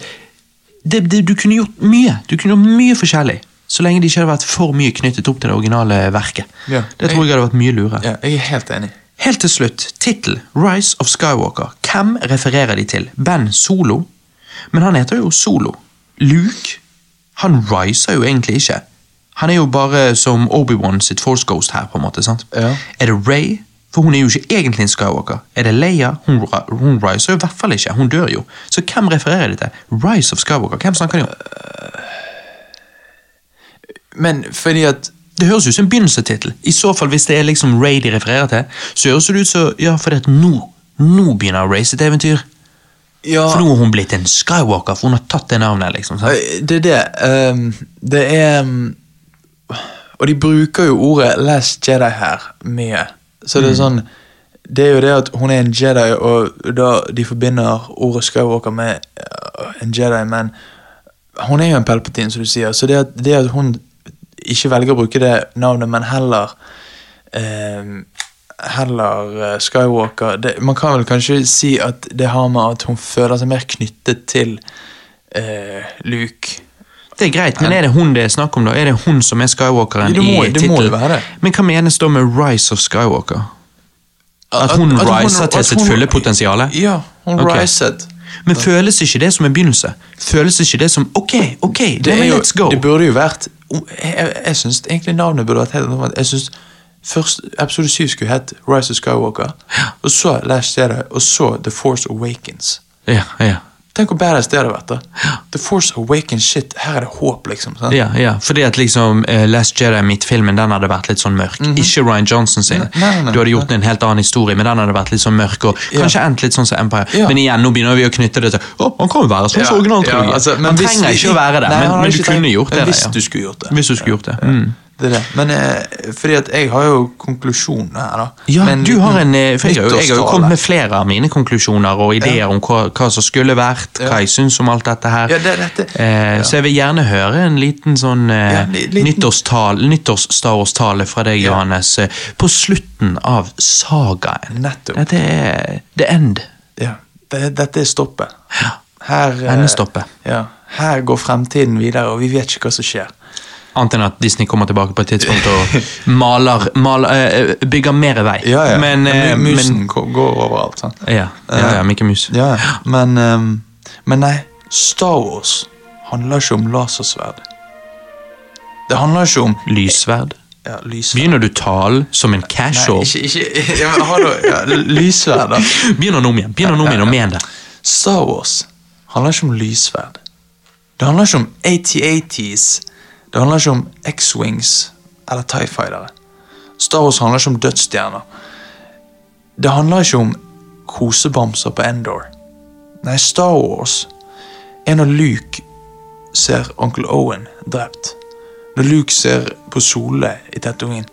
Det, det, du kunne gjort mye. Du kunne gjort mye forskjellig. Så lenge det ikke hadde vært for mye knyttet opp til det originale verket. Det tror jeg hadde vært mye lurere. Ja, jeg er helt enig. Helt til slutt, tittel Rise of Skywalker. Hvem refererer de til? Ben Solo? Men han heter jo Solo. Luke? Han riser jo egentlig ikke. Han er jo bare som Obi-Wan sitt Force Ghost her, på en måte. sant? Ja. Er det Ray? For hun er jo ikke egentlig en Skywalker. Er det Leia? Hun, hun riser jo i hvert fall ikke. Hun dør jo. Så hvem refererer de til? Rise of Skywalker. Hvem snakker de om? Men fordi at Det høres ut som en begynnelsestittel. I så fall, hvis det er liksom Ray de refererer til, så høres det ut som ja, fordi at nå, nå begynner Ray sitt eventyr. Ja, For nå har hun blitt en Skywalker, for hun har tatt det navnet. liksom. Sant? Det er det. Um, det er um, Og de bruker jo ordet 'last Jedi' her mye. Så det er sånn Det er jo det at hun er en Jedi, og da de forbinder ordet Skywalker med uh, en Jedi, men hun er jo en Palpatine, som du sier, så det at, det at hun ikke velger å bruke det navnet, men heller eh, Heller Skywalker det, Man kan vel kanskje si at det har med at hun føler seg mer knyttet til eh, Luke. Det er greit, men er det hun det er snakk om, da? Er det hun som er Skywalkeren Det må- i tittelen? Men hva menes da med Rise of Skywalker? At hun At- at hun- til sitt fulle potensiale? Ja, hun okay. riset. Men føles ikke det som en begynnelse? Føles ikke det som ok, ok, Det, er jo, let's go? det burde jo vært Jeg, jeg, syns egentlig navnet burde vært helt annerledes. Jeg synes Først episode 7 skulle hett Rise of Skywalker, ja. og så Lash Jedi, og så The Force Awakens. Ja, ja. Tenk hvor badass det hadde vært. da The Force Awakens, shit, her er det håp, liksom. Sant? Ja, ja, fordi at liksom uh, Last Jedi, mitt-filmen, den hadde vært litt sånn mørk. Ikke Ryan Johnson sin. Nei, nei, nei. du hadde gjort en helt annen historie, men den hadde vært litt sånn mørk, og Ja. kanskje endt litt sånn som Empire. Ja. Men igjen, nå begynner vi å knytte det til Å, han kan jo være sånn som originaltrilogien. altså, han trenger ikke å være det, men, men du kunne gjort det. Hvis du skulle gjort det. Hvis du skulle gjort det. Mm. Det er det. Men eh, fordi at jeg har jo konklusjoner her, da. Ja, Men du har en, eh, for jeg, har jo- jeg har jo kommet med flere av mine konklusjoner og ideer om hva, hva som skulle vært, hva Ja. jeg syns om alt dette her. Ja, det, dette, Eh, Så jeg vil gjerne høre en liten sånn eh, Ja, li- liten- nyttårstal- nyttårs-Star fra deg, Ja. Johannes, eh, på slutten av sagaen. Nettopp. Dette er the end. Ja, det, dette er stoppet. Ja. Her, eh, Endestoppet. Ja, her går fremtiden videre, og vi vet ikke hva som skjer. Annet enn at Disney kommer tilbake på et tidspunkt og maler, maler eh, bygger mer vei. Ja, ja. Men, eh, Mu- Musen men går- overalt. Sant? ja, ja, ja, Mikke Mus. Ja. Men, ehm, men nei, Star Wars handler ikke om lasersverd. Det handler ikke om Lysverd. ja, lysverd. Begynner du talen som en casual? Nei, ikke, ikke ja, men hallo, ja, Lysverd, da. Begynner nå om igjen. Begynner nå om igjen og men det. Star Wars handler ikke om lysverd. Det handler ikke om AT-ATs. Det handler ikke om X-Wings eller Tie Fightere. Star Wars handler ikke om dødsstjerner. Det handler ikke om kosebamser på Endor. Nei, Star Wars er når Luke ser onkel Owen drept. Når Luke ser på Sole i Tatooine.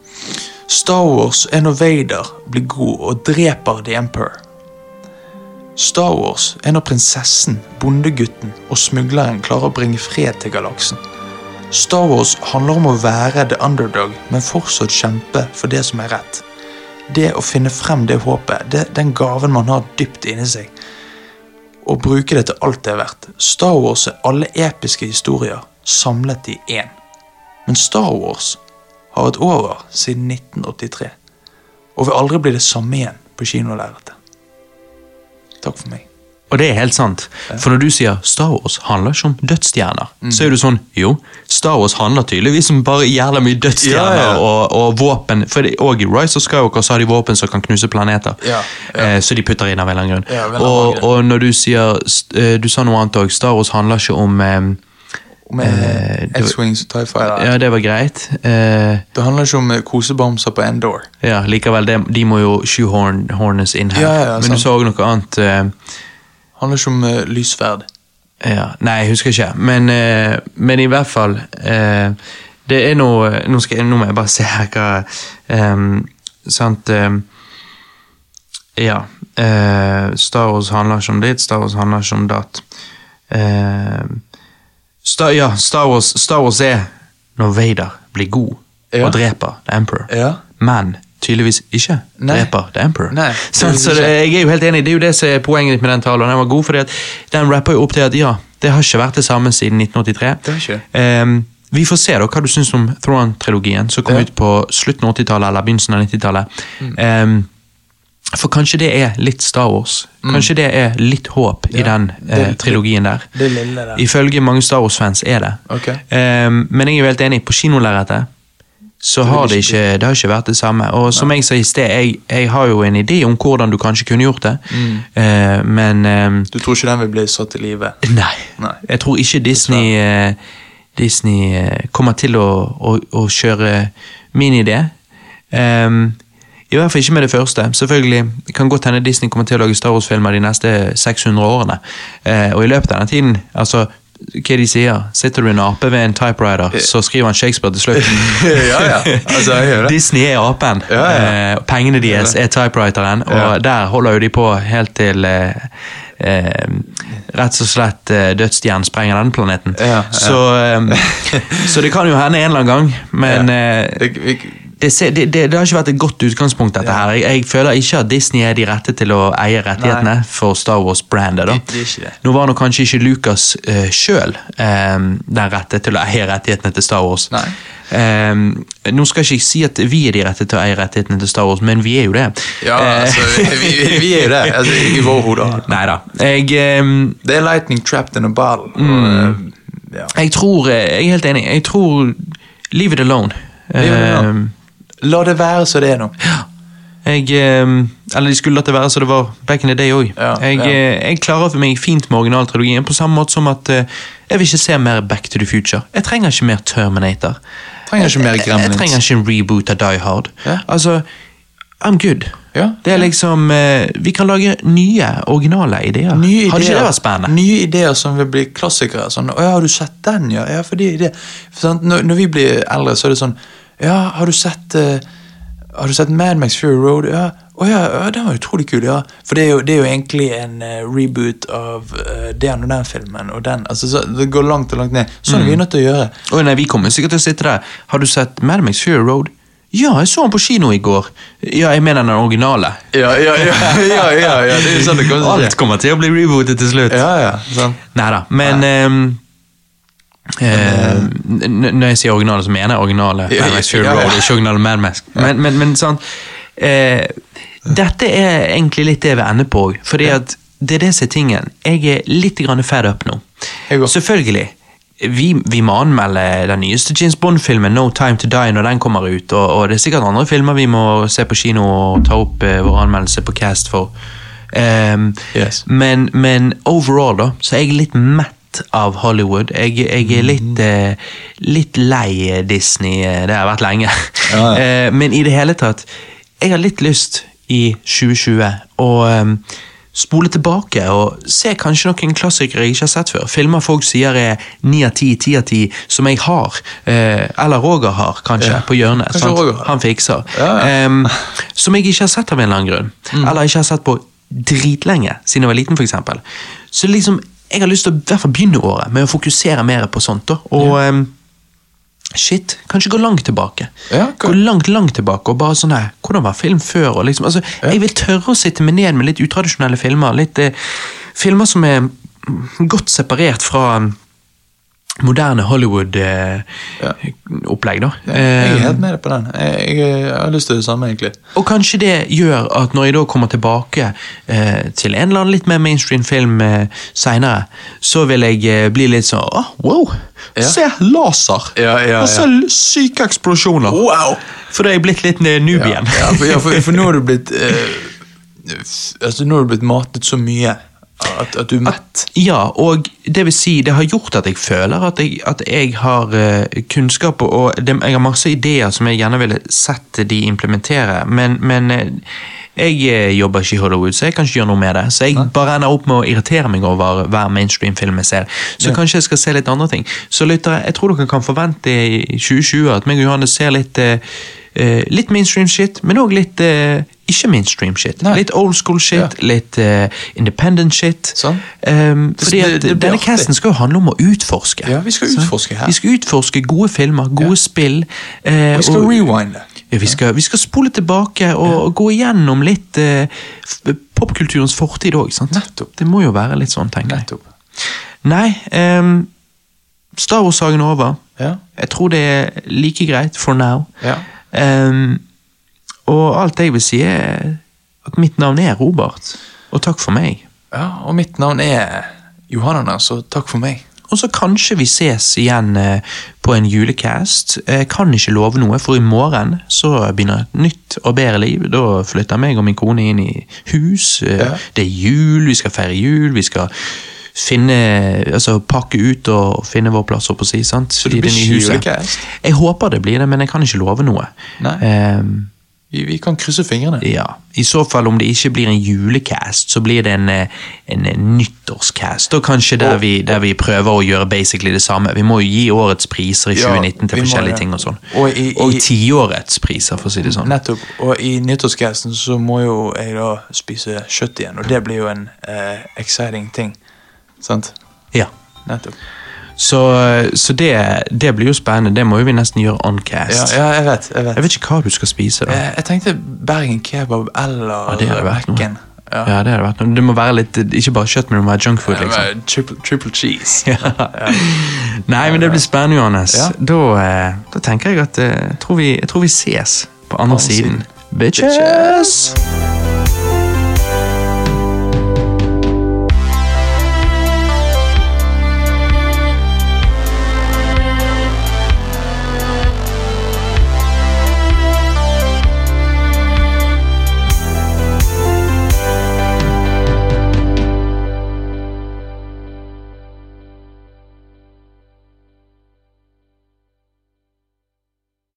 Star Wars er når Vader blir god og dreper The Emperor. Star Wars er når prinsessen, bondegutten og smugleren klarer å bringe fred til galaksen. Star Wars handler om å være the underdog, men fortsatt kjempe for det som er rett. Det å finne frem det håpet, det, den gaven man har dypt inni seg, og bruke det til alt det er verdt. Star Wars er alle episke historier samlet i én. Men Star Wars har vært over siden 1983, og vil aldri bli det samme igjen på kinolerretet. Takk for meg. Og det er helt sant. For når du sier Star Wars handler ikke om dødsstjerner, så er du sånn Jo, Star Wars handler tydeligvis om bare jævla mye dødsstjerner Ja, ja. Og, og våpen. For det, og i Rise of Skywalker så har de våpen som kan knuse planeter. Ja, ja. Eh, så de putter inn av en eller annen grunn. Og, og når du sier eh, Du sa noe annet òg. Star Wars handler ikke om eh, Med Eh, X-Wings og Tie Fighter. Ja, det var greit. Eh, Det handler ikke om eh, kosebamser på Endor. ja, likevel, De, de må jo shoehornes inn her. Ja, ja, Men du sa òg noe annet. eh, handler ikke om uh, lysverd. Ja, Nei, jeg husker ikke. Men, uh, men i hvert fall uh, Det er noe nå, jeg- nå må jeg bare se her hva um, Sant um, Ja. eh, Star Wars handler ikke om ditt, Star Wars handler ikke om datt. Star, ja, Star Wars, Star Wars er når Vader blir god Ja. og dreper The Emperor. Ja. Men tydeligvis ikke Nei. dreper The Emperor. Nei, så, så det, jeg er jo helt enig, det er jo det som er poenget ditt med den talen. Den var god, fordi at den rapper jo opp til at ja, det har ikke vært det samme siden 1983. Det har ikke. Um, vi får se da hva du syns om Throne-trilogien, som kom Ja. ut på slutten av 80-tallet eller begynnelsen av 90-tallet. Mm. Um, for kanskje det er litt Star Wars. Kanskje det er litt håp i Mm. Den eh, trilogien der. Det lille der. Ifølge mange Star Wars-fans er det. Okay. Um, men jeg er jo helt enig, på kinolerretet så har det ikke det har ikke vært det samme. Og som jeg sa i sted, jeg, jeg har jo en idé om hvordan du kanskje kunne gjort det, Mm. uh, men ehm, Du tror ikke den vil bli satt til live? Nei. Nei. Jeg tror ikke Disney, uh, Disney uh, kommer til å, å, å kjøre min idé. Um, I hvert fall ikke med det første. Selvfølgelig det kan godt hende Disney kommer til å lage Star Wars-filmer de neste 600 årene. Eh, og i løpet av denne tiden, altså hva de sier, sitter du en ape ved en typewriter, så skriver han Shakespeare til slutt. ja, ja. Altså. Disney er apen. Ja, ja. Eh, pengene deres er typewriteren, og der holder jo de på helt til eh, eh, rett og slett eh, dødsstjernen sprenger denne planeten. Så, eh, så det kan jo hende en eller annen gang, men eh, Det, det, det, har ikke vært et godt utgangspunkt, dette her. Jeg, jeg føler ikke at Disney er de rette til å eie rettighetene for Star Wars-brandet. Det- er ikke det. Nå var nok kanskje ikke Lucas uh, sjøl den rette til å eie rettighetene til Star Wars. Nei. Eh, nå skal ikke jeg si at vi er de rette til å eie rettighetene til Star Wars, men vi er jo det. ja, Eh, altså, vi, vi, er jo det. Altså, I våre hoder. Nei da. Jeg, eh, Det er lightning trapped in a bottle. Eh, ja. jeg tror Jeg er helt enig. Jeg tror Leave it alone. Leave it alone. Eh, La det være så det er nå. Jeg, eh, eller de skulle latt det være så det var back in the day òg. Ja, jeg, ja. eh, jeg klarer for meg fint med originaltrilogien, på samme måte som at eh, jeg vil ikke se mer Back to the Future. Jeg trenger ikke mer Terminator. Trenger ikke mer Jeg, jeg trenger ikke en reboot av Die Hard. Ja. Altså, I'm good. Ja, Det er liksom eh, Vi kan lage nye, originale ideer. Nye Hadde ikke det vært spennende? Nye ideer som vil bli klassikere. Sånn, å ja, har du sett den, ja? ja fordi det, for sant, når, når vi blir eldre, så er det sånn Ja, har du sett uh, Har du sett Mad Max Fury Road? Ja, å ja, ja, den var utrolig kul, ja. For det er jo, det er jo egentlig en uh, reboot av uh, den og den filmen og den. Altså, så, det går langt og langt ned. Sånn er vi nødt til å gjøre. Oh, nei, Vi kommer sikkert til å sitte der. Har du sett Mad Max Fury Road? Ja, jeg så den på kino i går. Ja, jeg mener den originale. Ja, ja, ja, ja, ja, ja det er jo sånn det kommer til å Alt kommer til å bli rebootet til slutt. Ja, ja, sånn. Neida, men... men ehm, eh, Når jeg sier originale, så mener jeg originale Max Fury. Road, ikke originale Mad Max. Men, men, men sånn eh, Dette er egentlig litt det jeg vil ende på òg, fordi at det er det som er tingen. Jeg er litt grann fed up nå. Selvfølgelig. Vi, vi må anmelde den nyeste James Bond-filmen No Time To Die når den kommer ut, og, og det er sikkert andre filmer vi må se på kino og ta opp eh, vår anmeldelse på Cast for. Um, Yes. men, men overall, da, så er jeg litt mett av Hollywood. Jeg, jeg er litt, eh, litt lei eh, Disney. eh, Det har jeg vært lenge. Ja, ja. Eh, men i det hele tatt, jeg har litt lyst i 2020 å um, spole tilbake og se kanskje noen klassikere jeg ikke har sett før. Filmer folk sier er 9 av 10, 10 av 10, som jeg har. eh, eller Roger har, kanskje, Ja. på hjørnet. Han fikser. Mm. Em, som jeg ikke har sett av en eller annen grunn. Eller ikke har sett på dritlenge, siden jeg var liten, f.eks. Så liksom, jeg har lyst til å i hvert fall begynne året med å fokusere mer på sånt. da. Og em, shit, kanskje gå langt tilbake. Ja, gå langt, langt tilbake og bare sånn her, hvordan var film før? Liksom, altså, Jeg vil tørre å sitte meg ned med litt utradisjonelle filmer. litt eh, Filmer som er godt separert fra moderne Hollywood-opplegg. da. Eh, jeg er helt med på den. Jeg, jeg har lyst til det samme, egentlig. og kanskje det gjør at når jeg da kommer tilbake eh, til en eller annen litt mer mainstream film eh, seinere, så vil jeg eh, bli litt sånn oh, wow! Ja. Se laser! Ja, ja, Og så syke eksplosjoner! Wow! For da er jeg blitt litt eh, noob igjen. Ja, for, ja, for, for nå har du blitt eh, Altså, nå har du blitt matet så mye at, at du er mett. Ja, og det vil si, det har gjort at jeg føler at jeg, at jeg har eh, kunnskap, og det, jeg har masse ideer som jeg gjerne ville sett de implementere, men, men eh, jeg eh, jobber ikke i Hollywood, så jeg kan ikke gjøre noe med det. Så jeg bare ender opp med å irritere meg over hver mainstream-film jeg ser. Så kanskje jeg skal se litt andre ting. Så lyttere, jeg tror dere kan forvente i 2020 at meg og Johannes ser litt litt mainstream shit, men òg litt ikke mainstream shit. Nei. Litt old school shit, Ja. litt uh, independent shit. Sånn. Um, fordi det- at det Denne casten skal jo handle om å utforske. Ja, vi skal Sant? utforske her. Vi skal utforske gode filmer, gode spill. Uh, Vi skal og- rewinde. ja, vi, skal, vi skal spole tilbake og, og gå igjennom litt uh, popkulturens fortid òg. Det må jo være litt sånn, tenker jeg. Nei, um, Star Wars-saken er over. Ja. Jeg tror det er like greit for now. Ja. Um, og alt jeg vil si, er at mitt navn er Robert. Og takk for meg. ja. Og mitt navn er Johanna, så takk for meg. Og så kanskje vi ses igjen eh, på en julecast. Jeg kan ikke love noe, for i morgen så begynner et nytt og bedre liv. Da flytter meg og min kone inn i hus. Eh, Ja. Det er jul, vi skal feire jul, vi skal finne Altså pakke ut og finne vår plass, holdt på å si. sant? Så det blir ikke julecast? Jeg håper det blir det, men jeg kan ikke love noe. Nei. Ehm, Vi, vi kan krysse fingrene. ja, I så fall, om det ikke blir en julecast, så blir det en, eh, en, eh, nyttårscast. Og kanskje der, Og- vi, der vi prøver å gjøre basically det samme. Vi må jo gi årets priser i Ja, 2019 til forskjellige må forskjellige ting og sånn. Og i- Og tiårets priser, for å si det sånn. Nettopp. Og i nyttårscasten så må jo jeg da spise kjøtt igjen, og det blir jo en eh, exciting ting. Sant? Ja. Nettopp. Så, så det, det blir jo spennende. Det må jo vi nesten gjøre on Ja, cast. ja, jeg vet. Jeg vet. Jeg vet ikke hva du skal spise, da. Jeg, jeg tenkte Bergen kebab eller Ja, det hadde vært noe. Mac-en. Ja, det hadde vært noe. Det må være litt, ikke bare kjøtt, men det må være junkfood, Ja, liksom. Ja, Triple, triple cheese. Ja. Nei, men det blir spennende, Johannes. Ja. Da, eh, da tenker jeg at eh, jeg tror vi, jeg tror vi ses på andre Andre siden. siden. Bitches!